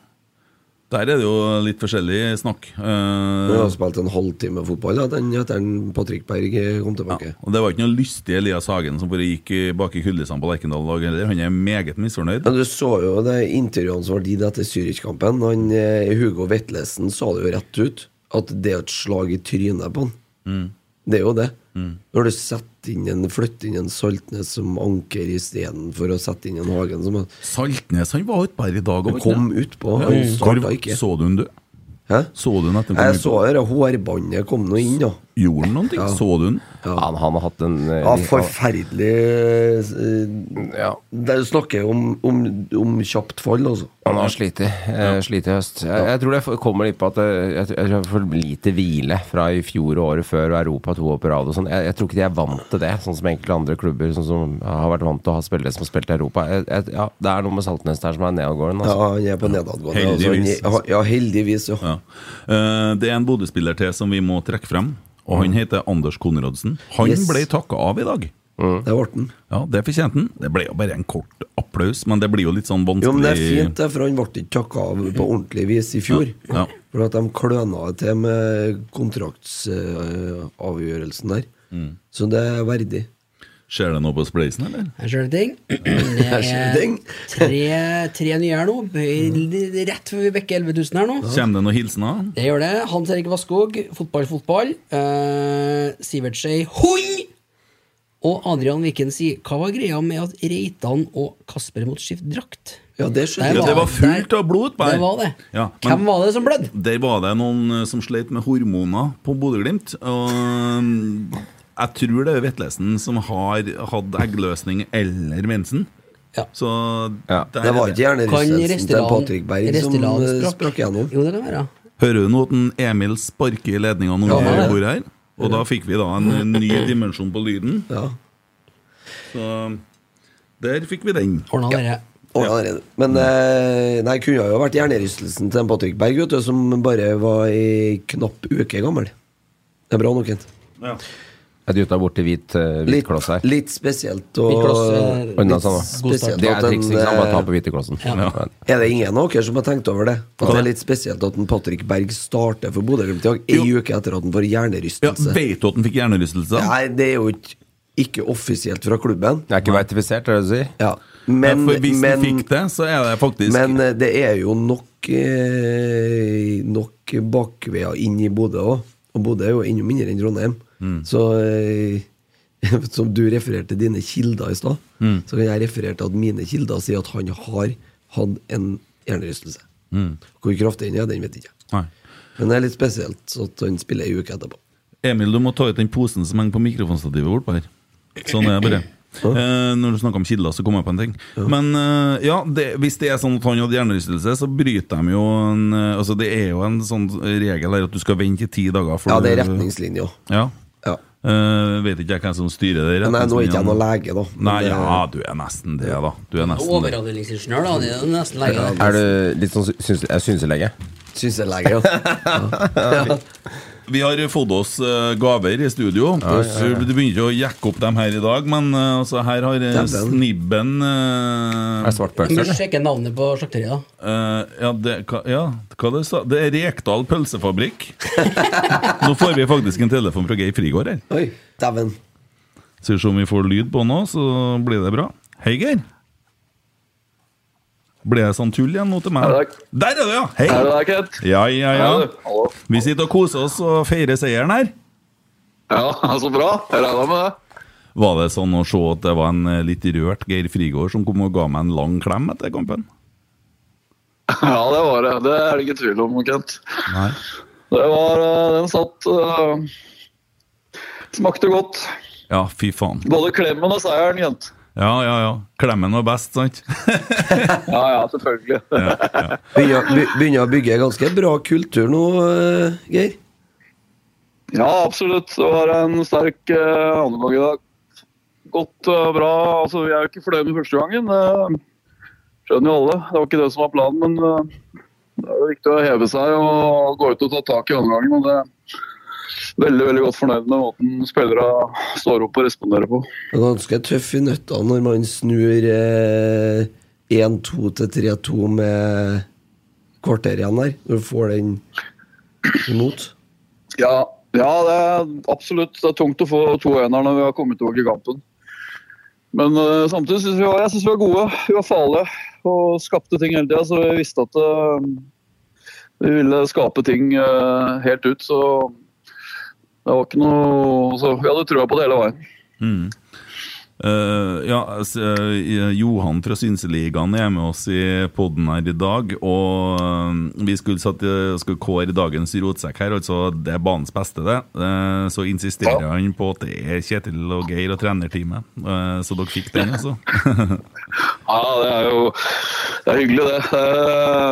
Der er det jo litt forskjellig snakk. Uh, Han har spilt en halvtime fotball da, den etter Patrick Berg kom tilbake. Ja, og Det var ikke noe lystig Elias Hagen som bare gikk bak i kulissene på Lerkendal i dag heller. Han er meget misfornøyd. Men Du så jo det intervjuene som var gitt etter Zürich-kampen. Eh, Hugo Vetlesen sa det jo rett ut. At det er et slag i trynet på han. Mm. Det er jo det. Når du setter inn en, flytte inn en Saltnes som anker istedenfor å sette inn en Hagen som Saltnes han var utpå her i dag. og kom utpå. Ja. Han starta ikke. Så du han, du? Hæ? Så du han etter Jeg så det hårbåndet kom nå inn, da. Gjorde han noen ting? Ja. Så du han? Han, han har hatt en eh, Ja, forferdelig ja. Det snakker om, om, om kjapt fall, altså. Han har slitt i, eh, slitt i høst. Jeg, jeg tror det kommer litt på at eh, jeg, jeg jeg får lite hvile fra i fjor og året før og Europa to år på rad og sånn. Jeg, jeg tror ikke de er vant til det, sånn som enkelte andre klubber sånn som har vært vant til å ha spillere som har spilt i Europa. Jeg, jeg, ja, det er noe med Saltnes der som er nedadgående. Ja, Altså. han er på nedadgående. Altså, Heldigvis. er- ja, heldigvis, jo. Ja. Uh, det er en Bodø-spiller til som vi må trekke frem, og han heter Anders Konradsen. Han Yes. ble takka av i dag. Det ble han. Ja, Det fortjente han. Det ble jo bare en kort applaus, men det blir jo litt sånn vanskelig Jo, men det er fint, det, for han ble ikke takka av på ordentlig vis i fjor. Ja. For at de kløna det til med kontraktsavgjørelsen der. Mm. Så det er verdig. Skjer det noe på Spleisen, eller? Her ser du ting. Det er ting. tre, tre nye her nå. Rett før vi bekker 11 000 her nå. Kommer det noen hilsener? Det gjør det. Hans Erik Vasskog, fotball, fotball. Uh, Sivert Skei, hund! Og Adrian Viken sier Hva var greia med at Reitan og Kasper måtte skifte drakt? Ja, det skjønner jeg. det var fullt av blod på her. Det var det. Ja, Hvem var det som blødde? Der var det noen eh, som sleit med hormoner på Bodø-Glimt. Og jeg tror det er Vetlesen som har hatt eggløsning eller mensen. Så der Det var ikke gjerne Kan til Patrick Berg som eh, sprakk? gjennom. Jo, det kan være. Hører du nå at Emil sparker i ledninga når Ja, vi ja. bor her? Og da fikk vi da en ny dimensjon på lyden. Ja. Så der fikk vi den. Ordna dere. Ja, er. Men eh, nei, kunne jo vært hjernerystelsen til en Patrick Berg, vet du, som bare var ei knapp uke gammel. Det er bra nok, Kent. Ja. Jeg dytta bort til hvit, uh, hvit Litt, kloss her. litt spesielt og Hvit kloss er litt Unna sånn, spesielt Det er at triks, ikke sant? Bare ta på eh, hvite klossen. Ja. Er det ingen av dere som har tenkt over det? At det er litt spesielt at en Patrick Berg starter for Bodø-Glimt i dag, ei uke etter at han får Ja, hjernerystelse? vet du at han fikk hjernerystelse? Nei, det er jo ikke, ikke offisielt fra klubben. Det er ikke verifisert, er det du sier? Ja. Men, Ja, hvis men, fikk det, så er det faktisk men eh, det er jo nok eh, Nok bakveier inn i Bodø òg. Og Bodø er jo enda mindre enn Trondheim. Mm. Så eh, Som du refererte dine kilder i stad, Mm. så kan jeg referere til at mine kilder sier at han har hatt en hjernerystelse. Mm. Hvor kraftig den er, den vet jeg ikke. Nei. Men det er litt spesielt så at han spiller ei uke etterpå. Emil, du må ta ut den posen som henger på mikrofonstativet bortpå her. Sånn er det bare. Eh, når du snakker om kilder, så kommer jeg på en ting. Men eh, ja, det, hvis det er sånn at han hadde hjernerystelse, så bryter de jo en eh, Altså Det er jo en sånn regel her at du skal vente i ti dager. Ja, det er retningslinjer. Ja. Eh, vet ikke jeg hvem som styrer det. Nei, nå er ikke jeg noen lege, da. Nei, det- ja, du er nesten det, da. Du er nesten det. Overavdelingsingeniør, da. Det er nesten lege. Er du litt sånn syns, synselege? synselege? Synselege, ja. Vi har fått oss eh, gaver i studio. Ja, ja, ja. Du begynner ikke å jekke opp dem her i dag, men eh, altså, her har eh, Snibben uh, Er svart Vi må sjekke navnet på slakteriet. Eh, ja, det, hva, ja, hva det sa Det er Rekdal pølsefabrikk. Nå får vi faktisk en telefon fra Geir Frigård her. Oi, dæven. Skal vi se om vi får lyd på nå, så blir det bra. Hei, Geir. Ble det sånn tull igjen nå til meg? Der er du, ja! Hei! Er det der, Kent? Ja, ja, ja. Vi sitter og koser oss og feirer seieren her. Ja, så bra. Jeg regna med det. Var det sånn å se at det var en eh, litt rørt Geir Frigård som kom og ga meg en lang klem etter kampen? Ja, det var det. Det er det ikke tvil om, Kent. Nei. Det var eh, Den satt uh, Smakte godt. Ja, fy faen. Både klemmen og seieren, Kent. Ja, ja, ja. Klemmen var best, sant? Ja, ja, selvfølgelig. Begynner, ja. begynner å bygge ganske bra kultur nå, eh, Geir. Ja, absolutt. Det var en sterk uh, andregang i dag. Gått eh, bra. Altså, vi er jo ikke fornøyd med første gangen. Det skjønner jo alle. Det var ikke det som var planen, men eh, det er viktig å heve seg og gå ut og ta tak i andre gangen. Og det veldig veldig godt fornøyd med måten spillere står opp og responderer på. Det er ganske tøff i nøtta når man snur eh, 1-2 til 3-2 med kvarter igjen der. Når du får den imot. Ja, ja, det er absolutt det er tungt å få to enere når vi har kommet over i kampen. Men uh, samtidig syns vi var, jeg synes vi var gode. Vi var farlige og skapte ting hele tida. Så vi visste at uh, vi ville skape ting uh, helt ut. Så det var ikke noe så Vi hadde trua på det hele veien. Mm. Eh, ja, eh, Johan fra Synseligaen er med oss i podden her i dag. Og eh, vi skulle, satt, skulle kåre dagens rotsekk her, altså det er banens beste, det. Uh, så insisterer han på at det er Kjetil og Geir og trenerteamet. Uh, så dere fikk den, altså. Ja, det er jo det er hyggelig, det.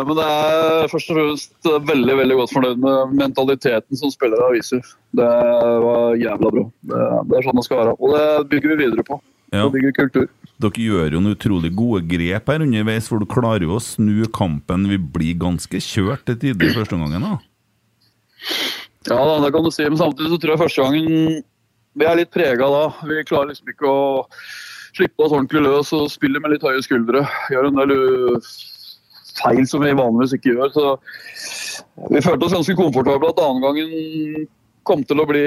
Men det er først og fremst veldig veldig godt fornøyd med mentaliteten som spillere viser. Det var jævla bra. Det, det er sånn det skal være. Og det bygger vi videre på. Ja. Og bygger kultur. Dere gjør jo noen utrolig gode grep her underveis, for du klarer jo å snu kampen. Vi blir ganske kjørt til tider første gangen. da. Ja, da, det kan du si. Men samtidig så tror jeg første gangen vi er litt prega da. Vi klarer liksom ikke å slippe oss ordentlig løs og spille med litt høye skuldre. Gjør en del uh, feil som vi vanligvis ikke gjør. Så vi følte oss ganske komfortable at annen gangen kom til å bli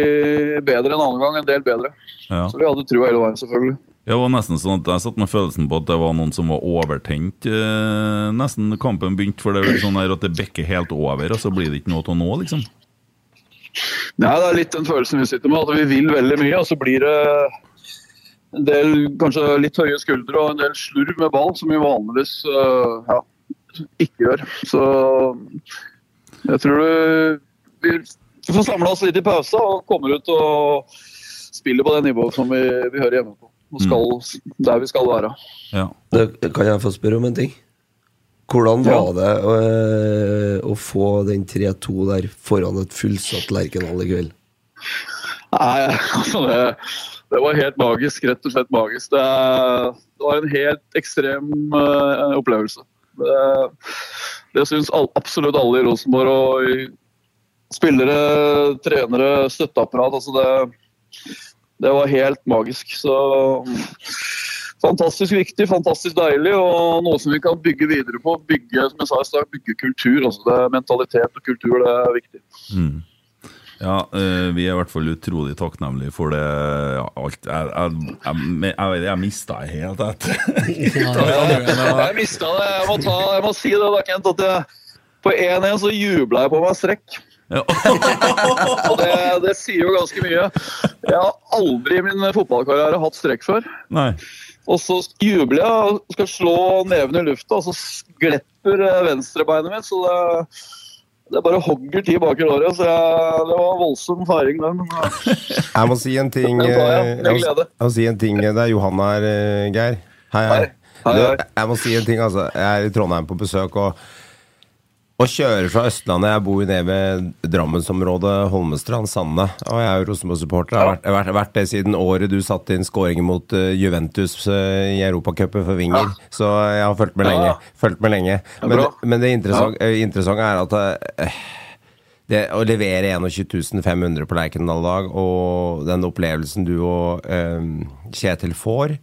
bedre enn annen gang. En del bedre. Ja. Så vi hadde trua hele veien, selvfølgelig. Det var nesten sånn at Jeg satt med følelsen på at det var noen som var overtent eh, nesten kampen begynte. For det er sånn at det bekker helt over, og så blir det ikke noe til å nå, liksom. Nei, det er litt den følelsen vi sitter med, at vi vil veldig mye, og så blir det en del kanskje litt høye skuldre og en del slurv med ball, som vi vanligvis øh, ja, ikke gjør. Så jeg tror vi får samle oss litt i pause og kommer ut og spiller på det nivået som vi, vi hører hjemme på. Og skal, Der vi skal være. Ja. Det, kan jeg få spørre om en ting? Hvordan var det å, å få den 3-2 der foran et fullsatt Lerkendal i kveld? Nei, altså det, Det var helt magisk. Rett og slett magisk. Det, det var en helt ekstrem uh, opplevelse. Det, det syns all, absolutt alle i Rosenborg. og i Spillere, trenere, støtteapparat. altså det, det var helt magisk. Så fantastisk viktig, fantastisk deilig, og noe som vi kan bygge videre på. Bygge som jeg sa i stad, bygge kultur. altså det Mentalitet og kultur det er viktig. Mm. Ja, eh, vi er i hvert fall utrolig takknemlige for det. Ja, alt Jeg, jeg, jeg, jeg, jeg mista det helt etter. Jeg mista det. Jeg må, ta, jeg må si det, da, Kent, at jeg, på 1-1 så jubla jeg på meg strekk. Det, det sier jo ganske mye. Jeg har aldri i min fotballkarriere hatt strekk før. Nei. Og så jubler jeg og skal slå neven i lufta, og så glepper eh, venstrebeinet mitt. Så det, det bare hogger ti bak i låret. Så jeg, det var voldsom feiring der. Men eh, Jeg må si en ting Den jeg, eh, jeg må, jeg må si en ting Det er Johan her, Geir. Hei, hei. Hei, Du, jeg må si en ting, altså. Jeg er i Trondheim på besøk, og å kjøre fra Østlandet Jeg bor jo nede ved Drammensområdet, Holmestrand, Sande. Og jeg er jo Rosenborg-supporter. Har vært, vært, vært det siden året du satte inn skåringer mot eh, Juventus eh, i Europacupen for Winger. Så jeg har fulgt med Ja. lenge. Fulgt med lenge. Men, men det interessante, eh, interessante er at eh, det å levere 21 500 på Lerkendal dag, og den opplevelsen du og eh, Kjetil får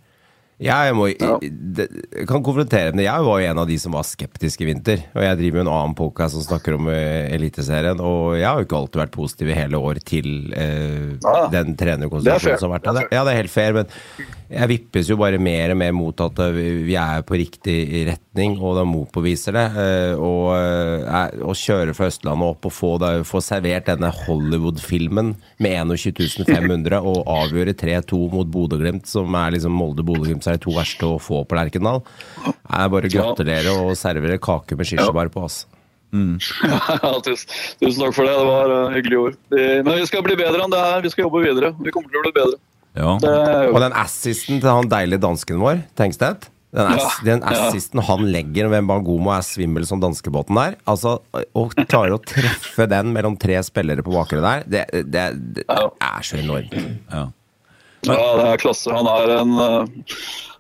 Jeg må, jeg kan konfrontere med. Jeg var jo en av de som var skeptisk i vinter. Og jeg driver med en annen podcast som snakker om eh, Eliteserien, og jeg har jo ikke alltid vært positiv i hele år til eh, Ja. den er fair. som har vært der. Ja, det er helt fair, men jeg vippes jo bare mer og mer mot at eh, vi er på riktig retning, og da motbeviser viser det. Og, Og eh, er- å kjøre fra Østlandet opp og få, det, få servert denne Hollywood-filmen med 21 500 og avgjøre 3-2 mot Bodø-Glimt, som er liksom Molde-Bodø-Glimt, er de to verste å få på Lerkendal. Jeg bare gratulerer og serverer kake med kirsebær på, ass. ja, tusen, tusen takk for det. Det var uh, hyggelige ord. Men vi skal bli bedre enn det her. Vi skal jobbe videre. Vi kommer til å bli bedre. Det er Og den assisten til han deilige dansken vår, Tengstedt den, ass, Ja, den ja. assisten han legger ved Bangomo er svimmel som danskebåten der. Altså, Å klare å treffe den mellom tre spillere på bakre der, det, det, det er så enormt. Ja. Ja, det er klasse. Han er en uh,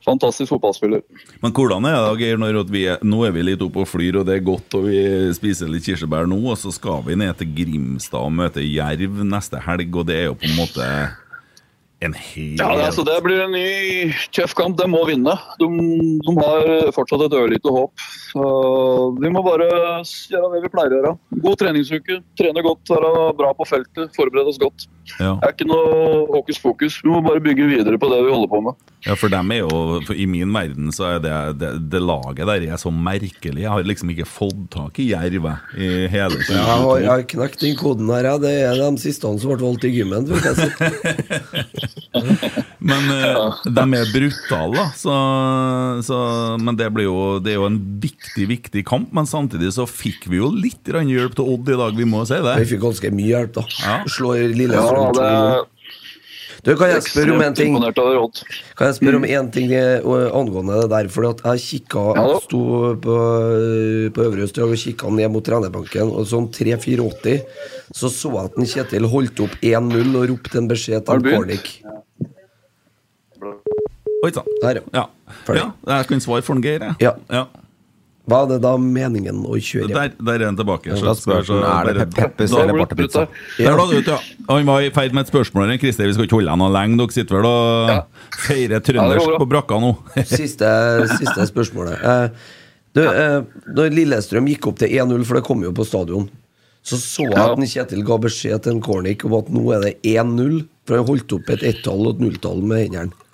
fantastisk fotballspiller. Men hvordan er det, Geir, når vi er, nå er vi litt oppe og flyr, og det er godt, og vi spiser litt kirsebær nå, og så skal vi ned til Grimstad og møte Jerv neste helg, og det er jo på en måte en helt Ja, altså, det blir en ny tøff kamp. De må vinne. De, de har fortsatt et ørlite håp. Så vi må bare gjøre det vi pleier å gjøre. God treningsuke. Trene godt, være bra på feltet, forberede oss godt. Ja. Det er ikke noe hokus pokus. Vi må bare bygge videre på det vi holder på med. Ja, for dem er jo for I min verden så er det, det, det laget der er så merkelig. Jeg har liksom ikke fått tak i Jerv i hele Jeg har, jeg har knekt den koden her. Ja. Det er de siste som ble valgt i gymmen. jeg si. Men eh, de er brutale, da. Så, så, men det, blir jo, det er jo en viktig, viktig kamp. Men samtidig så fikk vi jo litt grann hjelp til Odd i dag, vi må si det. Vi fikk ganske mye hjelp, da. Ja. Slår Ja, Lillestrøm det 2-0. Du, kan jeg spørre om en ting? Kan jeg spørre om én ting eh, angående det der? For jeg kikka Jeg sto på, på Øvre Østdag og kikka ned mot trenerbanken, og sånn 3-4-80 så så jeg at en Kjetil holdt opp 1-0 og ropte en beskjed til? Kornik. Oi sann. Ja. Ferdig. ja. Jeg kan svare for en Geir, jeg. Ja. Ja. Hva er det da meningen å kjøre? Der, der er han tilbake. Så, spør så, er det Pep- Peppes eller Bartepizza? Der da, vet ja. Han var i ferd med et spørsmål. her, Christer, vi skal ikke holde deg noe lenge. Dere sitter vel og feirer trøndersk ja, på brakka nå? Siste, siste spørsmålet. Eh, du, eh, når Lillestrøm gikk opp til 1-0, for det kom jo på stadion, så så jeg at Kjetil ga beskjed til en Kornik om at nå er det 1-0, for han holdt opp et ett-tall og et nulltall med hendene.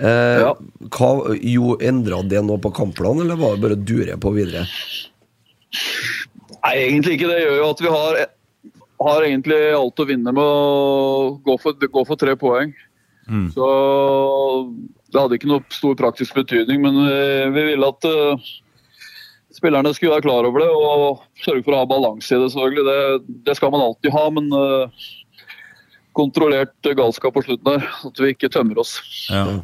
Eh, Ja. hva, jo, Endra det noe på kampplanen, eller var det bare å dure på videre? Nei, egentlig ikke. Det gjør jo at vi har, har egentlig alt å vinne med å gå for, gå for tre poeng. Så det hadde ikke noe stor praktisk betydning, men vi, vi ville at uh, spillerne skulle være klar over det og sørge for å ha balanse i det. selvfølgelig. Det, det skal man alltid ha, men uh, kontrollert galskap på slutten der. At vi ikke tømmer oss. Ja.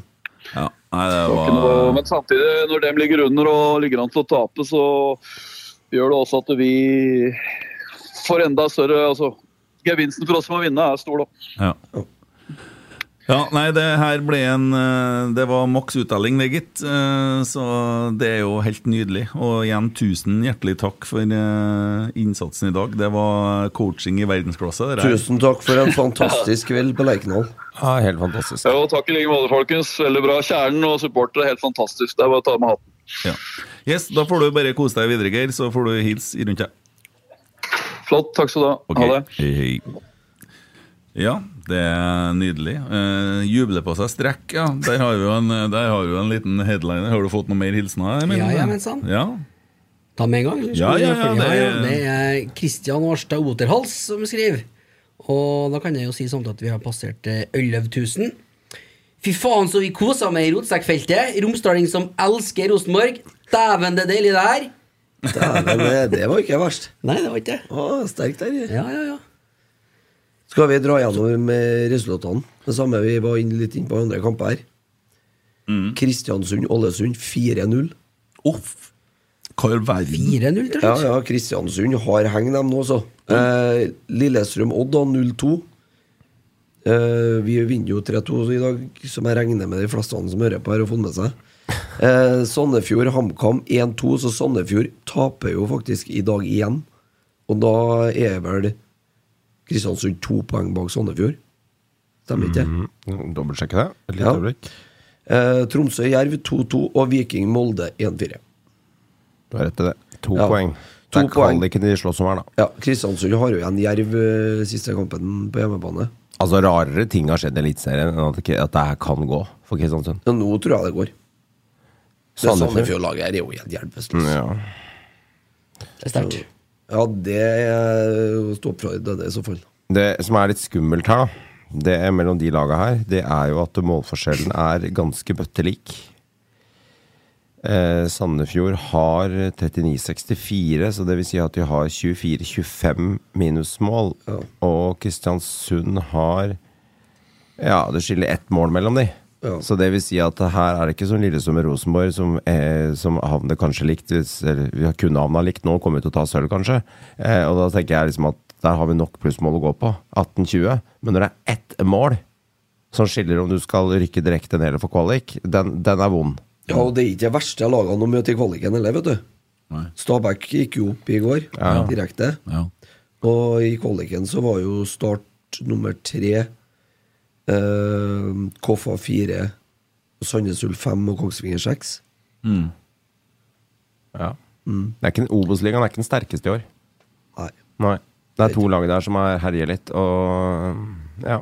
Ja. Nei, var noe, men samtidig, når de ligger under og ligger an til å tape, så gjør det også at vi får enda større altså, Gevinsten for oss som å vinne er stor, da. ja. Ja, nei, det her ble en eh, Det var maks uttelling, det, gitt. Eh, Så det er jo helt nydelig. Og igjen, tusen hjertelig takk for eh, innsatsen i dag. Det var coaching i verdensklasse. det. Tusen takk for en fantastisk kveld på Lerkendal. Ja, helt fantastisk. Ja, og takk i like måte, folkens. Veldig bra. Kjernen og supportere, helt fantastisk. Det er bare å ta med hatten. Ja. Yes, Da får du bare kose deg videre, Geir, så får du hilse rundt deg. Flott. Takk skal du ha. Okay. Ha det. Hei, hei. Ja, det er nydelig. Uh, juble på seg strekk, ja. Der har vi jo en, der har vi en liten headliner. Har du fått noe mer hilsener? Ja, ja, men sant. Ja. Ta med en gang? Ja, ja, ja, det, det er Kristian Årstad Oterhals som skriver. Og da kan jeg jo si sånn at vi har passert eh, 11 000. Fy faen, så vi kosa med i rotsekkfeltet. Romsdaling som elsker Rosenborg. Dæven, det er deilig det her. Dæven, det, det var ikke verst. Nei, det var ikke det. Å, sterkt der. Ja, ja, ja. Skal vi dra gjennom med resultatene? Det samme vi var inn, litt inn på andre kamper her. Kristiansund-Ålesund 4-0. Uff. Hva i verden? 4-0, tror Ja, jeg. ja, Kristiansund har heng dem nå, så. Eh, Lillestrøm-Odd da 0-2. Eh, vi vinner jo 3-2 i dag, som jeg regner med de fleste som hører på her, har fått med seg. Eh, Sandefjord-HamKam 1-2, så Sandefjord taper jo faktisk i dag igjen. Og da er vel Kristiansund to poeng bak Sandefjord. Stemmer ikke det? Mm, Dobbeltsjekke det. Et lite Ja. øyeblikk. Eh, Tromsø-Jerv 2-2 og Viking-Molde 1-4. Du har rett i det. To Ja. poeng. To det er kvaliken de slåss om her, da. Ja, Kristiansund har jo igjen Jerv eh, siste kampen på hjemmebane. Altså, rarere ting har skjedd i Eliteserien enn at, det at det her kan gå for Kristiansund. Ja, nå tror jeg det går. Det Sandefjord. Sandefjord-laget her er jo helt hjelpeløst. Mm, Ja. Det er sterkt. Ja, det er stå opp fra det døde i så fall. Det som er litt skummelt her, det er mellom de laga her, det er jo at målforskjellen er ganske bøttelik. Eh, Sandefjord har 39-64, så det vil si at de har 24-25 minusmål. Og Kristiansund har Ja, det skiller ett mål mellom de. Så det vil si at her er det ikke som Lillestrøm og Rosenborg, som, eh, som havner kanskje likt hvis, eller Vi har kunne havna likt nå, kommer til å ta sølv, kanskje. Eh, og da tenker jeg liksom at der har vi nok plussmål å gå på. 18-20. Men når det er ett mål som skiller om du skal rykke direkte ned eller få kvalik, den, den er vond. Ja, og det er ikke det verste lagene å møte i kvaliken heller, vet du. Stabæk gikk jo opp i går, Ja. direkte. Ja. Og i kvaliken så var jo start nummer tre eh, Koffa fire, Sandnes Ulf fem og Kongsvinger seks. Mm. Ja. Det er ikke Obos-ligaen er ikke den sterkeste i år. Nei. Nei. Det er to lag der som har herjer litt, og ja.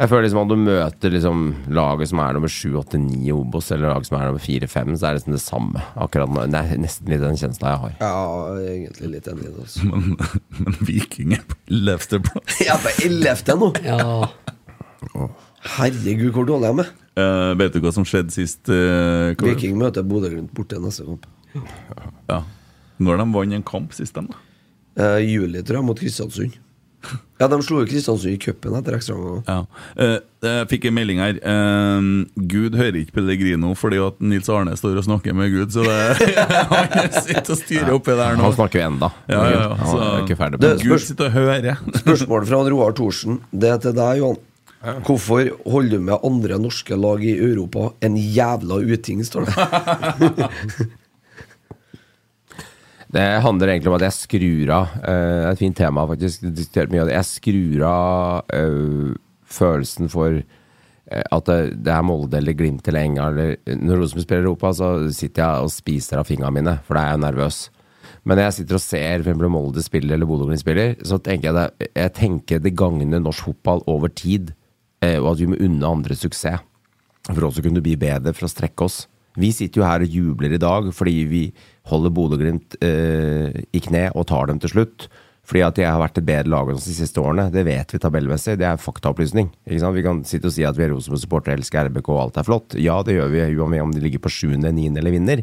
Jeg føler liksom at du møter liksom laget som er nummer 7, 8, 9 i Obos, eller laget som er nummer 4, 5, så er det liksom det samme. Akkurat nå. Det er nesten litt den kjensla jeg har. Ja, egentlig litt enig i det. Men, men Viking er på ellevteplass. Ja, på ellevte nå! Ja. Herregud, hvor dårlig jeg er. Eh, vet du hva som skjedde sist? Uh, hva- Viking møter Bodø-Glimt borte neste kamp. Ja. Når de vant en kamp sist, de, da? Uh, juli, tror jeg, mot Kristiansund. Ja, de slo jo Kristiansund i cupen etter ekstraomganger. Ja. Eh, jeg fikk en melding her. Eh, Gud hører ikke Pellegrino fordi at Nils Arne står og snakker med Gud, så det, han sitter og styrer oppi der nå. Han snakker jo ennå. Ja, ja, ja. Han er ikke ferdig på Det- det. Gud sitter og hører. Spørsmål fra Roar Thorsen. Det er til deg, Johan. Hvorfor holder du med andre norske lag i Europa? En jævla uting, står det. Det handler egentlig om at jeg skrur av eh, Et fint tema, faktisk. Diskutert mye av det. Jeg skrur av eh, følelsen for eh, at det, det er Molde eller Glimt eller Enga eller Når Rosenborg spiller Europa, så sitter jeg og spiser av fingrene mine, for da er jeg nervøs. Men når jeg sitter og ser eksempel Molde spiller eller Bodø-Glimt spiller, så tenker jeg det, jeg tenker det gagner norsk fotball over tid, og at vi må unne andre suksess. For også kunne bli bedre, for å strekke oss. Vi sitter jo her og jubler i dag fordi vi holder Bodø-Glimt eh, i kne og tar dem til slutt. Fordi at de har vært et bedre lag de siste årene. Det vet vi tabellmessig. Det er faktaopplysning. Vi kan sitte og si at vi er Rosenborg-supportere, elsker RBK og alt er flott. Ja, det gjør vi, uansett om de ligger på sjuende, niende eller vinner.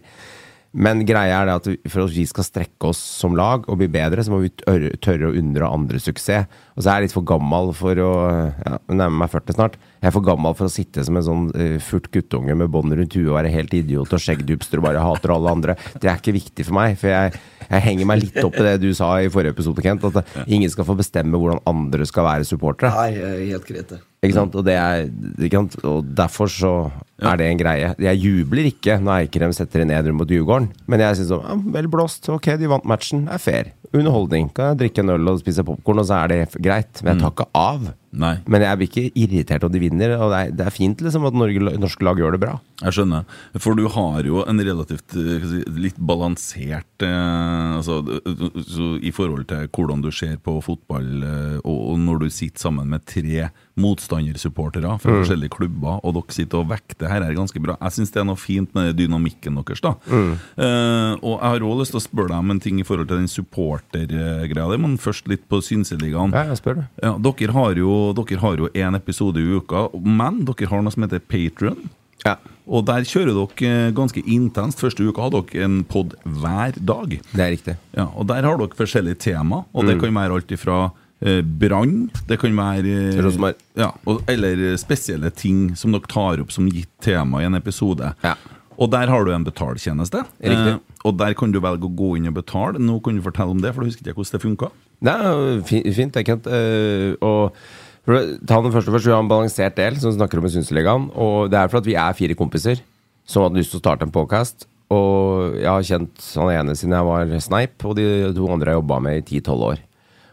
Men greia er det at for at vi skal strekke oss som lag og bli bedre, så må vi tørre, å undre andre suksess. Og så er jeg litt for gammel for å ja, nærme meg 40 snart. Jeg er for gammel for å sitte som en sånn uh, furt guttunge med bånd rundt huet og være helt idiot og skjeggdupster og bare hater alle andre. Det er ikke viktig for meg. For jeg, jeg henger meg litt opp i det du sa i forrige episode, Kent. At ingen skal få bestemme hvordan andre skal være supportere. Nei, helt greit, det. Ikke sant? Og, det er, ikke sant? og derfor så er det en greie. Jeg jubler ikke når Eikrem setter inn 1-0 mot Djurgården, men jeg syns sånn ja, Vel blåst, ok, de vant matchen, er fair. Underholdning. Kan jeg drikke en øl og spise popkorn, og så er det greit. Men jeg tar ikke av. Nei. Men jeg blir ikke irritert om de vinner, og det er, det er fint liksom at Norge, norske lag gjør det bra. Jeg skjønner. For du har jo en relativt eh, si, litt balansert eh, altså, I forhold til hvordan du ser på fotball, eh, og når du sitter sammen med tre motstandersupportere fra Mm. forskjellige klubber, og dere sitter og vekter her er ganske bra. Jeg syns det er noe fint med dynamikken deres. da Mm. Uh, Og jeg har òg lyst til å spørre deg om en ting i forhold til den supportergreia di, men først litt på Synseligaen. Ja, jeg spør. Ja, dere har jo Dere har jo én episode i uka, men dere har noe som heter Patrion. Og der kjører dere eh, ganske intenst. Første uka hadde dere en pod hver dag. Det er riktig. Ja, og der har dere forskjellige tema, og det Mm. kan være alt ifra brann, det kan være eh, ja, Eller spesielle ting som dere tar opp som gitt tema i en episode. Og der har du en betaltjeneste. Eh, og der kan du velge å gå inn og betale. Nå kan du fortelle om det, for du husker ikke hvordan det funka. Nei, fint, det, Kent. Eh, og ta den første først, Vi har en balansert del som snakker om i Synseligaen. Og det er for at vi er fire kompiser som hadde lyst til å starte en podcast. Og jeg har kjent han ene siden jeg var sneip, og de to andre har jeg jobba med i 10-12 år.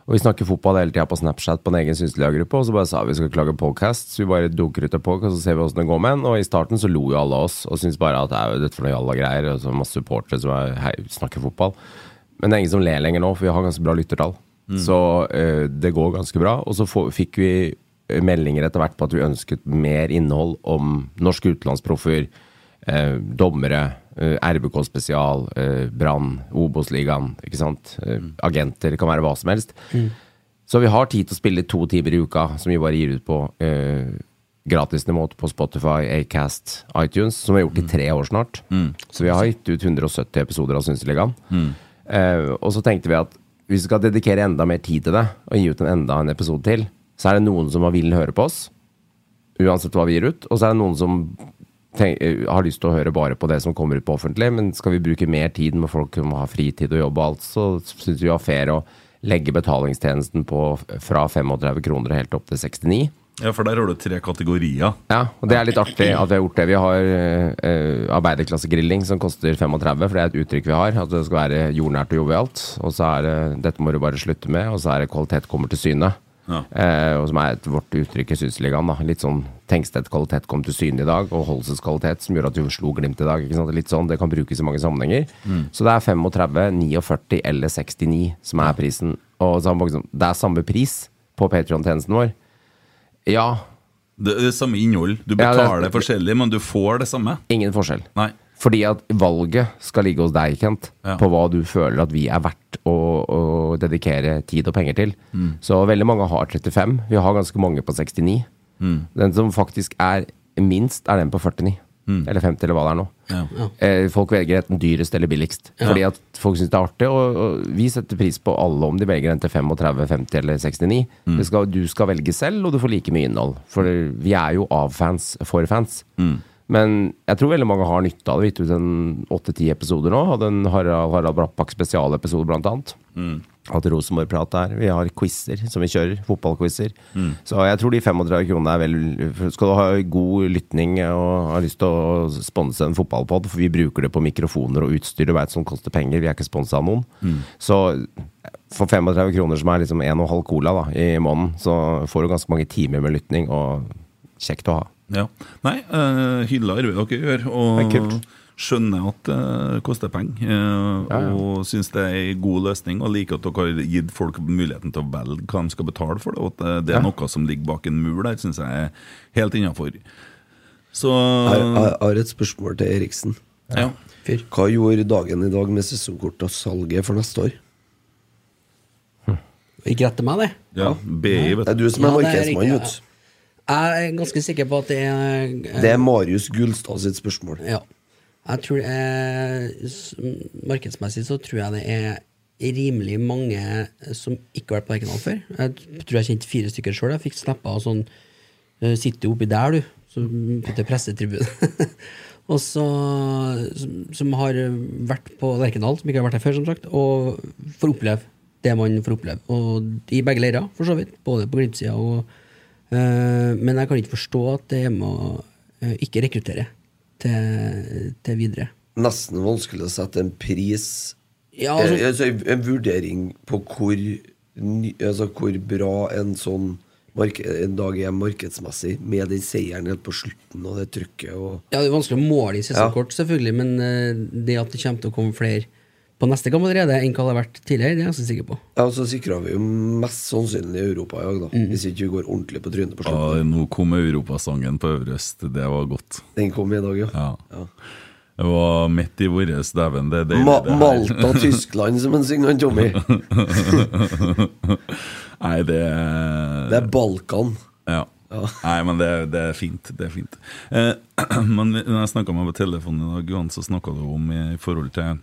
Og Vi snakker fotball hele tida på Snapchat på en egen Synseliga-gruppe, og så bare sa vi skal lage podcast. Så vi bare dunker ut en podcast, og så ser vi åssen det går med den. Og i starten så lo jo alle oss og syntes bare at det er jo dette for noe jalla greier, og så masse supportere som er, hei, snakker fotball. Men det er ingen som ler lenger nå, for vi har ganske bra lyttertall. Mm. Så eh, det går ganske bra. Og så får, fikk vi eh, meldinger etter hvert på at vi ønsket mer innhold om norske utenlandsproffer, eh, dommere, RBK spesial, eh, Brann, Obos-ligaen, ikke sant. Eh, agenter, det kan være hva som helst. Så vi har tid til å spille to timer i uka, som vi bare gir ut på eh, gratisnivå på Spotify, Acast, iTunes, som vi har gjort i tre år snart. Så vi har gitt ut 170 episoder av Synseligaen. Eh, og så tenkte vi at hvis vi skal dedikere enda mer tid til det, og gi ut en enda en episode til, så er det noen som vil høre på oss, uansett hva vi gir ut, og så er det noen som tenk, eh, har lyst til å høre bare på det som kommer ut på offentlig, men skal vi bruke mer tid med folk som har fritid og jobb og alt, så syns vi det var fair å legge betalingstjenesten på fra 35 kroner og helt opp til 69. Ja, for der har du tre kategorier. Ja, og det er litt artig at vi har gjort det. Vi har uh, arbeiderklassegrilling som koster 35, for det er et uttrykk vi har. At det skal være jordnært og jovialt. Og så er det 'dette må du bare slutte med', og så er det 'kvalitet kommer til syne'. Ja. Eh, og som er et, vårt uttrykk i Synseligaen. Litt sånn Tengstedt kvalitet kom til syne i dag, og Holses kvalitet som gjør at du slo Glimt i dag. Litt sånn, Det kan brukes i mange sammenhenger. Mm. Så det er 35, 49 eller 69 som er prisen. Og liksom, det er samme pris på Patreon-tjenesten vår. Ja. Det er samme innhold. Du Ja, det- betaler forskjellig, men du får det samme. Ingen forskjell. Nei. Fordi at valget skal ligge hos deg, Kent, på hva du føler at vi er verdt å, å dedikere tid og penger til. Mm. Så veldig mange har 35. Vi har ganske mange på 69. Mm. Den som faktisk er minst, er den på 49. Mm. Eller 50, eller hva det er nå. Ja. Ja. folk velger enten dyrest eller billigst. Ja. Fordi at folk syns det er artig. Og, og vi setter pris på alle om de velger den til 35, 50 eller 69. Mm. Det skal, du skal velge selv, og du får like mye innhold. For vi er jo av fans for fans. Mm. Men jeg tror veldig mange har nytte av det. Vi har gitt ut en åtte-ti episoder nå. Hadde en Harald, Harald Brattbakk spesialepisode, blant annet. Mm. Hatt Rosenborg-prat der. Vi har quizer som vi kjører. Fotballquizer. Mm. Så jeg tror de 35 kronene er vel Skal du ha god lytning og har lyst til å sponse en fotballpod, for vi bruker det på mikrofoner og utstyr, du veit som koster penger, vi er ikke sponsa av noen. Mm. Så for 35 kroner, som er liksom 1,5 cola da, i måneden, så får du ganske mange timer med lytning, og kjekt å ha. Ja. Nei, uh, hyller arbeidet dere gjør, og er skjønner at det koster penger. eh, Og syns det er en god løsning, og liker at dere har gitt folk muligheten til å velge hva de skal betale for det. Og at det- er Ja. noe som ligger bak en mur der, syns jeg er helt innafor. Så Jeg har et spørsmål til Eriksen. Ja. Hva gjorde dagen i dag med sesongkort og salget for neste år? Ikke rett til meg, det. Ja, BI, vet Det er du som er Ja, er markedsmann, vet du. Jeg er ganske sikker på at det er Det er Marius Gullstad sitt spørsmål. Ja. Jeg tror er, s- Markedsmessig så tror jeg det er rimelig mange som ikke har vært på Lerkendal før. Jeg tror jeg kjente fire stykker sjøl. Jeg fikk snappa av sånn eh, Sitter oppi der, du? Som putter pressetribune. og så som, som har vært på Lerkendal, som ikke har vært der før, som sagt, og får oppleve det man får oppleve. Og i begge leirer, for så vidt. Både på Glimt-sida og Eh, men jeg kan ikke forstå at det er med å eh, ikke rekruttere til, til videre. Nesten vanskelig å sette en pris Ja, Eh, altså- altså, en- vurdering på hvor, altså, hvor bra en sånn en dag er markedsmessig, med den seieren helt på slutten og det trykket og Ja, Det er vanskelig å måle i Ja. selvfølgelig, men eh, det at det kommer til å komme flere på neste kamp allerede enn hva det har vært tidligere, det er jeg ganske sikker på. Ja, og så sikra vi jo mest sannsynlig Europa i dag, da. Mm. Hvis ikke vi går ordentlig på trynet på Ja, slutten. nå kom europasangen på Øverøst. Det var godt. Den kom i dag, ja. Ja. Det var midt i vår dæven. Det er Ma det. Malta, Tyskland, som en synger han Tommy. Nei, det er Det er Balkan. Ja. Nei, men det, det er fint. Det er fint. Eh, men når jeg snakka med deg på telefonen i dag, Johan, så snakka du om i forhold til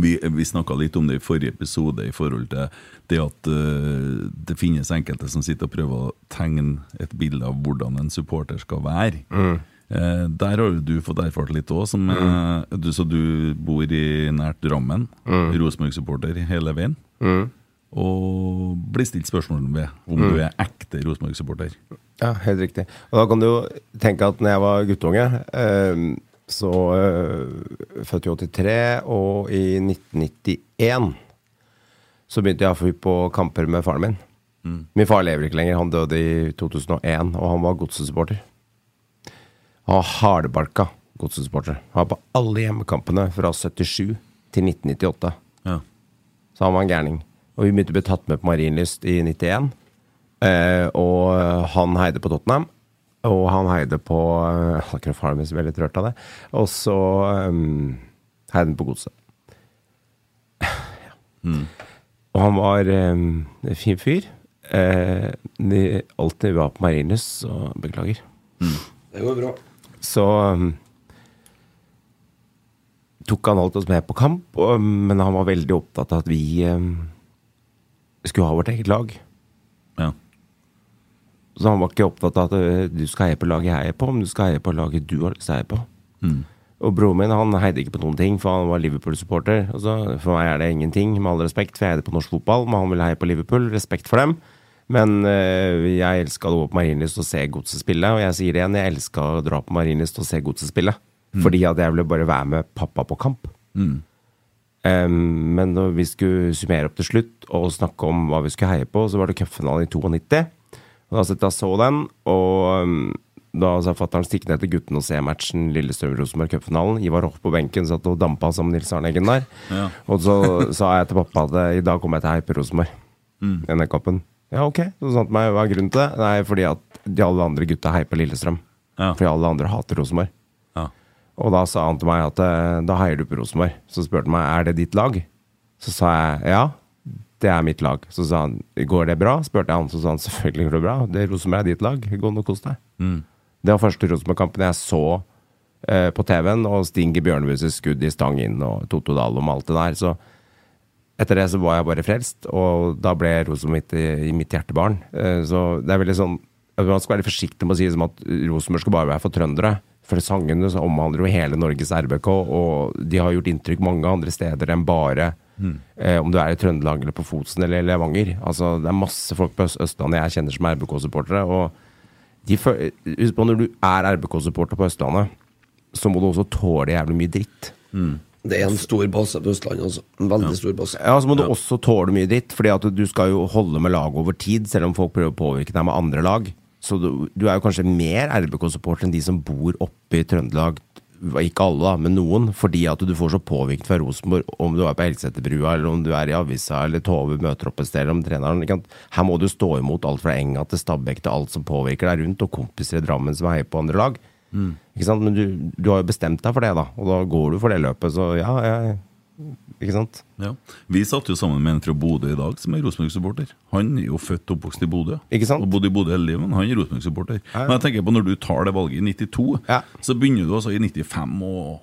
Vi, vi snakka litt om det i forrige episode, i forhold til det at uh, det finnes enkelte som sitter og prøver å tegne et bilde av hvordan en supporter skal være. Mm. Uh, der har du fått erfart litt òg, som eh, du, så du bor i nært Drammen. Mm. Rosenborg-supporter hele veien. Mm. Og blir stilt spørsmål ved om Mm. du er ekte Rosenborg-supporter. Ja, helt riktig. Og da kan du jo tenke at når jeg var guttunge, eh, så eh, født i 83, og i 1991 så begynte jeg å få på kamper med faren min. Mm. Min far lever ikke lenger, han døde i 2001, og han var godsesupporter. Han var hardbarka godsesupporter. Han var på alle hjemmekampene fra 77 til 1998. Ja. Så han var en gærning. Og vi begynte å bli tatt med på Marienlyst i 91. Eh, og han heide på Tottenham. Og han heide på Hallcroft ble litt rørt av det. Og så um, heide han på Godset. Og han var um, en fin fyr. Eh, de, alltid var på Marienlyst, så beklager. Det går bra. Så um, tok han alt oss med på kamp, og, men han var veldig opptatt av at vi um, skulle ha vårt eget lag. Så han var ikke opptatt av at uh, du skal heie på laget jeg heier på, men du skal heie på laget du har lyst til å heie på. Mm. Og broren min han heide ikke på noen ting, for han var Liverpool-supporter. For meg er det ingenting, med all respekt, for jeg heide på norsk fotball, men han ville heie på Liverpool. Respekt for dem. Men øh, jeg elska å gå på Marienlyst og se Godset spille, og jeg sier det igjen, jeg elska å dra på Marienlyst og se Godset spille. Mm. Fordi at jeg ville bare være med pappa på kamp. Mm. Um, men når vi skulle summere opp til slutt og snakke om hva vi skulle heie på, så var det cupfinalen i 92. Og da satt jeg så den, og um, da sa fatter'n stikk ned til gutten og se matchen Lillestrøm-Rosenborg cupfinalen. Ivar Hoff på benken satt og dampa med Nils Arne Eggen der. Ja. Og så sa jeg til pappa at i dag kommer jeg til å heipe Rosenborg. Mm. Denne kampen. Ja, ok. Så sa han til meg hva er grunnen til det? Nei, fordi at de alle andre gutta heier Lillestrøm. Ja. Fordi alle andre hater Rosenborg. Ja. Og da sa han til meg at eh, da heier du på Rosenborg. Så spurte han meg er det ditt lag. Så sa jeg ja, det er mitt lag. Så sa han går det bra? Spurte jeg han, så sa han selvfølgelig går det bra. Det Rosenborg er ditt lag. Gå nå og kos deg. Mm. Det var første Rosenborg-kampen jeg så eh, på TV-en, og Stinge Bjørnebus' skudd i stang inn og Toto Dahl og alt det der. Så etter det så var jeg bare frelst, og da ble Rosenborg mitt, i mitt hjertebarn. Eh, så det er veldig sånn Man skal være forsiktig med å si som at Rosenborg skal bare være for trøndere. For sangene så omhandler jo hele Norges RBK, og de har gjort inntrykk mange andre steder enn bare Mm. Eh, om du er i Trøndelag eller på Fosen eller Levanger. Altså, det er masse folk på Østlandet jeg kjenner som er RBK-supportere. Og husk på når du er RBK-supporter på Østlandet, så må du også tåle jævlig mye dritt. Det er en stor base på Østlandet, altså. En veldig stor base. Ja, så må du også tåle mye dritt, fordi at du skal jo holde med laget over tid, selv om folk prøver å påvirke deg med andre lag. Så du, du er jo kanskje mer RBK-supporter enn de som bor oppe i Trøndelag. Ikke alle, da, men noen. Fordi at du får så påvirket fra Rosenborg, om du er på Elgseterbrua, eller om du er i avisa, eller Tove møter opp et sted, eller om treneren ikke sant? Her må du stå imot alt fra Enga til Stabæk til alt som påvirker deg rundt, og kompiser i Drammen som heier på andre lag. Mm. Men du, du har jo bestemt deg for det, da, og da går du for det løpet, så ja, jeg, ikke sant? Ja. Vi satt jo sammen med en fra Bodø i dag som er Rosenborg-supporter. Han er jo født og oppvokst i Bodø. Ikke sant? Og bodde i Bodø hele livet, men han er Rosenborg-supporter. Men jeg tenker på når du tar det valget i 92, så begynner du altså i 95 og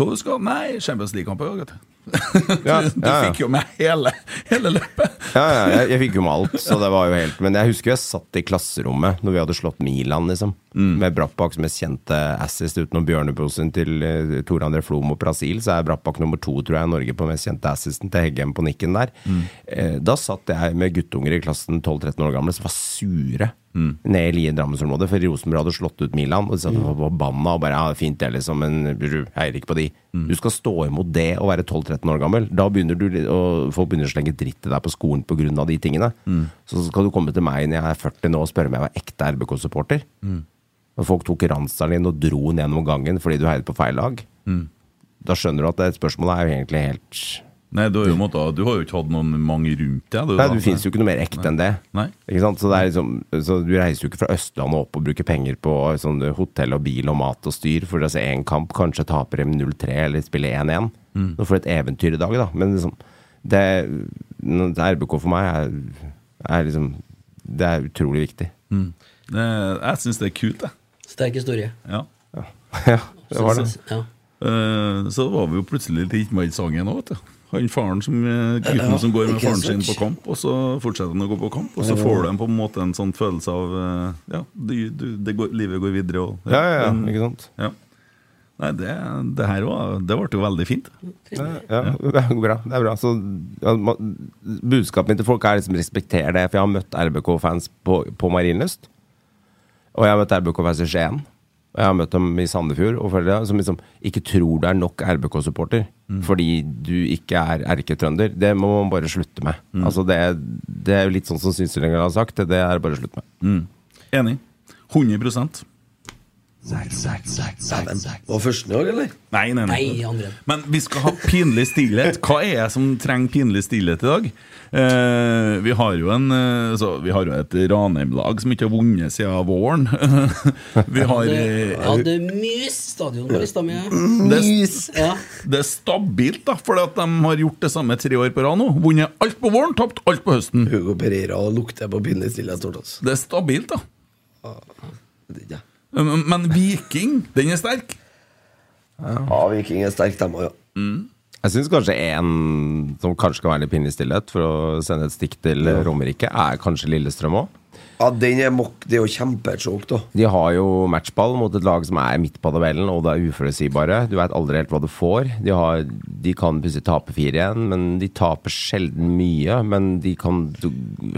Hva du skal Nei, Champions League-kamp i dag, du. Ja, ja, ja. fikk jo med hele, hele løpet. Ja, ja, jeg, jeg fikk jo med alt, så det var jo helt Men jeg husker jeg satt i klasserommet når vi hadde slått Milan, liksom. Med Brappaks mest kjente assist utenom Bjørneposen til uh, Tor André Flom og Brasil, så er Brattbakk nummer to tror jeg i Norge på mest kjente assisten til Heggem på nikken der. Eh, da satt jeg med guttunger i klassen 12-13 år gamle som var sure ned i Lien Drammensområdet, for Rosenborg hadde slått ut Milan. Og de satt var forbanna og bare ja, fint det, liksom, men heier ikke på de. Du skal stå imot det å være 12-13 år gammel. Da begynner du og folk begynner å slenge dritt til deg på skolen pga. de tingene. Så skal du komme til meg når jeg er 40 nå og spørre om jeg var ekte RBK-supporter. Og folk tok ranseren din og dro den gjennom gangen fordi du heiet på feil lag. Da skjønner du at det spørsmålet er jo egentlig helt Nei, du har jo, måttet, du har jo ikke hatt noen mange rundt deg. du, Nei. Du finnes jo ikke noe mer ekte enn det. Nei. Ikke sant? Så, det er liksom, så Du reiser jo ikke fra Østlandet opp og bruker penger på sånn hotell og bil og mat og styr for å se én kamp, kanskje taper dem 0-3 eller spiller 1-1. Mm. Nå får du et eventyr i dag, da. Men liksom det, det RBK for meg er, er liksom Det er utrolig viktig. Mm. Det, jeg syns det er kult, jeg. Sterk historie. Ja. ja, det var det. Ja. Eh, så var vi jo plutselig litt med i sangen òg, vet du. Han faren som, eh, gutten som går med faren sin på kamp, og så fortsetter han å gå på kamp. Og så får du en på en måte en sånn følelse av eh, Ja, du, du, det går, livet går videre. Og, Ja, ja, ja, Men- ikke sant? Ja. Nei, det, det her var, det ble jo veldig fint. Ja, ja, det er bra. Det er bra. Så, ja, budskapet mitt til folk er liksom respekter det, for jeg har møtt RBK-fans på, på Marienlyst. Og jeg har møtt RBK-fans i Skien. Jeg har møtt dem i Sandefjord og foreldre som liksom ikke tror du er nok RBK-supporter fordi du ikke er erketrønder. Det må man bare slutte med. Altså det, det er jo litt sånn som Synselinger har sagt. Det er bare å slutte med. Mm. Enig. 100 Var første dag, eller? Nei, nei, nei. Nei, andre. Men vi skal ha pinlig stillhet. Hva er det som trenger pinlig stillhet i dag? Eh, vi har jo en eh, så, Vi har jo et Ranheim-lag som ikke har vunnet siden våren. vi har eh, Ja, det er Mys stadion på lista mi. det, Ja. det er stabilt, da, for at de har gjort det samme tre år på rad nå. Vunnet alt på våren, tapt alt på høsten. Hugo Pereira lukter på pinlig stillhet stort. Altså. Det er stabilt, da. Ja. Men, men Viking, den er sterk. ja, Viking er sterk, dem òg, ja. Jeg syns kanskje en som kanskje kan være litt pinlig stillhet, for å sende et stikk til Romerike, er kanskje Lillestrøm òg. Ja, den er. Det er jo kjempesjokk, da. De har jo matchball mot et lag som er midt på tabellen, og det er uforutsigbare. Du veit aldri helt hva du får. De, har, de kan plutselig tape 4-1, men de taper sjelden mye. Men de kan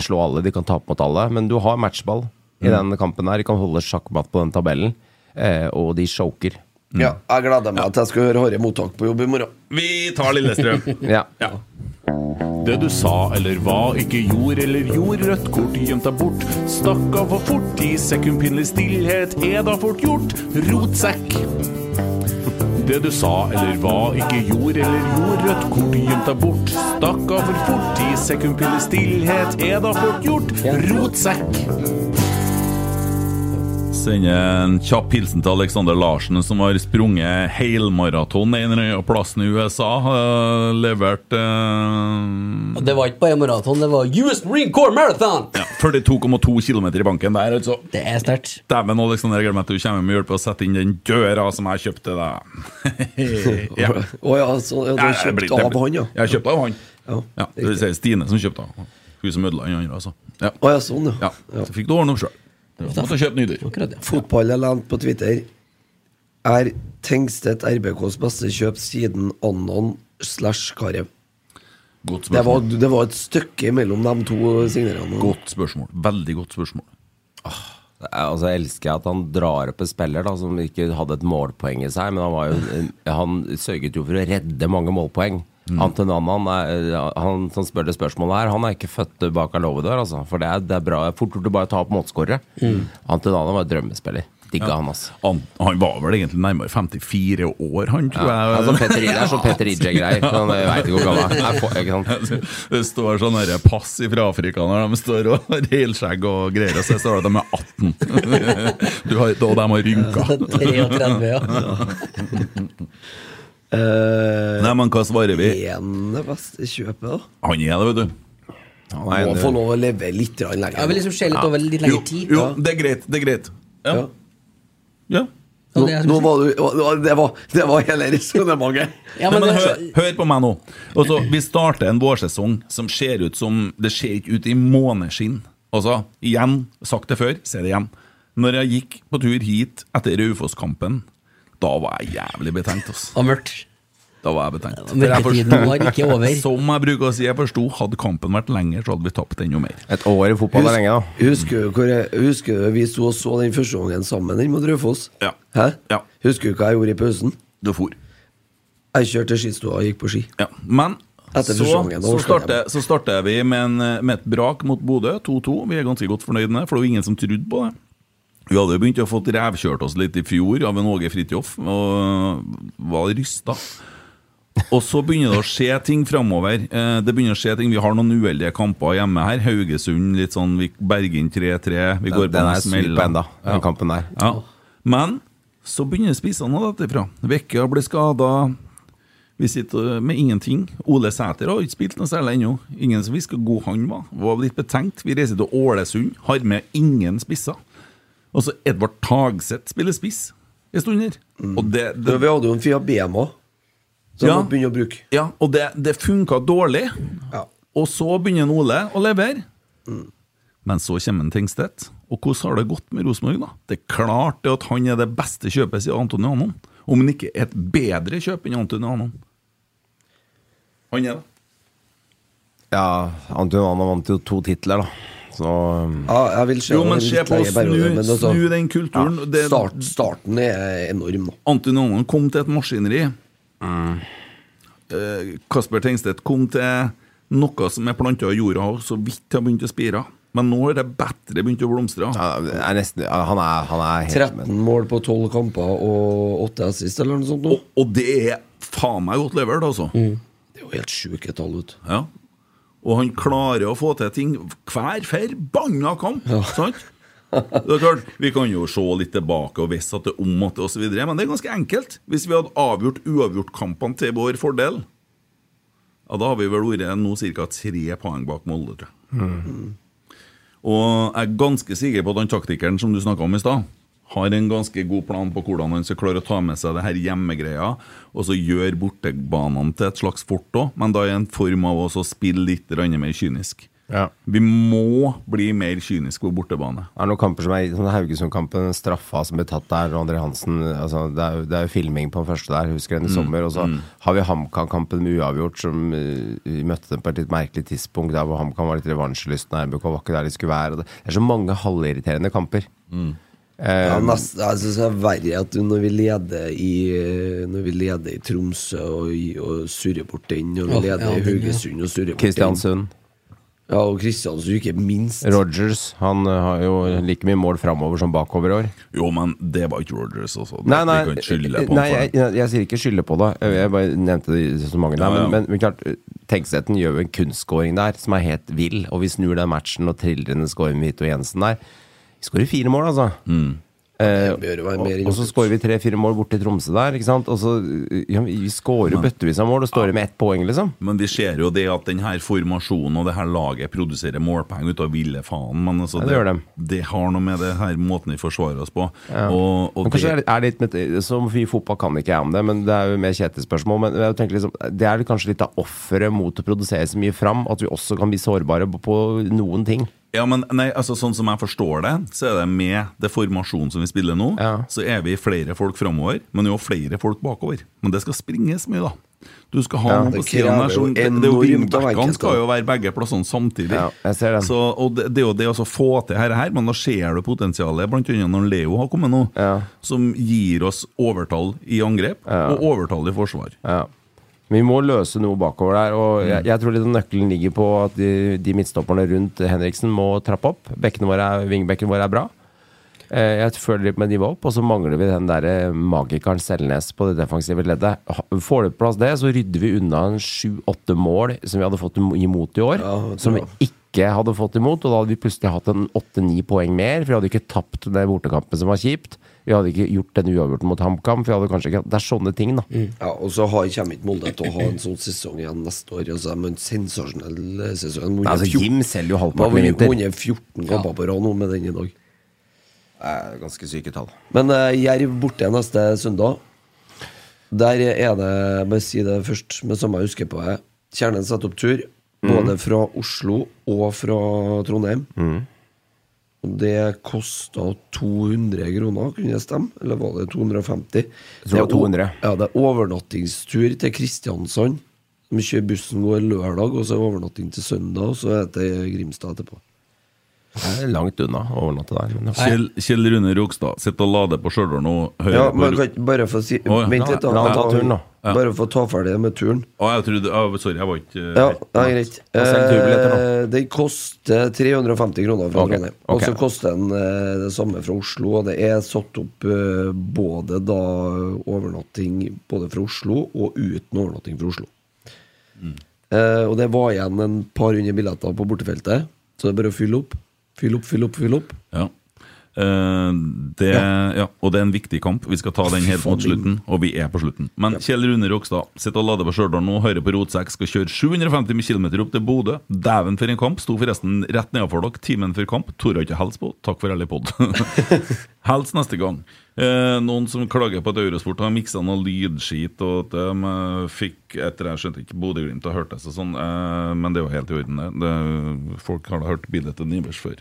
slå alle, de kan tape mot alle. Men du har matchball i den kampen her. De kan holde sjakkmatt på den tabellen, eh, og de choker. Ja, jeg gleder meg til jeg skal høre Håre Mottak på jobb i morgen. Vi tar Lillestrøm. Ja. Det du sa eller hva, ikke gjorde eller gjorde, rødt kort gjemt deg bort. Stakk av for fort, i sekundpinnelig stillhet er da fort gjort. Rotsekk. Det du sa eller hva, ikke gjorde eller gjorde, rødt kort gjemt deg bort. Stakk av for fort, i sekundpinnelig stillhet er da fort gjort. Rotsekk. Sender en kjapp hilsen til Alexander Larsen, som har sprunget helmaraton en eller annen plass i USA. Uh, levert uh... Det var ikke bare maraton, det var US Marine Corps Marathon! ja, 42,2 km i banken der, altså. Det er sterkt. Dæven, Alexander, jeg gleder meg til du kommer med hjelp og å sette inn den døra som jeg kjøpte til deg. ja. Å ja, så ja, du har kjøpt av han, ja? Jeg har kjøpt av han. Ja, Ja, det vil si Stine som kjøpte av. Hun som ødela den andre, altså. Ja. Å ja, sånn, ja. Ja, så fikk du ordne opp sjøl. Måtte kjøpe nydyr. Akkurat, ja. Fotball er lent på Twitter. Er Tengstedt RBKs beste kjøp siden Annon slash Karev? Godt Det var, det var et stykke mellom de to signerene. Godt spørsmål. Veldig godt spørsmål. Jeg- Altså, jeg elsker at han drar opp en spiller da, som ikke hadde et målpoeng i seg, men han, var jo, han sørget jo for å redde mange målpoeng. Annan, er- han som spør det spørsmålet her, han er ikke født bak av låvedør, altså. For det er, det er bra. Fort gjort å bare ta opp målskårere. Anton Annan var et drømmespiller. Digga Ja. han, altså. Han, han var vel egentlig nærmere 54 år, han, tror Ja, jeg. altså Petter, det er sånn Petter Ije-greier. Han veit ikke hvor gammel han er. Det står sånn pass fra Afrika når de står og har helskjegg og greier, og så står det at de er 18. Du har, og de har rynka. 33, ja. Nei, men hva svarer vi? En det beste kjøpet, da? Han er det, vet du. Nei, Må det- få lov å leve litt grann lenger. Jeg vil liksom se litt over litt Jo, lengre tid. jo, det er greit. Det er greit. Ja. Ja. ja. Nå, det er- nå var du Det var, det var hele resonnementet. Ja, Nei, men men det, hør, hør på meg nå. Altså, vi starter en vårsesong som ser ut som Det ser ikke ut i måneskinn. Altså, igjen, sagt det før, se det igjen. Når jeg gikk på tur hit etter Raufoss-kampen, da var jeg jævlig betenkt. Altså. Og mørkt. Da var jeg betenkt. Mørketiden var ikke over. Som jeg bruker å si, jeg forsto, hadde kampen vært lenger, så hadde vi tapt enda mer. Et år i fotball er lenge, da. Husker du hvor jeg, husker du vi sto og så den første gangen sammen den mot Raufoss? Ja. Hæ? Husker du hva jeg gjorde i pausen? Du for. Jeg kjørte skistua og gikk på ski. Ja, Men så, så, starter, så starter vi med, en, med et brak mot Bodø, 2-2. Vi er ganske godt fornøyd med det, for det var ingen som trodde på det. Vi hadde jo begynt å få revkjørt oss litt i fjor av en Åge Fridtjof, og var rysta. Og så begynner det å skje ting framover. Eh, det begynner å skje ting Vi har noen uheldige kamper hjemme her. Haugesund, litt sånn Vi berger inn 3-3. Vi går Den er på enda, den kampen der. Ja. Men så begynner spissene ifra. Vekke blir skada. Vi sitter med ingenting. Ole Sæter har ikke spilt noe særlig ennå. Ingen som visste hvor god han var. Var litt betenkt. Vi reiser til Ålesund, har med ingen spisser. Og så Edvard Tagseth spiller spiss en stund her. Og det, det, Vi hadde jo en Fia Bema som Ja. måtte begynne å bruke. ja, og det, det funka dårlig. Og så begynner Ole å levere. Men så kommer en Tengstedt. Og hvordan har det gått med Rosenborg, da? Det er klart det at han er det beste kjøpet siden Antoni Anon. Om han ikke er et bedre kjøp enn Antoni Anon. Han er det. Ja, Antonana vant jo to titler, da. Så Ja, jeg vil se Jo, men en se på å snu, altså- snu den kulturen. Ja, Det- start, starten er enorm Anon kom til et maskineri. Eh, Kasper Tengstedt kom til noe som er planta i jorda og så vidt har begynt å spire. Men nå har det bedre begynt å blomstre. er nesten, han er, han er helt 13 mål på 12 kamper og 8 assist eller noe sånt. Og, og det er faen meg godt levert, altså. Det er jo helt sjuke tall ut. Ja. Og han klarer å få til ting hver forbanna kamp. Sant? Det er klart, Vi kan jo se litt tilbake og vise at det er om at det osv., men det er ganske enkelt. Hvis vi hadde avgjort uavgjort-kampene til vår fordel, ja, da har vi vel vært nå ca. tre poeng bak Molde, tror jeg. Og jeg er ganske sikker på at han taktikeren som du snakka om i stad, har en ganske god plan på hvordan han skal klare å ta med seg det her hjemmegreia, og så gjøre bortebanene til et slags fort òg, men da i en form av å spille litt mer kynisk. Ja. Vi må bli mer kyniske på bortebane. Det er noen kamper som er sånn Haugesund-kampen, straffa som ble tatt der, og André Hansen altså, det, er det er jo filming på den første der, husker jeg den i Mm, sommer. Og så mm. har vi HamKam-kampen med uavgjort, som eh, vi møtte dem på et litt merkelig tidspunkt, der hvor HamKam var litt revansjelystne, RBK var ikke der de skulle være. og Det er så mange halvirriterende kamper. Eh, Ja, nest, jeg synes det er verre at når vi leder i Når vi leder i Tromsø og, i- og surrer bort den, og vi leder ja, i. Haugesund og surrer bort Kristiansund. den Ja, og Kristiansund, ikke minst. Rogers han eh, har jo like mye mål framover som bakover i år. Jo, men det var ikke Rogers også. Nei, nei, kan ikke på nei jeg, jeg, jeg sier ikke skylde på det. Jeg, jeg bare nevnte det så mange. der. Ja, ja. Men, men, klart, Tenkstetten gjør jo en kunstskåring der som er helt vill. Og vi snur den matchen og triller trillerne skårer med Vito Jensen der. Vi skårer fire mål, altså. Eh, jo være og, så skårer vi tre-fire mål borti i Tromsø der. Ikke sant? Og så, ja, vi skårer bøttevis av mål og står med ett poeng, liksom. Men vi ser jo det at denne formasjonen og det her laget produserer målpoeng ut av ville faen. Men altså, Ja, det det, de. det har noe med det her måten vi forsvarer oss på. Ja. Og, og kanskje det, det er litt med, Så mye fotball kan ikke jeg om det, men det er jo mer Kjetil-spørsmål. Men jeg tenker liksom, det er kanskje litt av offeret mot å produsere så mye fram, at vi også kan bli sårbare på, på noen ting. Ja, men nei, altså Sånn som jeg forstår det, så er det med det formasjonen som vi spiller nå, så er vi flere folk framover, men jo flere folk bakover. Men det skal springes mye, da. Du skal ha Ja, noen på siden der. jo det, skal jo være begge plassene samtidig. Ja, jeg ser den. Så, og det, det er jo det å få til dette her, men da ser du potensialet, annet når Leo har kommet nå, som gir oss overtall i angrep og overtall i forsvar. Ja. Vi må løse noe bakover der. Og Mm. jeg, jeg tror litt nøkkelen ligger på at de, de midtstopperne rundt Henriksen må trappe opp. Bekkene våre er, Vingbekkene våre er bra. Eh, Jeg føler litt med nivået opp, og så mangler vi den der eh, magikeren Selnes på det defensive leddet. Får du på plass det, så rydder vi unna en sju-åtte mål som vi hadde fått imot i år. som vi ikke hadde fått imot, og da hadde vi plutselig hatt en åtte-ni poeng mer. For vi hadde ikke tapt den bortekampen som var kjipt. Vi hadde ikke gjort den uavgjorten mot HamKam. For vi hadde kanskje ikke Det er sånne ting, da. Ja, og så har, kommer ikke Molde til å ha en sånn sesong igjen neste år. Altså, men sensasjonell eh, sesong. Nei, Altså, Jim selger jo halvparten i vinter. vunnet 14 kamper på rad nå med den i dag. Er ganske syke tall. Men uh, Jerv borte neste søndag. Der er det Bare si det først, med samme jeg husker på det. Kjernen setter opp tur, både fra Oslo og fra Trondheim. Og det kosta 200 kroner, kunne det stemme? Eller var det 250? tror det var er 200. Ja, det er overnattingstur til Kristiansand. Vi kjører bussen går lørdag, og så er overnatting til søndag, og så er det til Grimstad etterpå. Det er langt unna å overnatte der. Men Kjell, Kjell Rune Rogstad sitter og lader på Stjørdal nå. Høyre Ja, men kan ikke bare få si Å, ja. Vent litt, da. La ta turen, da. Ja. Bare få ta ferdig med turen. Å, jeg trodde, oh, sorry, jeg var ikke Ja, det er greit. Eh, den koster 350 kroner fra okay. Trondheim. Og så koster den eh, det samme fra Oslo. Og det er satt opp eh, både da overnatting både fra Oslo og uten overnatting fra Oslo. Mm. Eh, og det var igjen en par hundre billetter på bortefeltet, så det er bare å fylle opp. Fyll opp, fyll opp, fyll opp. Ja. Eh, det, ja. Og det er en viktig kamp. Vi skal ta den helt mot slutten, og vi er på slutten. Men Kjell Rune Rokstad sitter og lader på Stjørdal nå, hører på Rotsekk, skal kjøre 750 km opp til Bodø. Dæven for en kamp! Sto forresten rett nedenfor dere timen før kamp. Torde ikke hilse på. Takk for ærlig pod. Hils neste gang. Eh, noen som klager på at Eurosport har miksa noe lydskit, og at de eh, fikk etter Jeg skjønte ikke Bodø-Glimt har hørt det, så sånn, eh, men det er jo helt i orden, det. Folk har da hørt bildet til Nivers før.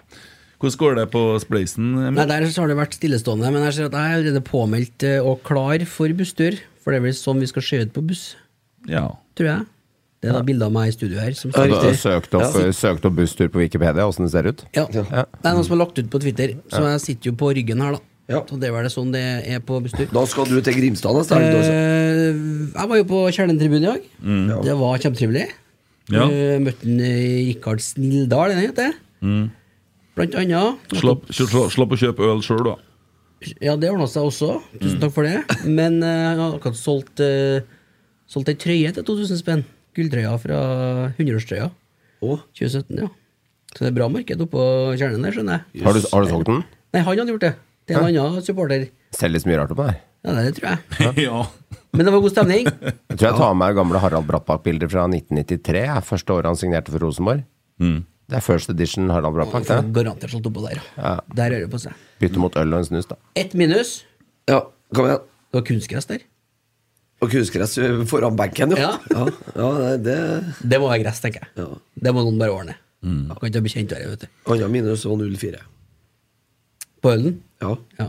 Hvordan går det på Spleisen? Nei, Der har det vært stillestående, men jeg ser at jeg er allerede påmeldt eh, og klar for busstur. For det er vel sånn vi skal se ut på buss, Ja. tror jeg. Det er da bilde av meg i studio her. Som du har søkt opp, Ja. søkt opp busstur på Wikipedia, åssen det ser ut? Ja. Det er noen som har lagt ut på Twitter, så jeg sitter jo på ryggen her, da. Så det er vel sånn det er på busstur. Da skal du til Grimstad neste helg. Eh, jeg var jo på Kjernen-tribunen i dag. Mm. Ja. Det var kjempetrivelig. Ja. Eh, Møtte en, eh, Rikard Snilldal, det han heter? Mm. Blant annet. Slapp, slapp, å kjøpe øl sjøl, da. Ja, det ordna seg også. Tusen Mm. takk for det. Men han jeg har akkurat solgt, uh, solgt ei trøye til 2000 spenn. Gulltrøya fra 100-årstrøya. 2017, ja. Så det er bra marked oppå kjernen der, skjønner jeg. Har du, har du solgt den? Nei, han hadde gjort det. Til en annen supporter. Selges mye rart oppå der. Ja, det tror jeg. ja. Men det var god stemning. Jeg tror jeg tar med gamle Harald Brattbakk-bilder fra 1993. er Første året han signerte for Rosenborg. Mm. Det er first edition Harald Brapak. Det. garantert slått oppå der. Ja. Der rører det på seg. Bytte mot øl og en snus, da. Ett minus. Ja, kom igjen. Det var kunstgress der. Og kunstgress foran benken, Ja. ja, ja det, det må være gress, tenker jeg. Det må noen bare ordne. Mm. Kan ikke ha bekjent være, vet du. Annet minus var 04. På ølen? Ja.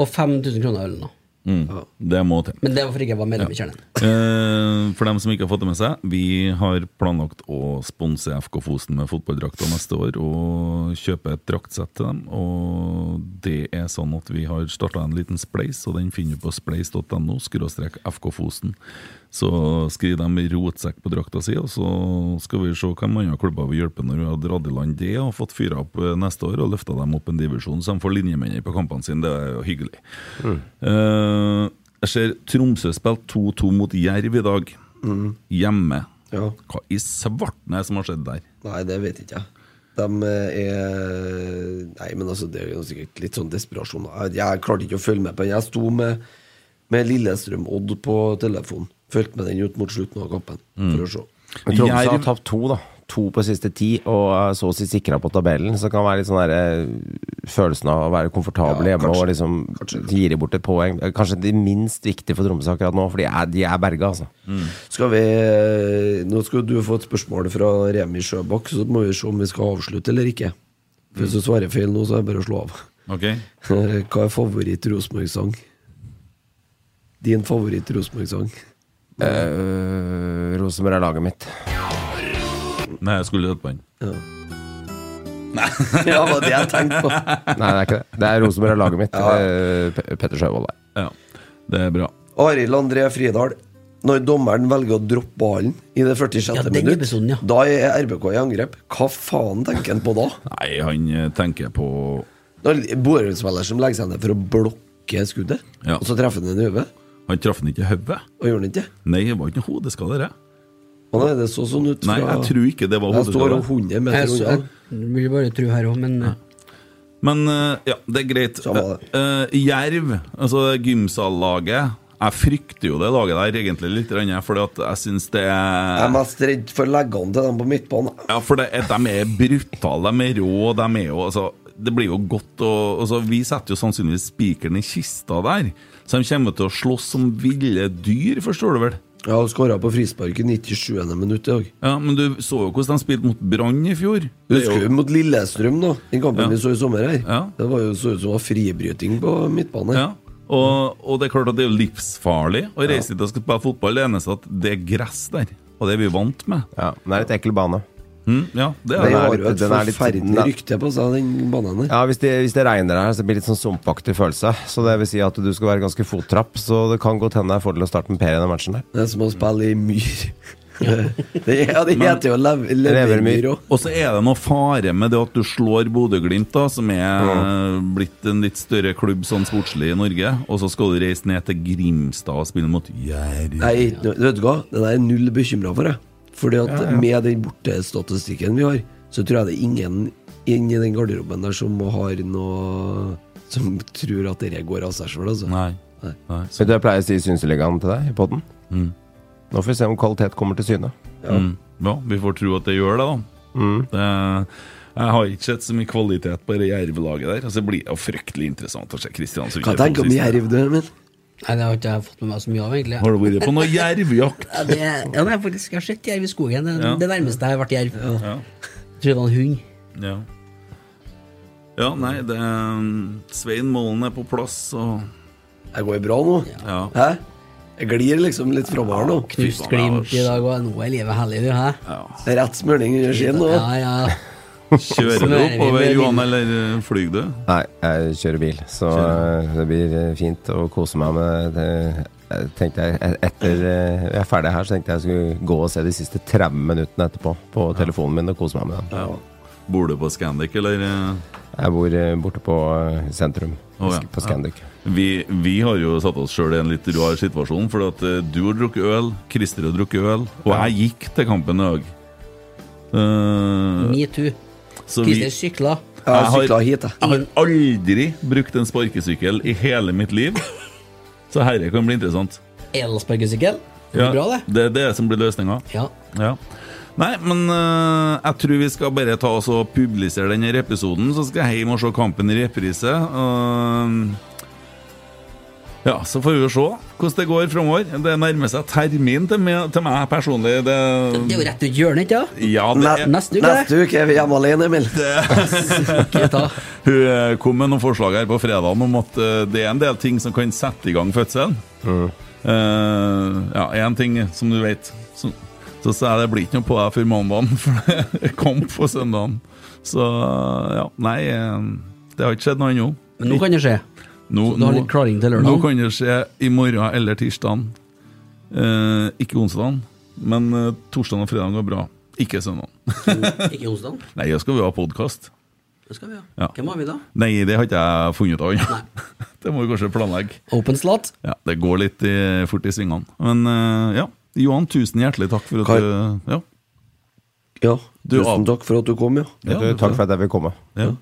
Og 5000 kroner ølen, da. Mm. Det må til. Men det var ikke jeg var medlem i Kjernen. Eh, for dem som ikke har fått det med seg, vi har planlagt å sponse FK Fosen med fotballdrakter neste år og kjøpe et draktsett til dem. Og det er sånn at vi har starta en liten spleis, og den finner du på spleis.no, FK Fosen. Så skriver de rotsekk på drakta si, og så skal vi se hvem andre klubber vil hjelpe når vi har dratt i land det og fått fyra opp eh, neste år og løfta dem opp en divisjon, så de får linjemennene på kampene sine. Det er jo hyggelig. Eh, jeg ser Tromsø spilte 2-2 mot Jerv i dag, hjemme. Hva i svarten er det som har skjedd der? Nei, det vet ikke jeg. De er Nei, men altså, det er jo sikkert litt sånn desperasjon. Jeg, klarte ikke å følge med på den. Jeg sto med, med Lillestrøm-Odd på telefon. Fulgte med den ut mot slutten av kampen, for å se. Men Tromsø har tapt to, da. To på siste ti, og så å si sikra på tabellen. Så det kan være litt sånn der, eh, følelsen av å være komfortabel hjemme og liksom gir de bort et poeng. Kanskje det minst viktig for Tromsø akkurat nå, for de er, de er berga, altså. Skal vi Nå skal du få et spørsmål fra Remi Sjøbakk, så må vi se om vi skal avslutte eller ikke. For Hvis du svarer feil nå, så er det bare å slå av. Okay. Hva er favoritt-Rosenborg-sang? Din favoritt-Rosenborg-sang? Uh, Rosenborg er laget mitt. Nei, jeg skulle høre på den. Ja, det var det jeg tenkte på. Nei, det er ikke det. Det er Rosenborg er laget mitt. Ja. Pe- Petter Sjøvold der. Ja, det er bra. Arild André Fridal. Når dommeren velger å droppe ballen i det 46. Ja, minutt, episoden, ja. da er RBK i angrep. Hva faen tenker han på da? Nei, han eh, tenker på Borøy-spiller som legger seg ned for å blokke skuddet, Ja. og så treffer han den i hodet. Han traff den ikke i hodet. Og gjorde han ikke? Nei, det var ikke noe hodeskade, det. Og da er det så sånn ut Nei, jeg tror ikke det var Jeg står hodeskade. 100 Jeg, meter unna. jeg vil bare tro her òg, men ja. Men eh, ja, det er greit. Uh, Jerv, altså gymsallaget Jeg frykter jo det laget der egentlig litt, for fordi at jeg syns det Jeg er er mest redd for leggene til dem på midtbanen. Ja, for det, er- de er brutale, de er rå, de er jo altså, Det blir jo godt å altså, Vi setter jo sannsynligvis spikeren i kista der, så de kommer til å slåss som ville dyr, forstår du vel? Ja, og skåra på frispark i 97. minutt i dag. Ja, Men du så jo hvordan de spilte mot Brann i fjor. Du er Husker jo- mot Lillestrøm, da? Den kampen Ja. vi så i sommer her. Ja. Det var jo så ut som det var fribryting på midtbane. Ja. Og, og det er klart at det er livsfarlig å reise dit og skal spille fotball. Det eneste at det er gress der, og det er vi vant med. Ja, men det er litt ekkel bane. Mm, ja, det er Den har jo et den er litt- forferdelig er- rykte på seg, den banen der. Ja, hvis det, hvis det regner her, så blir det litt sånn sumpaktig følelse. Så det vil si at du skal være ganske fottrapp, så det kan godt hende det er fordel å starte med Per i den matchen der. Det er som å spille i myr. det, ja, det heter jo lev- Levermyr. òg. Og så er det noe fare med det at du slår Bodø-Glimt, da, som er blitt en litt større klubb sånn sportslig i Norge, og så skal du reise ned til Grimstad og spille mot Jerv. Nei, vet du hva? Det der er null bekymra for, jeg. Fordi at Ja, ja. med den bortestatistikken vi har, så tror jeg det er ingen inni den garderoben der som har noe Som tror at dette går av seg sjøl, altså. Nei. Vet du, jeg pleier å si Synseligaen til deg i podden. Mm. Nå får vi se om kvalitet kommer til syne. Ja. Mm. ja, vi får tro at det gjør det, da. Mm. Det, jeg har ikke sett så mye kvalitet på det Jerv-laget der. Altså, det blir jo fryktelig interessant å se Kristiansund. Hva tenker du om Jerv, du, Emil? Nei, det har ikke jeg fått med meg så mye av, egentlig. Har du vært på noe jervjakt? Ja, det, ja, nei, faktisk, jeg har sett jerv i skogen. Det, Ja. det nærmeste jeg har vært jerv. Ja. Jeg tror det var en hund. Ja. ja, nei, det Svein Målen er på plass, og Det går bra nå. Ja. Hæ? Jeg glir liksom litt framover nå. Knust glimt i dag, og nå er livet hellig, du, hæ? Er Rett smøring under skien nå. Ja, ja. Kjører du oppover, Johan, eller eh, flyr du? Nei, jeg kjører bil, så Kjører. det blir eh, fint å kose meg med det. Jeg tenkte jeg, Etter eh, jeg er ferdig her, så tenkte jeg jeg skulle gå og se de siste 30 minuttene etterpå på telefonen min og kose meg med den. Ja. Bor du på Scandic, eller? Jeg bor borte på sentrum, Oh, ja. på Scandic. Vi, vi har jo satt oss sjøl i en litt rar situasjon, for at du har drukket øl, Christer har drukket øl, og jeg gikk til kampen i dag. Uh, Metoo. Så vi- sykla. Jeg har, jeg har aldri brukt en sparkesykkel i hele mitt liv, så herre kan bli interessant. Elsparkesykkel. Det Ja, bra, det. det er det som blir løsninga. Ja. Ja. Nei, men uh, jeg tror vi skal bare ta oss og publisere denne episoden, så skal jeg hjem og se kampen i reprise. og, ja, Så får vi jo se hvordan det går framover. Det nærmer seg termin til meg, til meg personlig. Det, Det er jo rett rundt hjørnet, ikke sant? Ja, er, Neste uke, Neste uke er vi hjemme alene, Emil. Hun eh, kom med noen forslag her på fredagen om at eh, det er en del ting som kan sette i gang fødselen. Eh, ja, én ting som du vet. Så, så sa jeg det blir ikke noe på deg før mandagen, for det er kamp på søndagen. Så ja, nei Det har ikke skjedd noe ennå. Men nå kan det skje. Nå, Så du har litt klaring til lørdag? Nå kan det skje i morgen eller tirsdagen. Eh, ikke onsdagen, men eh, torsdagen og fredagen går bra. Ikke søndagen. Ikke onsdag? Nei, da skal vi ha podkast. Det skal vi ha. Ja. Hvem har vi da? Nei, det har ikke jeg funnet ut av ennå. det må vi kanskje planlegge. Open slot? Ja, Det går litt i, fort i svingene. Men eh, ja, Johan, tusen hjertelig takk for at Kar du Ja. Ja, Du tusen av- takk for at du kom, ja. ja du, takk for at jeg vil komme. Ja.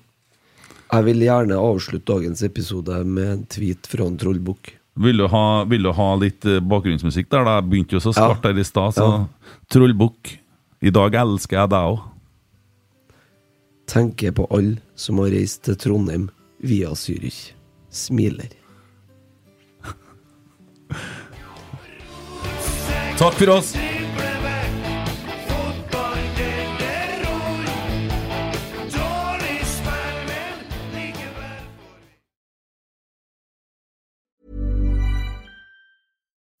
Jeg vil gjerne avslutte dagens episode med en tweet fra en trollbukk. Vil vil du ha litt eh, bakgrunnsmusikk der? da? Jeg begynte jo så skarpt der i stad, så Ja. Trollbukk. I dag elsker jeg deg òg. Tenker på alle som har reist til Trondheim via Zürich. Smiler. Takk for oss!